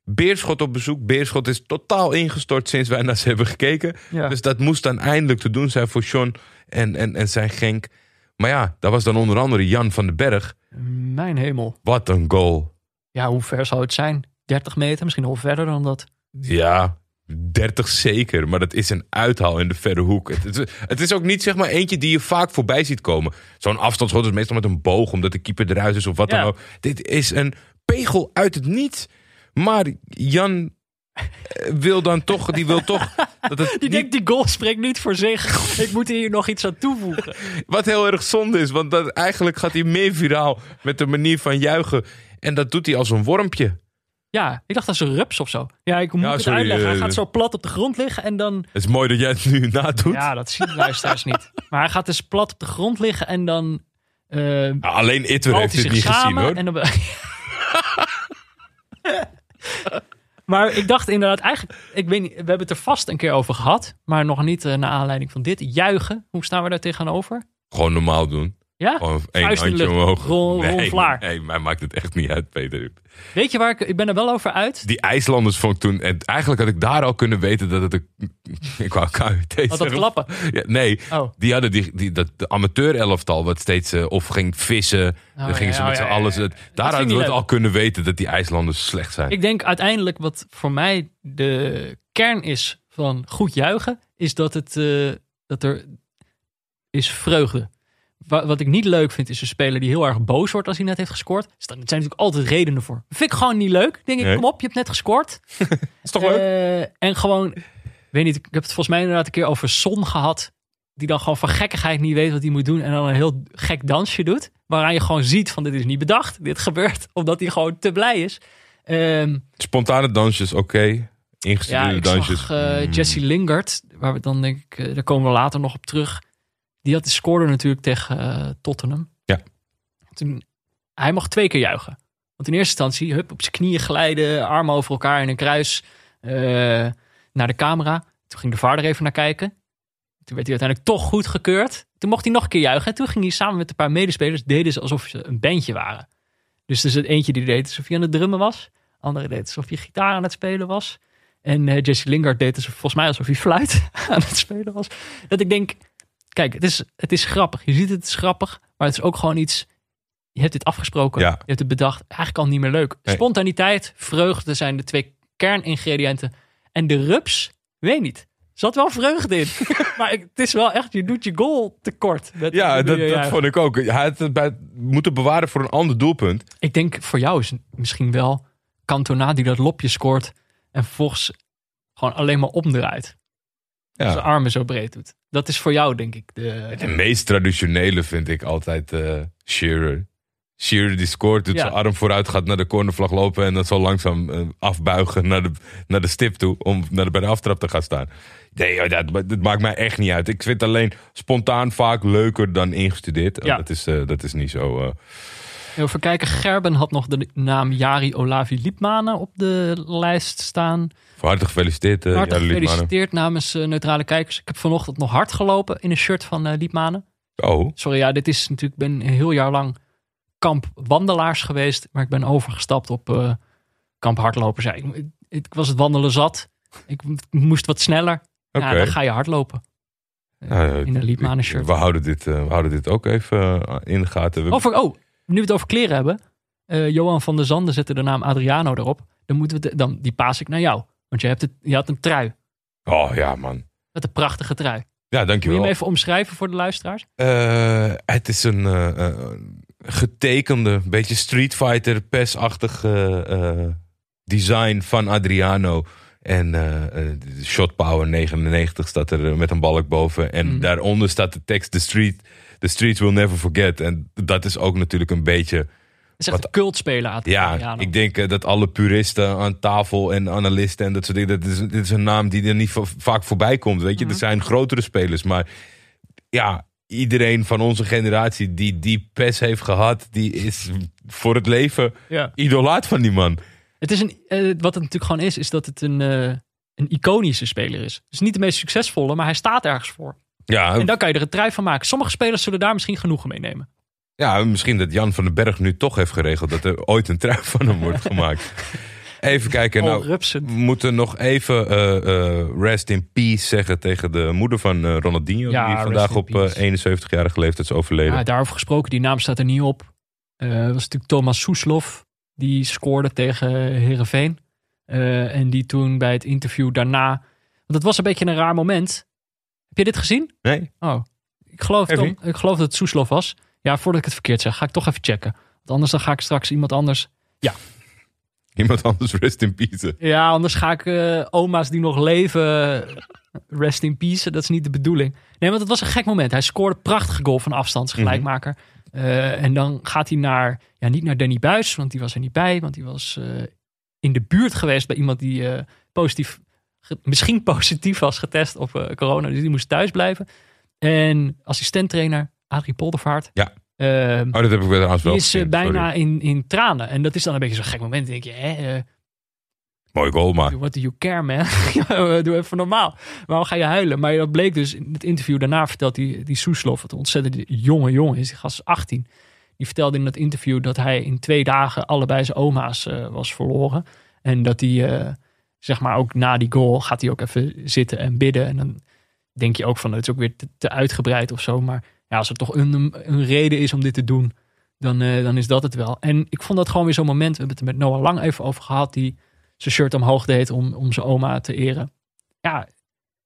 Beerschot op bezoek. Beerschot is totaal ingestort sinds wij naar ze hebben gekeken. Ja. Dus dat moest dan eindelijk te doen zijn voor John en, en, en zijn Genk. Maar ja, daar was dan onder andere Jan van den Berg. Mijn hemel. Wat een goal. Ja, hoe ver zou het zijn? 30 meter, misschien nog verder dan dat. Ja, 30 zeker. Maar dat is een uithaal in de verre hoek. Het, het, het is ook niet zeg maar eentje die je vaak voorbij ziet komen. Zo'n afstandsschot is meestal met een boog, omdat de keeper eruit is of wat Ja. dan ook. Dit is een pegel uit het niets. Maar Jan eh, wil dan toch, die wil toch dat het Die denkt, die goal spreekt niet voor zich. Ik moet hier nog iets aan toevoegen. Wat heel erg zonde is, want dat, eigenlijk gaat hij meer viraal met de manier van juichen. En dat doet hij als een wormpje. Ja, ik dacht dat is een rups of zo. Ja, ik moet Ja, het sorry, uitleggen. Hij eh, gaat zo plat op de grond liggen en dan... Het is mooi dat jij het nu nadoet. Ja, dat zien de luisteraars niet. Maar hij gaat dus plat op de grond liggen en dan... eh Nou, alleen Itter heeft het niet gezien hoor. en dan... maar ik dacht inderdaad eigenlijk... Ik weet niet, we hebben het er vast een keer over gehad. Maar nog niet eh, naar aanleiding van dit. Juichen, hoe staan we daar tegenover? Gewoon normaal doen. Ja? Gewoon één handje lucht. omhoog. Ron- nee, Vlaar. nee, mij maakt het echt niet uit, Peter. Weet je waar ik... Ik ben er wel over uit. Die IJslanders vond ik toen... En eigenlijk had ik daar al kunnen weten dat het... Een, ik wou KUT Wat dat klappen. Ja, nee, Oh. die hadden die, die, dat de amateur-elftal wat steeds... eh, of ging vissen. dan ja, gingen ze ja, met z'n allen... ja. Daar hadden we het al kunnen weten dat die IJslanders slecht zijn. Ik denk uiteindelijk wat voor mij de kern is van goed juichen, is dat, het, eh, dat er is vreugde. Wa- Wat ik niet leuk vind, is een speler die heel erg boos wordt als hij net heeft gescoord. Dus daar zijn natuurlijk altijd redenen voor. Vind ik gewoon niet leuk. Denk ik, Nee. kom op, je hebt net gescoord. is toch leuk? Eh, en gewoon, weet niet, ik heb het volgens mij inderdaad een keer over Son gehad. Die dan gewoon van gekkigheid niet weet wat hij moet doen. En dan een heel gek dansje doet. Waaraan je gewoon ziet van dit is niet bedacht. Dit gebeurt omdat hij gewoon te blij is. Ehm, Spontane dansjes, oké. ja, Ingestudeerde ik dansjes. zag. Jesse Lingard, waar we dan denk ik, eh, daar komen we later nog op terug. Die had, scoorde natuurlijk tegen eh, Tottenham. Ja. Toen, hij mocht twee keer juichen. Want in eerste instantie, hup, op zijn knieën glijden, armen over elkaar in een kruis eh, naar de camera. Toen ging de vader even naar kijken. Toen werd hij uiteindelijk toch goed gekeurd. Toen mocht hij nog een keer juichen. En toen ging hij samen met een paar medespelers, deden ze alsof ze een bandje waren. Dus er is eentje die deed alsof hij aan het drummen was. Andere deed alsof hij gitaar aan het spelen was. En eh, Jesse Lingard deed alsof, volgens mij alsof hij fluit aan het spelen was. Dat ik denk, kijk, het is, het is grappig. Je ziet het, het is grappig. Maar het is ook gewoon iets, je hebt dit afgesproken. Ja. Je hebt het bedacht. Eigenlijk al niet meer leuk. Nee. Spontaniteit, vreugde zijn de twee kerningrediënten. En de rups, weet niet. Zat wel vreugde in. maar het is wel echt, je doet je goal tekort. met- Ja, dat, vond ik ook. Hij had het bij, moeten bewaren voor een ander doelpunt. Ik denk voor jou is het misschien wel Cantona die dat lopje scoort en vervolgens gewoon alleen maar omdraait. Zijn Ja. armen zo breed doet. Dat is voor jou denk ik de... De meest traditionele vind ik altijd eh Shearer. Shearer die scoort, doet Ja. zijn arm vooruit, gaat naar de cornervlag lopen en dan zo langzaam eh, afbuigen naar de, naar de stip toe om naar de, bij de aftrap te gaan staan. Nee, dat maakt mij echt niet uit. Ik vind alleen spontaan vaak leuker dan ingestudeerd. Ja. Dat, is, eh, dat is niet zo. Eh, Even kijken, Gerben had nog de naam Jari Olavi Liepmanen op de lijst staan. van harte gefeliciteerd, eh Hartelijk Jari gefeliciteerd namens eh, neutrale kijkers. Ik heb vanochtend nog hard gelopen in een shirt van eh Liepmanen. Oh, Sorry, ja, dit is natuurlijk, ik ben een heel jaar lang kamp wandelaars geweest. Maar ik ben overgestapt op eh, kamp hardlopers. Ja, ik, ik was het wandelen zat. Ik moest wat sneller. oké. Ja, dan ga je hardlopen. Nou, in een Liedmanen ik- shirt. We houden dit, eh, we houden dit ook even eh, in de gaten. We- Over, oh, nu we het over kleren hebben. Eh, Johan van der Zanden zette de naam Adriano erop. Dan moeten we de- dan, die paas ik naar jou. Want je, hebt het, je had een trui. Oh ja, man. Met een prachtige trui. Ja, Wil je dankjewel. hem even omschrijven voor de luisteraars? Eh, het is een eh, getekende, beetje Street Fighter PES-achtig design van Adriano. En de Shot Power 99 staat er met een balk boven. En Mhm. daaronder staat de tekst The, street, the Streets Will Never Forget. En dat is ook natuurlijk een beetje is echt een cultspeler. Ja, Adriano. ik denk eh, dat alle puristen aan tafel en analisten en dat soort dingen. Dat is, dit is een naam die er niet va- vaak voorbij komt. Weet je, Mhm. er zijn grotere spelers. Maar ja, iedereen van onze generatie die die PES heeft gehad, die is voor het leven Ja. idolaat van die man. Het is een, eh, wat het natuurlijk gewoon is, is dat het een, eh, een iconische speler is. Dus niet de meest succesvolle, maar hij staat ergens voor. Ja, En dan kan je er een trui van maken. Sommige spelers zullen daar misschien genoegen mee nemen. ja, misschien dat Jan van den Berg nu toch heeft geregeld dat er ooit een trui van hem wordt gemaakt. Even kijken. Nou, we moeten nog even eh, eh, rest in peace zeggen tegen de moeder van eh, Ronaldinho. Ja, die vandaag op eh, peace. 71-jarige leeftijd is overleden. Ja, daarover gesproken, die naam staat er niet op. Eh was natuurlijk Thomas Soeslof. Die scoorde tegen Herenveen. en die toen bij het interview daarna. Want het was een beetje een raar moment. Heb je dit gezien? Nee? Oh, ik geloof, Tom, ik geloof dat het Soeslof was. Ja, voordat ik het verkeerd zeg, ga ik toch even checken. Want anders dan ga ik straks iemand anders. Iemand anders rest in peace. Ja, anders ga ik eh, oma's die nog leven. Rest in peace. Dat is niet de bedoeling. Nee, want het was een gek moment. Hij scoorde een prachtige goal van afstand, gelijkmaker. Eh, en dan gaat hij naar, ja, niet naar Danny Buis, want die was er niet bij. Want die was eh, in de buurt geweest bij iemand die eh, positief, misschien positief was getest op eh, corona. Dus die moest thuis blijven. En assistenttrainer Adrie Poldervaart. Ja. ehm, Oh, dat heb ik wel wel die is eh, bijna in, in tranen. En dat is dan een beetje zo'n gek moment. Dan denk je, hè, eh, Mooi goal, maar. What do you care, man? Doe even normaal. Waarom ga je huilen? Maar dat bleek dus in het interview daarna vertelt die, die Soeslof, wat een ontzettend jonge jongen is, die gast is 18. Die vertelde in dat interview dat hij in twee dagen allebei zijn oma's was verloren. En dat hij, zeg maar, ook na die goal gaat hij ook even zitten en bidden. En dan denk je ook van, het is ook weer te, te uitgebreid of zo. Maar ja, als er toch een, een reden is om dit te doen, dan, eh, dan is dat het wel. En ik vond dat gewoon weer zo'n moment. We hebben het er met Noah Lang even over gehad. Die zijn shirt omhoog deed om, om zijn oma te eren. Ja,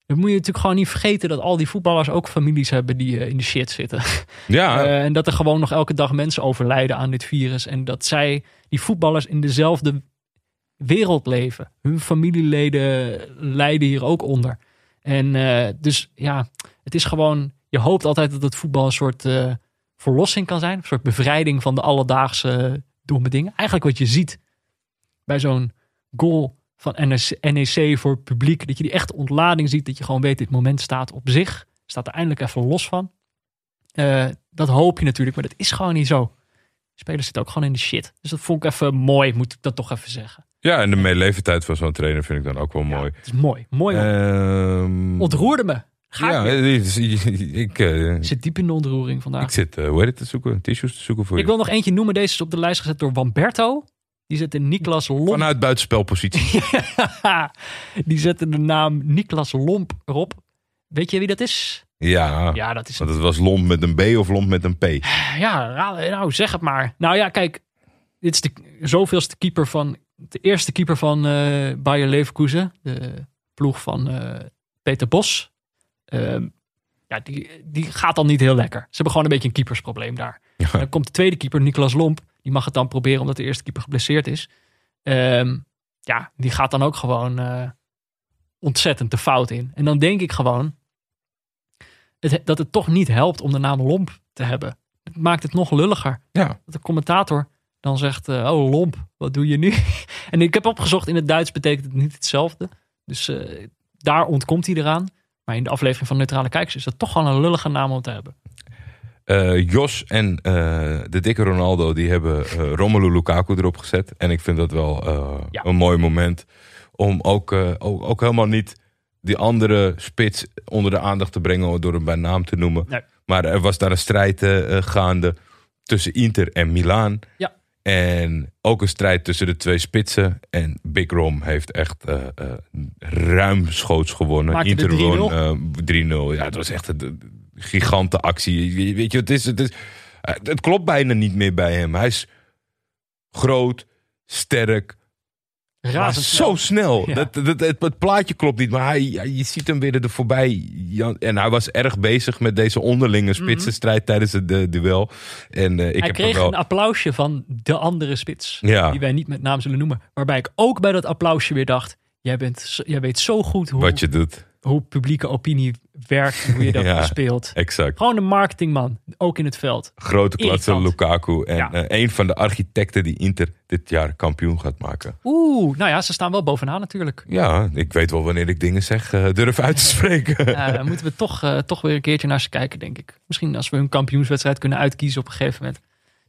dan moet je natuurlijk gewoon niet vergeten dat al die voetballers ook families hebben die eh, in de shit zitten. Ja, Eh, en dat er gewoon nog elke dag mensen overlijden aan dit virus. En dat zij, die voetballers, in dezelfde wereld leven. Hun familieleden lijden hier ook onder. En eh, dus ja, het is gewoon, je hoopt altijd dat het voetbal een soort eh, verlossing kan zijn. Een soort bevrijding van de alledaagse domme dingen. Eigenlijk wat je ziet bij zo'n goal van NEC, NEC voor het publiek. Dat je die echte ontlading ziet. Dat je gewoon weet, dit moment staat op zich. Staat er eindelijk even los van. Eh, dat hoop je natuurlijk, maar dat is gewoon niet zo. Spelers zitten ook gewoon in de shit. Dus dat vond ik even mooi, moet ik dat toch even zeggen. Ja, en de meeleeftijd van zo'n trainer vind ik dan ook wel mooi. Het is mooi. Mooi. Ehm, Ontroerde me. Ga ja, ik ik, eh, Ik zit diep in de ontroering vandaag. ik zit, eh, hoe heet het, te zoeken? Tissues te zoeken voor Ik je. wil nog eentje noemen. Deze is op de lijst gezet door Wamberto. Die zette Niklas Lomp. Vanuit buitenspelpositie. Die zette de naam Niklas Lomp erop. Weet je wie dat is? ja, Ja, dat is want het was lomp met een B of lomp met een P. Ja, nou zeg het maar. Nou ja, kijk. Dit is de zoveelste keeper van... De eerste keeper van eh Bayer Leverkusen. De ploeg van eh, Peter Bos. Ehm, ja, die, die gaat dan niet heel lekker. Ze hebben gewoon een beetje een keepersprobleem daar. Ja. Dan komt de tweede keeper, Niklas Lomp. Die mag het dan proberen omdat de eerste keeper geblesseerd is. Ehm, ja, die gaat dan ook gewoon eh, ontzettend de fout in. En dan denk ik gewoon het, dat het toch niet helpt om de naam Lomp te hebben. Het maakt het nog lulliger. Ja, Dat de commentator dan zegt, eh, oh Lomp, wat doe je nu? en ik heb opgezocht, in het Duits betekent het niet hetzelfde. Dus eh, daar ontkomt hij eraan. Maar in de aflevering van Neutrale Kijkers is dat toch gewoon een lullige naam om te hebben. Eh, Jos en de dikke Ronaldo die hebben Romelu Lukaku erop gezet. En ik vind dat wel Ja. een mooi moment om ook, ook, ook helemaal niet die andere spits onder de aandacht te brengen door hem bij naam te noemen. Nee. Maar er was daar een strijd gaande tussen Inter en Milaan. Ja. En ook een strijd tussen de twee spitsen. En Big Rom heeft echt eh, eh, ruimschoots gewonnen. Maakte de Inter 3-0. won eh, 3-0. Ja, het was echt een, gigante actie. Weet je, het, is, het, is, het klopt bijna niet meer bij hem. Hij is groot, sterk, Razendsnel. zo snel. Ja. Dat, dat, het, het plaatje klopt niet, maar hij, je ziet hem weer er voorbij. En hij was erg bezig met deze onderlinge spitsenstrijd tijdens het eh, duel. En eh, ik Mhm. Hij heb kreeg wel... een applausje van de andere spits. Ja. Die wij niet met naam zullen noemen. Waarbij ik ook bij dat applausje weer dacht. Jij, bent, jij weet zo goed hoe, Wat je doet. hoe publieke opinie werkt en hoe je dat Ja. speelt. Exact. Gewoon een marketingman, ook in het veld. Grote Irritant. Lukaku. En Ja. eh, een van de architecten die Inter dit jaar kampioen gaat maken. Oeh, nou ja, ze staan wel bovenaan natuurlijk. Ja, ik weet wel wanneer ik dingen zeg, eh, durf uit te spreken. Ja, daar moeten we toch, eh, toch weer een keertje naar ze kijken, denk ik. Misschien als we hun kampioenswedstrijd kunnen uitkiezen op een gegeven moment.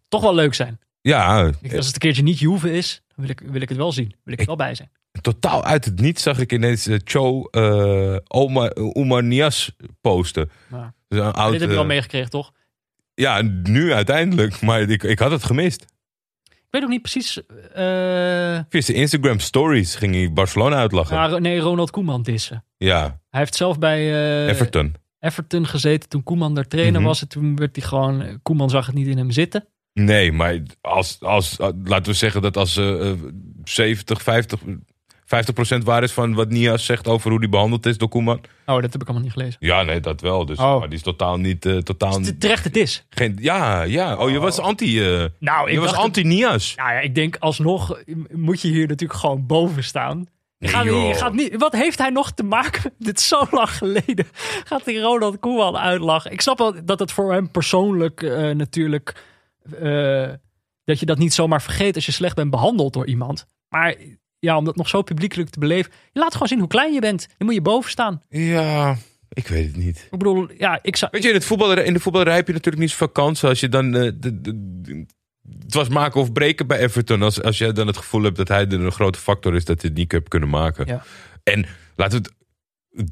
Toch wel leuk zijn. Ja, Ik- Als het een keertje niet Juve is, dan wil ik, wil ik het wel zien. Wil ik er wel bij zijn. Totaal uit het niets zag ik ineens eh, Cho eh Oma, Omar Nias posten. Ja. Dus een oud, Dit heb je eh, al meegekregen, toch? Ja, nu uiteindelijk. Maar ik, ik had het gemist. Ik weet ook niet precies... Via zijn Instagram stories ging hij Barcelona uitlachen. nee, Ronald Koeman dissen. Ja, Hij heeft zelf bij Everton. Everton gezeten toen Koeman daar trainer Mhm. was. En toen werd hij gewoon... Koeman zag het niet in hem zitten. Nee, maar als, als, laten we zeggen dat als eh, 70, 50, 50% waar is van wat Nias zegt over hoe die behandeld is door Koeman. Oh, dat heb ik allemaal niet gelezen. Ja, nee, dat wel. Dus, Oh. Maar die is totaal niet... eh, totaal Het is terecht het is. geen, ja, ja. Oh, je was anti... eh Nou, je was anti-Nias. Nou ja, ik denk alsnog moet je hier natuurlijk gewoon boven staan. Nee, gaat, gaat niet, wat heeft hij nog te maken? Dit is zo lang geleden. Gaat hij Ronald Koeman uitlachen? Ik snap wel dat het voor hem persoonlijk eh, natuurlijk. dat je dat niet zomaar vergeet als je slecht bent behandeld door iemand. Maar ja, om dat nog zo publiekelijk te beleven. Je laat gewoon zien hoe klein je bent. Dan moet je boven staan. Ja, ik weet het niet. Ik bedoel, ja, ik zou. Weet je, in, het voetbal, in de voetballerij heb je natuurlijk niet zoveel kansen als je dan... eh, de, de- de- het was maken of breken bij Everton. Als, als jij dan het gevoel hebt dat hij er een grote factor is dat hij het niet hebt kunnen maken. Ja. En laten we het...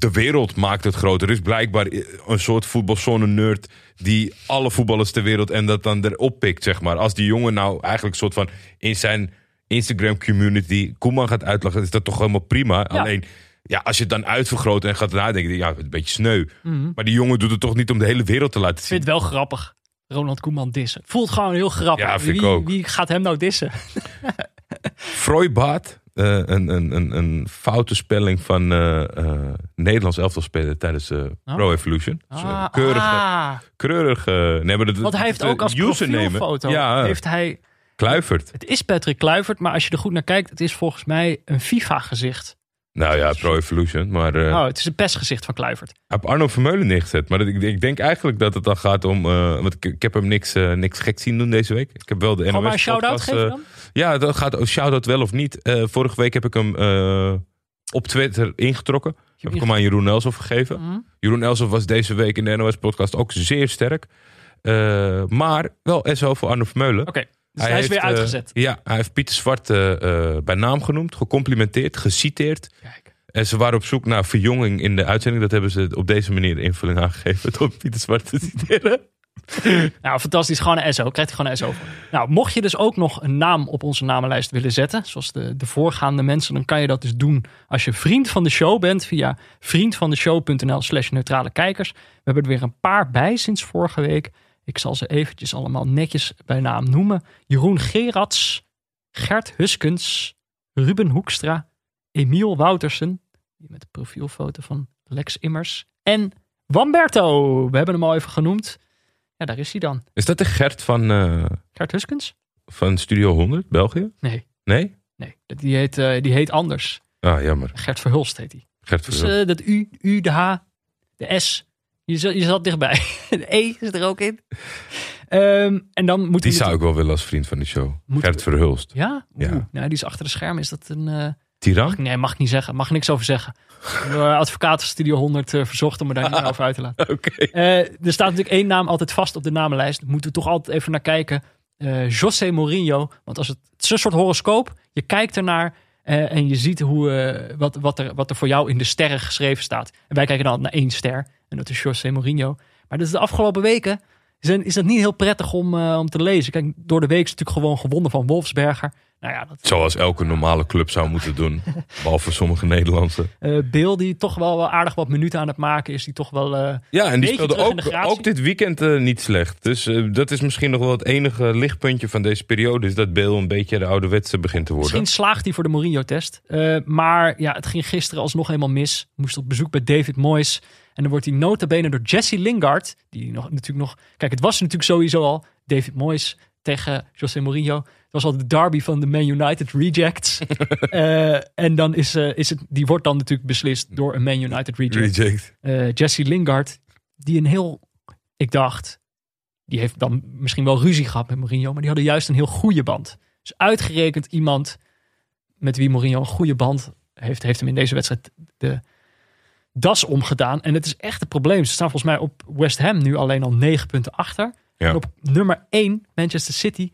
De wereld maakt het groter. Er is blijkbaar een soort voetbalzone-nerd die alle voetballers ter wereld en dat dan erop pikt, zeg maar. Als die jongen nou eigenlijk soort van in zijn Instagram-community Koeman gaat uitlachen, is dat toch helemaal prima. Ja. Alleen, ja, als je het dan uitvergroot en gaat nadenken, ja, een beetje sneu. Mhm. Maar die jongen doet het toch niet om de hele wereld te laten Ik zien. vind het wel grappig. Ronald Koeman dissen. Voelt gewoon heel grappig. Ja, vind ik wie, ook. wie gaat hem nou dissen? Freudbaat, eh, een, een, een, een foute spelling van eh eh Nederlands elftal spelen tijdens Oh. Pro Evolution. Ah, keurige, ah. keurige. Nee, maar dat, Want hij heeft de ook als profielfoto Ja, heeft hij Kluivert. Het is Patrick Kluivert, maar als je er goed naar kijkt, het is volgens mij een FIFA-gezicht. Nou ja, Pro Evolution. Maar eh Oh, het is een pestgezicht van Kluivert. hij heeft Arno Vermeulen neergezet. Maar ik, ik denk eigenlijk dat het dan gaat om... eh, want ik, ik heb hem niks, eh, niks gek zien doen deze week. Ik heb wel de NOS Gewoon maar een shout-out podcast, geven dan? Ja, dat gaat oh, shout-out wel of niet. Vorige week heb ik hem op Twitter ingetrokken. Heb ik hem aan Jeroen Elsof gegeven. Mhm. Jeroen Elsof was deze week in de NOS-podcast ook zeer sterk. Maar wel SO voor Arno Vermeulen. Oké, dus hij, is weer eh, uitgezet. ja, hij heeft Pieter Zwart eh, eh, bij naam genoemd, gecomplimenteerd, geciteerd. Kijk. En ze waren op zoek naar verjonging in de uitzending. Dat hebben ze op deze manier de invulling aangegeven door Pieter Zwart te citeren. Nou, fantastisch. Gewoon een SO. Krijgt hij gewoon een SO voor. Nou, mocht je dus ook nog een naam op onze namenlijst willen zetten, zoals de, de voorgaande mensen, dan kan je dat dus doen als je vriend van de show bent via vriendvandeshow.nl slash neutrale kijkers. We hebben er weer een paar bij sinds vorige week. Ik zal ze eventjes allemaal netjes bij naam noemen. Jeroen Gerats, Gert Huskens, Ruben Hoekstra, Emiel Woutersen, die met de profielfoto van Lex Immers, en Wamberto. We hebben hem al even genoemd. Ja, daar is hij dan. Is dat de Gert van, eh, Gert Huskens? van Studio 100, België? Nee, Nee? nee. Die heet, eh, die heet anders. Ah, jammer. Gert Verhulst heet hij. Gert Dus Verhulst. eh, dat U, U, de H, de S. Je zat, je zat dichtbij. De E zit er ook in. Ehm, en dan moeten Die zou ik wel willen als vriend van de show. Moeten Gert we- Verhulst. Ja? Oeh, Ja. Nou, die is achter de schermen. Is dat een... eh, Tiran? mag, nee, mag ik niet zeggen. Mag ik niks over zeggen. Door advocaten Studio 100 eh, verzocht om me daar niet meer over uit te laten. Oké. Eh, er staat natuurlijk één naam altijd vast op de namenlijst. Moeten we toch altijd even naar kijken. Eh José Mourinho. Want als het, het is een soort horoscoop. Je kijkt ernaar eh, en je ziet hoe, eh, wat, wat, er, wat er voor jou in de sterren geschreven staat. En wij kijken dan naar één ster. En dat is José Mourinho. Maar de afgelopen weken is dat niet heel prettig om, eh, om te lezen. Kijk, door de week is natuurlijk gewoon gewonnen van Wolfsberger. Nou ja, dat Zoals elke normale club zou moeten doen. Behalve sommige Nederlandse. Bill die toch wel, wel aardig wat minuten aan het maken is. Die toch wel... eh, Ja, en die speelde ook, dit weekend eh, niet slecht. Dus dat is misschien nog wel het enige lichtpuntje van deze periode. Is dat Beel een beetje de ouderwetse begint te worden. Misschien slaagt hij voor de Mourinho-test. Maar ja, het ging gisteren alsnog helemaal mis. Moest op bezoek bij David Moyes. En dan wordt hij nota bene door Jesse Lingard. Die nog, natuurlijk nog... Kijk, het was natuurlijk sowieso al David Moyes. tegen José Mourinho. Was al de derby van de Man United rejects. Eh, en dan is, eh, is het, die wordt dan natuurlijk beslist door een Man United reject. Reject. Eh, Jesse Lingard, die een heel, ik dacht, die heeft dan misschien wel ruzie gehad met Mourinho, maar die hadden juist een heel goede band. Dus uitgerekend iemand met wie Mourinho een goede band heeft, heeft hem in deze wedstrijd de das omgedaan. En het is echt een probleem. Ze staan volgens mij op West Ham nu alleen al negen punten achter. Ja. En op nummer 1, Manchester City,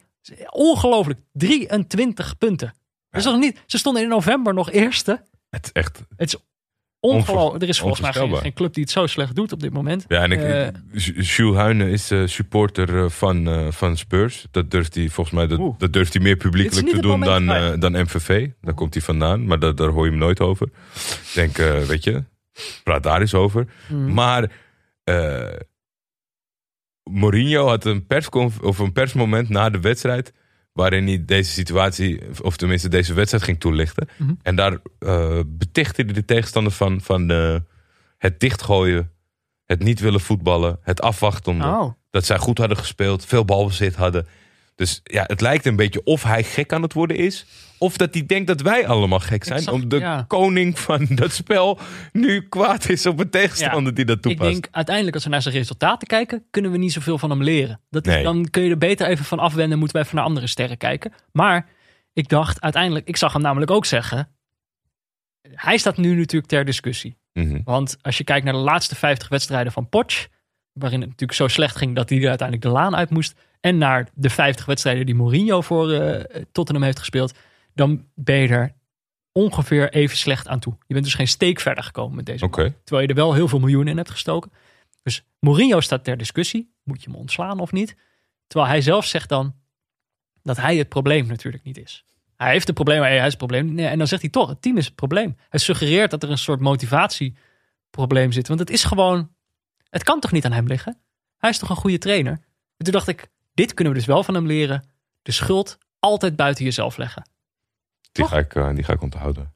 ongelooflijk, 23 punten. Dat is nog niet, ze stonden in november nog eerste. Het is echt... Het is ongelooflijk. Er is volgens mij geen, club die het zo slecht doet op dit moment. Ja, en ik, Eh, Jules Huijnen is eh, supporter eh, van, van Spurs. Dat durft hij volgens mij dat, Oeh. dat durft hij meer publiekelijk te doen dan, dan MVV. Daar komt hij vandaan, maar dat, daar hoor je hem nooit over. Ik denk, weet je, praat daar eens over. Mm. Maar Mourinho had een, persconf of een persmoment na de wedstrijd. waarin hij deze situatie, of tenminste deze wedstrijd ging toelichten. Mhm. En daar eh betichtte hij de tegenstander van, van het dichtgooien. Het niet willen voetballen. Het afwachten. Omdat, Oh, Dat zij goed hadden gespeeld. Veel balbezit hadden. Dus ja, het lijkt een beetje of hij gek aan het worden is. Of dat hij denkt dat wij allemaal gek zijn. om de ja. koning van dat spel nu kwaad is op een tegenstander die dat ik toepast. denk uiteindelijk als we naar zijn resultaten kijken, kunnen we niet zoveel van hem leren. Dat is, Nee. Dan kun je er beter even van afwenden, moeten we even naar andere sterren kijken. Maar ik dacht uiteindelijk, ik zag hem namelijk ook zeggen, hij staat nu natuurlijk ter discussie. Mhm. Want als je kijkt naar de laatste 50 wedstrijden van Poch, waarin het natuurlijk zo slecht ging dat hij er uiteindelijk de laan uit moest, en naar de 50 wedstrijden die Mourinho voor eh, Tottenham heeft gespeeld, dan ben je er ongeveer even slecht aan toe. Je bent dus geen steek verder gekomen met deze. Terwijl je er wel heel veel miljoenen in hebt gestoken. Dus Mourinho staat ter discussie. Moet je hem ontslaan of niet? Terwijl hij zelf zegt dan dat hij het probleem natuurlijk niet is. Hij heeft een probleem, hij is het probleem. Nee, en dan zegt hij toch, het team is het probleem. Hij suggereert dat er een soort motivatieprobleem zit. Want het is gewoon, het kan toch niet aan hem liggen? Hij is toch een goede trainer? En toen dacht ik, dit kunnen we dus wel van hem leren. De schuld altijd buiten jezelf leggen. Die, Toch? ga ik, eh, die ga ik onthouden.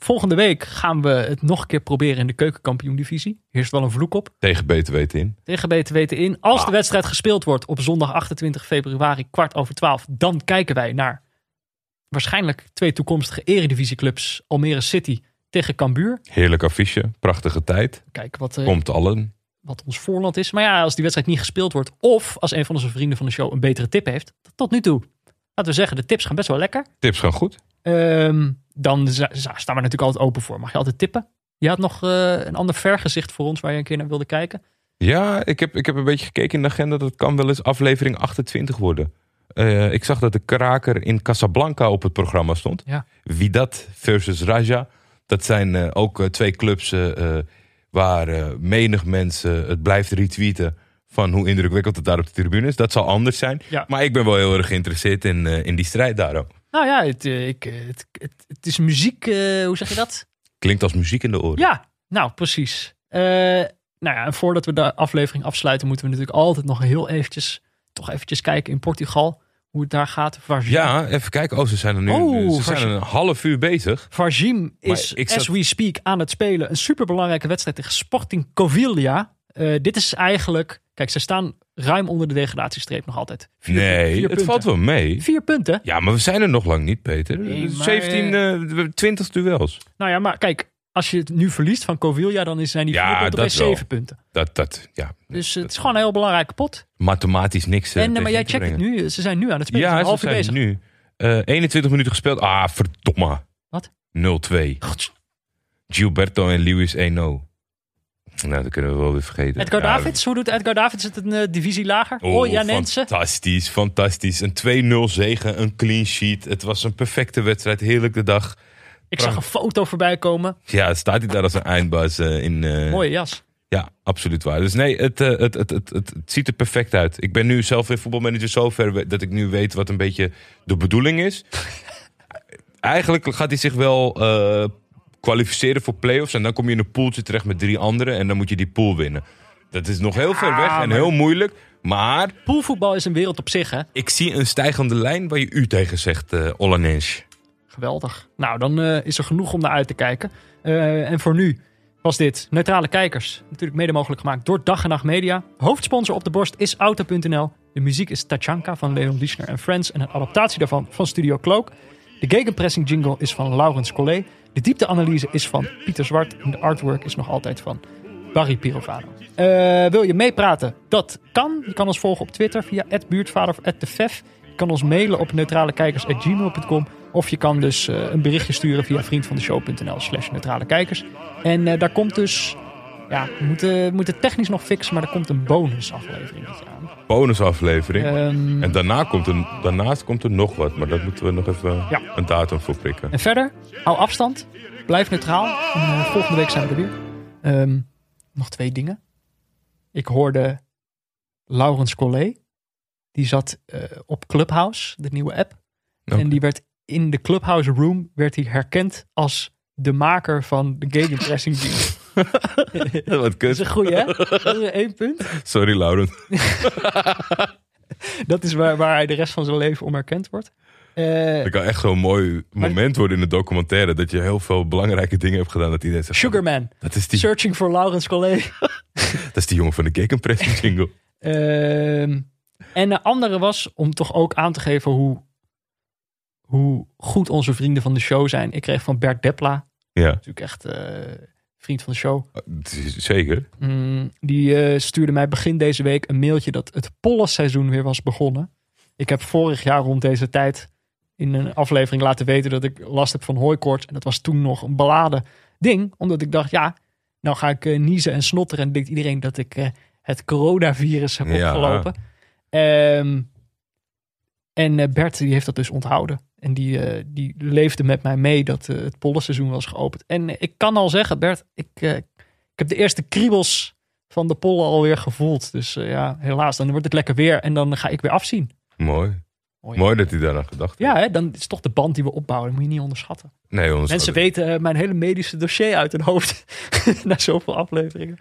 Volgende week gaan we het nog een keer proberen in de keukenkampioen-divisie. Hier is wel een vloek op. Tegen beter weten in. Tegen beter weten in. Als de Ah. wedstrijd gespeeld wordt op zondag 28 februari, kwart over 12, dan kijken wij naar waarschijnlijk twee toekomstige eredivisieclubs. Almere City tegen Cambuur. Heerlijk affiche. Prachtige tijd. Kijken wat, eh, Komt allen. wat ons voorland is. Maar ja, als die wedstrijd niet gespeeld wordt, of als een van onze vrienden van de show een betere tip heeft, tot nu toe. Laten we zeggen, de tips gaan best wel lekker. Tips gaan goed. Ehm, dan staan we natuurlijk altijd open voor. Mag je altijd tippen? Je had nog eh, een ander vergezicht voor ons waar je een keer naar wilde kijken. Ja, ik heb, ik heb een beetje gekeken in de agenda. Dat kan wel eens aflevering 28 worden. Eh, ik zag dat de kraker in Casablanca op het programma stond. Ja. Widat versus Raja. Dat zijn eh, ook twee clubs waar menig mensen het blijft retweeten van hoe indrukwekkend het daar op de tribune is. Dat zal anders zijn. Ja. Maar ik ben wel heel erg geïnteresseerd in, in die strijd daarom. Nou ja, het, eh, ik, eh, het, het, het is muziek, eh, hoe zeg je dat? Klinkt als muziek in de oren. Ja, nou precies. Nou ja, en voordat we de aflevering afsluiten, moeten we natuurlijk altijd nog heel eventjes, toch eventjes kijken in Portugal. Hoe het daar gaat. Vargim, Ja, even kijken. Oh, ze zijn er nu Oh, ze zijn een half uur bezig. Vargim is, zat- as we speak, aan het spelen. Een superbelangrijke wedstrijd tegen Sporting Covilha. Dit is eigenlijk, kijk, ze staan ruim onder de degradatiestreep nog altijd. Vier, Nee, vier het punten. valt wel mee. Vier punten. Ja, maar we zijn er nog lang niet, Peter. Nee, maar- 17, eh, 20 duels. Nou ja, maar kijk, als je het nu verliest van Covilha, dan is- zijn die Ja, vier punten bij zeven punten. Dat, dat, ja. Dus het is gewoon een heel belangrijke pot. Mathematisch niks. eh, en, eh, maar jij checkt het nu. Ze zijn nu aan het spelen. Ja, ze zijn bezig. nu. eh 21 minuten gespeeld. Ah, verdomme. Wat? 0-2. God, Gilberto en Lewis 1-0. Nou, dat kunnen we wel weer vergeten. Edgar Ja, Davids, hoe doet Edgar Davids het een eh, divisie lager? Oh, Oh, Janense. fantastisch, fantastisch. Een 2-0 zegen, een clean sheet. Het was een perfecte wedstrijd, heerlijke dag. Ik zag een foto voorbij komen. Ja, staat hij daar als een eindbaas eh, in... eh, Mooie jas. Ja, absoluut waar. Dus nee, het, het, het, het, het, het ziet er perfect uit. Ik ben nu zelf weer voetbalmanager zover dat ik nu weet wat een beetje de bedoeling is. Eigenlijk gaat hij zich wel kwalificeren voor play-offs. En dan kom je in een pooltje terecht met drie anderen. En dan moet je die pool winnen. Dat is nog heel ver weg en heel moeilijk. Maar Poolvoetbal is een wereld op zich, hè? ik zie een stijgende lijn waar je u tegen zegt, eh Olanens. Geweldig. Nou, dan eh, is er genoeg om naar uit te kijken. Eh, en voor nu was dit Neutrale Kijkers. Natuurlijk mede mogelijk gemaakt door Dag en Nacht Media. Hoofdsponsor op de borst is Auto.nl. De muziek is Tachanka van Leon Lischner en Friends en een adaptatie daarvan van Studio Cloak. De gegenpressing jingle is van Laurens Collet. De diepteanalyse is van Pieter Zwart en de artwork is nog altijd van Barry Pirovano. Eh, wil je meepraten? Dat kan. Je kan ons volgen op Twitter via @buurtvader of @defef. Je kan ons mailen op neutralekijkers@gmail.com of je kan dus eh, een berichtje sturen via vriendvandeshow.nl/slash neutralekijkers. En eh, daar komt dus, ja, we moeten, moeten technisch nog fixen, maar er komt een bonusaflevering aan. Bonusaflevering. Ehm, En daarna komt er, daarnaast komt er nog wat, maar daar moeten we nog even Ja. een datum voor prikken. En verder, hou afstand. Blijf neutraal. En, eh, volgende week zijn we er weer. Ehm, nog twee dingen. Ik hoorde Laurens Collet. Die zat eh, op Clubhouse, de nieuwe app. En die werd in de Clubhouse room werd hij herkend als de maker van de gegenpressing jingle. Wat Dat is kut. een goeie, hè? Dat is één punt. Sorry, Lauren. Dat is waar, waar hij de rest van zijn leven om herkend wordt. Eh, Het kan echt zo'n mooi moment worden in de documentaire. Dat je heel veel belangrijke dingen hebt gedaan. Dat iedereen zegt, Sugarman. dat is die, Searching for Laurens Collet. dat is die jongen van de Cake and Pressing jingle. Ehm, en de andere was om toch ook aan te geven hoe, hoe goed onze vrienden van de show zijn. Ik kreeg van Bert Depla, Ja, natuurlijk echt eh, vriend van de show. is- zeker. Mm, die eh, stuurde mij begin deze week een mailtje dat het pollenseizoen weer was begonnen. Ik heb vorig jaar rond deze tijd in een aflevering laten weten dat ik last heb van hooikoorts. En dat was toen nog een beladen ding. Omdat ik dacht, ja, nou ga ik eh, niezen en snotteren. En denkt iedereen dat ik eh, het coronavirus heb Ja. opgelopen. Ehm, en Bert die heeft dat dus onthouden. En die, eh, die leefde met mij mee dat eh, het pollenseizoen was geopend. En ik kan al zeggen, Bert, ik, eh, ik heb de eerste kriebels van de pollen alweer gevoeld. Dus ja, helaas, dan wordt het lekker weer en dan ga ik weer afzien. Mooi. Mooi. Mooi dat hij daar aan gedacht heeft. Ja, hè, dan is het toch de band die we opbouwen. Dat moet je niet onderschatten. Nee, ons Mensen weten mijn hele medische dossier uit hun hoofd. Na zoveel afleveringen.